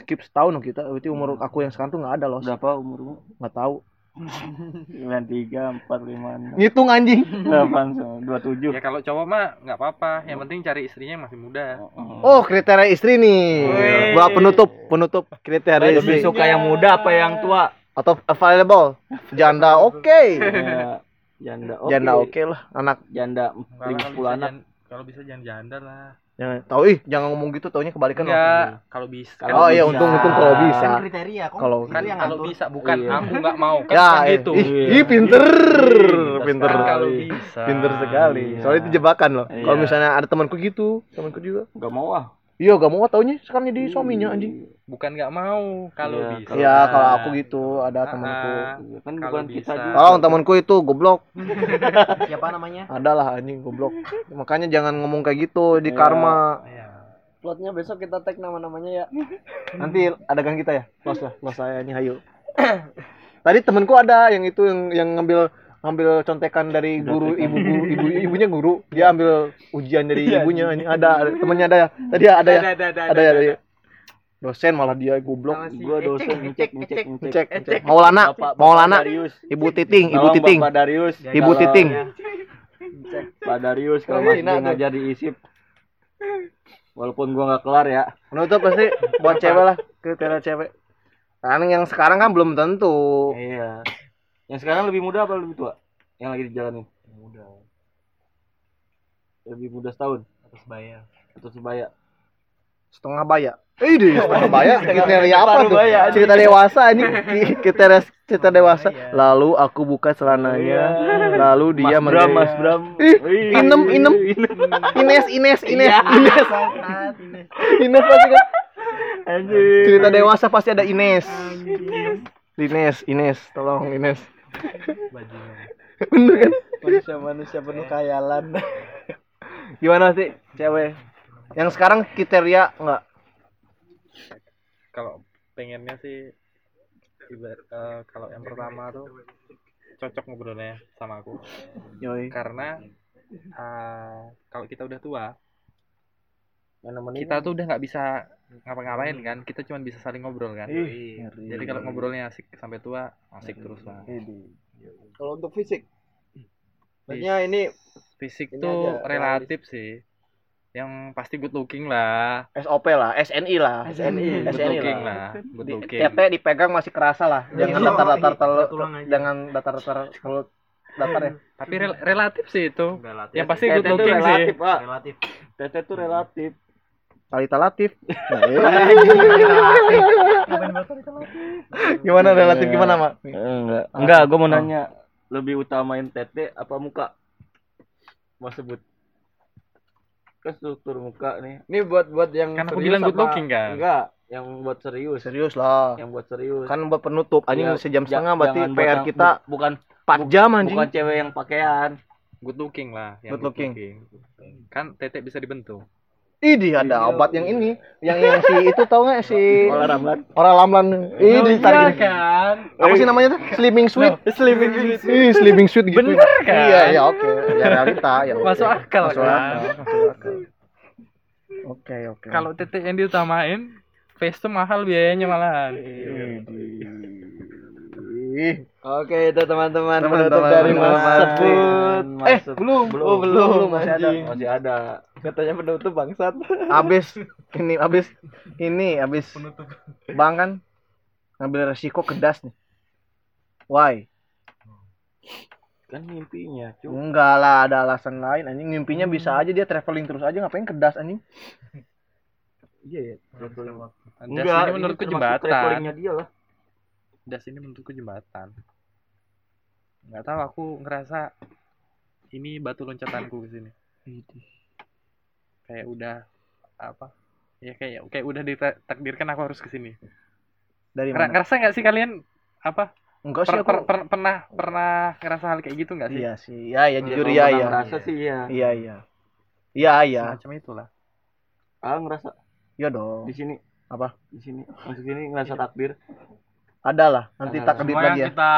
Skip setahun dong kita. Berarti umur aku yang sekarang tuh nggak ada loh. Berapa umurmu? Nggak tahu. 93, 45, 6, Ngitung anjing. 8, 27. Ya kalau cowok mah nggak apa-apa. Yang penting cari istrinya yang masih muda. Oh, kriteria istri nih. Wih. Buat penutup, penutup kriteria Lebih istri. suka yang muda apa yang tua? Atau available. Janda oke. Ya, janda oke. Janda oke lah. Anak Janda 10 bisa anak. kalau bisa jangan janda lah. Jangan tahu ih, jangan ngomong gitu taunya kebalikan loh. Enggak, kalau bisa. Oh iya, untung untung kalau bisa. Kan kriteria kok. Kalau kan yang kalau bisa bukan Iya. aku nggak mau (laughs) kan ya, eh, gitu. ih, ih, pinter, pinter, Kan kalau sekali. bisa. pinter sekali. Iya. Soalnya itu jebakan loh. Kalau Iya. misalnya ada temanku gitu, temanku juga. Enggak mau ah. Iya, gak mau taunya sekarang jadi suaminya anjing. Bukan nggak mau kalau Iya, bisa. Iya, kalau aku gitu ada Ah, temanku. ah. Kan Kalau bukan bisa. kita juga. Tolong temanku itu goblok. (laughs) Siapa namanya? Ada lah anjing goblok. Makanya jangan ngomong kayak gitu di Iya. karma. Iya. Plotnya besok kita tag nama-namanya ya. Nanti adegan kita ya. Los lah, los saya ini hayu. (coughs) Tadi temanku ada yang itu yang yang ngambil ngambil contekan dari guru ibu guru ibu ibunya guru. Dia ambil ujian dari ibunya. ini ada ada- temennya ada ya? Tadi ada ya? Ada ya tadi. dosen malah dia goblok. Gua dosen ngecek ngecek cek cek Maulana Maulana ibu titing ibu titing. Bapak Darius. ibu titing. Pak Darius kalau masih Ina tuh. ngajar di ISIP. Walaupun gua nggak kelar ya. penutup pasti buat cewek lah kriteria cewek. Kan yang sekarang kan belum tentu. Iya. Yang sekarang lebih muda apa lebih tua? Yang lagi dijalanin. Muda. Lebih muda setahun? Atas bayar. atau sebaya. setengah baya. Eh deh (laughs) setengah baya? Kriteria apa tuh? cerita dewasa ini (laughs) kriteria cerita dewasa. lalu aku buka celananya lalu dia Mas Bram, Mas Bram. Ih, inem, (laughs) inem. Ines Ines Ines. Ines. Ines pasti kan? Cerita dewasa pasti ada Ines Ines Ines tolong Ines. Bener kan? Manusia-manusia penuh khayalan. gimana sih cewek? Yang sekarang kriteria enggak Kalau pengennya sih ibarat eh, kalau yang pertama tuh cocok ngobrolnya sama aku. Yoi. Karena eh, kalau kita udah tua yang nemenin kita tuh udah nggak bisa ngapa-ngapain kan kita cuma bisa saling ngobrol kan. Ih, jadi kalau ngobrolnya asik sampai tua asik terus lah Kalau untuk fisik. Maksudnya ini fisik Ini tuh aja, relatif sih. Yang pasti good looking lah. SOP lah SNI lah. SNI. good SNI looking lah lah good Di- looking. Tete dipegang masih kerasa lah. Jangan datar-datar terlalu jangan datar-datar terlalu datar ya. Tapi rel- relatif sih itu. Relatif. yang pasti Tete good tuh looking sih. relatif, Pak. Relatif. Tete tuh relatif. (laughs) Talita Latif gimana relatif gimana mak Enggak. Enggak, gua mau nanya. Lebih utamain tete apa muka? Mau sebut. kan struktur muka nih. Ini buat buat yang Kan aku bilang good looking kan. Enggak, yang buat serius. Serius lah. Yang buat serius. Kan buat penutup anjing Ya, sejam ja- setengah berarti PR yang- kita bu- bukan 4 jam anjing. bukan cewek yang pakaian. Good looking lah. Yang Good looking. Kan tetek bisa dibentuk. Ini ada obat yang ini, yang yang si itu tau nggak si Orang ramlan. orang lamlan. Ini ditarik. kan Apa sih namanya tuh? Sleeping sweet. Sleeping sweet. Ih, sleeping sweet gitu. Bener kan? Iya, ya oke. Ya realita ya. oke. Masuk akal Masuk kan? akal. Masuk akal. Oke, oke. Kalau tetek yang diutamain, face tuh mahal biayanya malahan. Ih, Oke itu teman-teman Teman-teman, penutup dari Mas. Sebut. Eh belum, Belum. oh belum, Belum, masih ada. Masih ada. Katanya penutup bangsat. abis ini abis ini abis bang kan ngambil resiko kedas nih. Why? Kan mimpinya, cu. Enggak lah, ada alasan lain anjing. Mimpinya bisa aja dia traveling terus aja ngapain kedas anjing? Iya ya. traveling. Enggak, ini menurutku jembatan. travelingnya dia lah. Das ini menurutku jembatan. Nggak tahu aku ngerasa ini batu loncatanku ke sini. Kayak udah apa? Ya kayak kayak udah ditakdirkan aku harus ke sini. Dari mana? Ngerasa nggak sih kalian apa? Enggak sih Per- aku. per- per- pernah pernah ngerasa hal kayak gitu nggak sih? Iya sih. Ya ya jujur ya ya. Ngerasa sih ya. Iya iya. Iya iya. Semacam itulah. Ah ngerasa Iya dong. di sini Apa? di sini masuk sini ngerasa takdir. Ada lah. Nanti tak kedip lagi ya. kita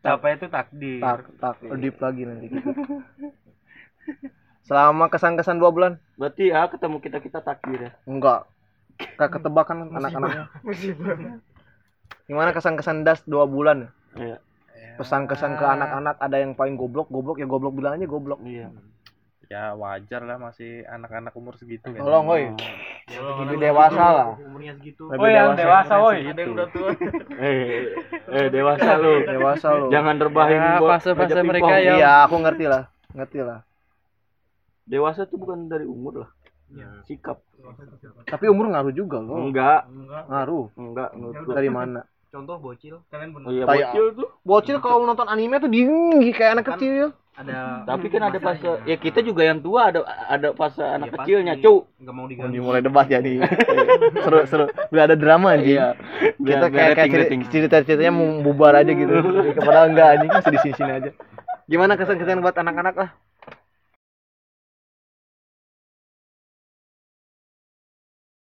capai itu takdir Tak tak kedip lagi nanti. gitu. (laughs) Selama kesan-kesan dua bulan? Berarti ya ketemu kita kita takdir ya. Enggak. Gak ketebakan anak-anaknya. Gimana kesan-kesan das dua bulan? Iya. Pesan-kesan ke anak-anak ada yang paling goblok, goblok ya goblok bilang aja goblok. Iya. Ya wajar lah masih anak-anak umur segitu kan. Tolong, woi. Lebih dewasa lah. Umurnya segitu. Lebih oh yang dewasa woi Gitu. ada yang udah tua (laughs) Eh, eh dewasa lu. (laughs) Dewasa lo. Jangan terbahin Ya, buat fase-fase mereka ya. Iya, aku ngerti lah. Ngerti lah. Dewasa tuh bukan dari umur lah. Iya. Sikap. Tapi umur ngaruh juga loh. Enggak, Ngaruh. enggak menurut gua. Dari mana? Contoh bocil kalian Oh bener iya bocil tuh. Bocil kalau nonton anime tuh dingin kayak anak Kan- kecil. Ada Tapi kan ada fase ya kita juga yang tua ada ada fase anak Iya, kecilnya, cu. nggak mau Ini diganti. mulai debat ya nih. (laughs) seru seru. Biar ada drama anjing. Iya. Kita Biar- kayak, kayak rating, ceri- rating. cerita-ceritanya mau bubar aja gitu. (laughs) Padahal enggak anjing masih di sini-sini aja. Gimana kesan-kesan buat anak-anak lah?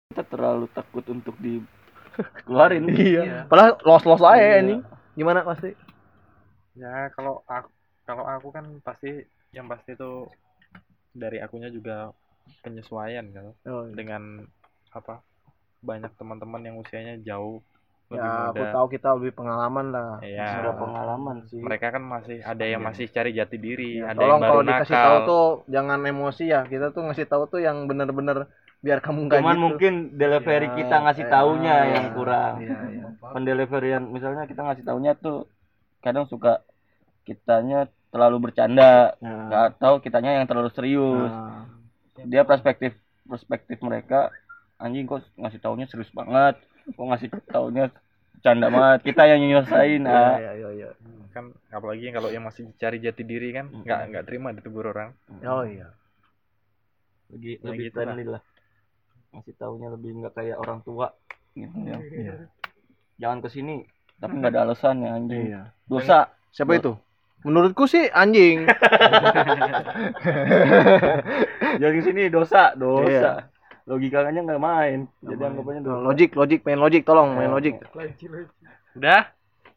Kita terlalu takut untuk dikeluarin. (laughs) Iya. Padahal los-los aja Iya. anjing. Gimana pasti? Ya kalau aku kalau aku kan pasti yang pasti itu dari akunya juga penyesuaian kan Oh, dengan apa banyak teman-teman yang usianya jauh lebih ya, aku muda. tahu kita lebih pengalaman lah. Ya, Ada pengalaman sih. mereka kan masih ada yang masih cari jati diri, ada Iya. Tolong yang baru kalau dikasih tahu tuh jangan emosi ya. Kita tuh ngasih tahu tuh yang bener-bener biar kamu enggak Cuman gitu. mungkin delivery Ya, kita ngasih eh, taunya ah, yang kurang. Iya, iya. Pendeliverian misalnya kita ngasih taunya tuh kadang suka kitanya terlalu bercanda Nah, atau kitanya yang terlalu serius. nah. Dia perspektif perspektif mereka anjing kok ngasih taunya serius banget. Kok ngasih taunya bercanda banget. Kita yang nyelesain Iya, ah. iya, iya, iya. kan apalagi kalau yang masih cari jati diri kan nggak nggak terima ditegur orang. Oh iya. Lebih Ya lebih gitu lah. friendly lah. Ngasih taunya lebih nggak kayak orang tua gitu ya. Iya. Jangan ke sini tapi nggak ada alasannya anjing. Iya. Dosa. Siapa itu? Menurutku sih anjing. (laughs) Jangan ke sini dosa, dosa. Iya. Logikanya nggak main. Jadi anggapannya dosa. logik, logik, main logik, tolong main logik. Udah,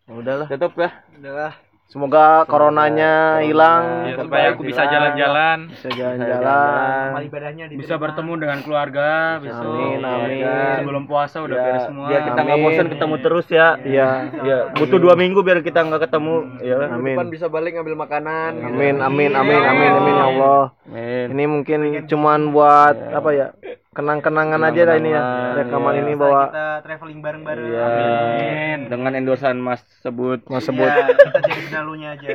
Udahlah. Tutup ya. Udahlah. Semoga coronanya hilang, ya, supaya aku bisa jalan-jalan. bisa jalan-jalan. Bisa bertemu dengan keluarga besok Amin, amin. sebelum puasa udah Ya, beres semua biar kita nggak bosan ketemu terus ya. Iya. Ya, butuh dua minggu biar kita nggak ketemu. Ya. Amin. Depan bisa balik ngambil makanan. Amin, amin, amin, amin, amin ya Allah. Amin. Ini mungkin cuman buat apa ya? Kenang-kenangan aja lah ini ya. Rekaman iya. ini bahwa kita traveling bareng-bareng. Iya. Dengan endorsan Mas sebut. Mas sebut. Ya, kita jadi benalunya aja.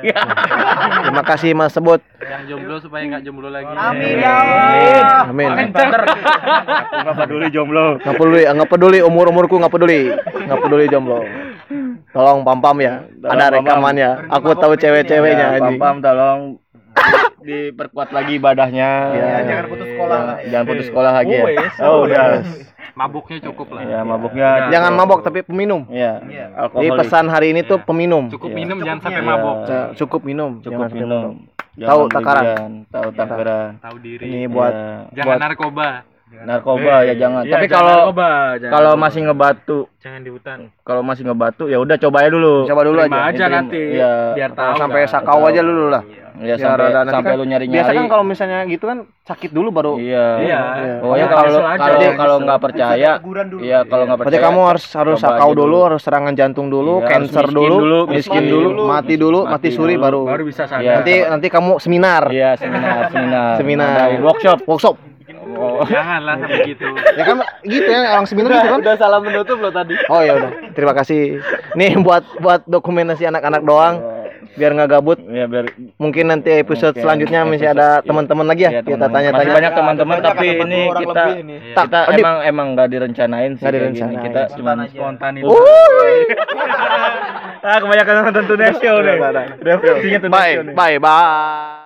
(laughs) Terima kasih Mas sebut. Yang jomblo supaya nggak jomblo lagi. Amin ya Allah. Amin. Aku nggak peduli jomblo. Nggak peduli, nggak peduli umur umurku nggak peduli, nggak peduli jomblo. Tolong pam pam ya, Tolong ada rekamannya. Aku tahu cewek-ceweknya Ya, anjing. Pam Pam tolong diperkuat lagi ibadahnya. Iya, jangan putus sekolah lah ya. Jangan putus sekolah lagi ya. Wes, Oh, udah. Mabuknya cukup lah. Ya, mabuknya. Jangan mabok tapi peminum. Iya. Iya. Jadi Alkoholik. pesan hari ini tuh Iya. peminum. Cukup Iya. minum jangan sampai Iya. mabuk. Eh, Cukup minum. Cukup Jangan sampai minum. Tahu takaran. Tahu takaran. Tahu diri. Ini buat Iya. jangan buat- narkoba. narkoba ya jangan. Iya, Tapi jangan kalau narkoba, jangan kalau narkoba. masih ngebatu, jangan di hutan. kalau masih ngebatu ya udah coba aja dulu. coba dulu Terima aja. aja nanti. Iya. Biar tahu. sampai kan. sakau aja dulu lah. Ya Biar sampai sampai kan- lu nyari-nyari. Biasa kan kalau misalnya gitu kan sakit dulu baru. Iya. Iya. Pokoknya Iya, kalau kalau nggak percaya, iya kalau nggak Berarti percaya. kamu harus harus sakau dulu, harus serangan jantung dulu, Iya, cancer dulu, miskin dulu, mati dulu, mati suri baru. Baru bisa sadar. Iya. Nanti nanti kamu seminar. Iya seminar seminar Seminar. Workshop. Workshop. Oh. (laughs) Janganlah sampai (laughs) gitu. Ya kan gitu ya orang seminar gitu kan. Udah salah menutup lo tadi. Oh ya udah. Terima kasih. Nih buat buat dokumentasi anak-anak doang biar nggak gabut. Iya biar Mungkin nanti episode Mungkin selanjutnya masih episode- ada iya. teman-teman lagi ya. Iya, kita teman-teman. tanya-tanya. Masih banyak teman-teman Banyak, tapi ada 40 ini orang kita lebih ini. Tak, kita Adip. emang emang nggak direncanain sih Nggak kayak gini. direncanain. Kita cuma Spontan aja. Spontan itu. (laughs) ah kebanyakan nonton Tunesio nih. Referensinya Bye, bye, bye.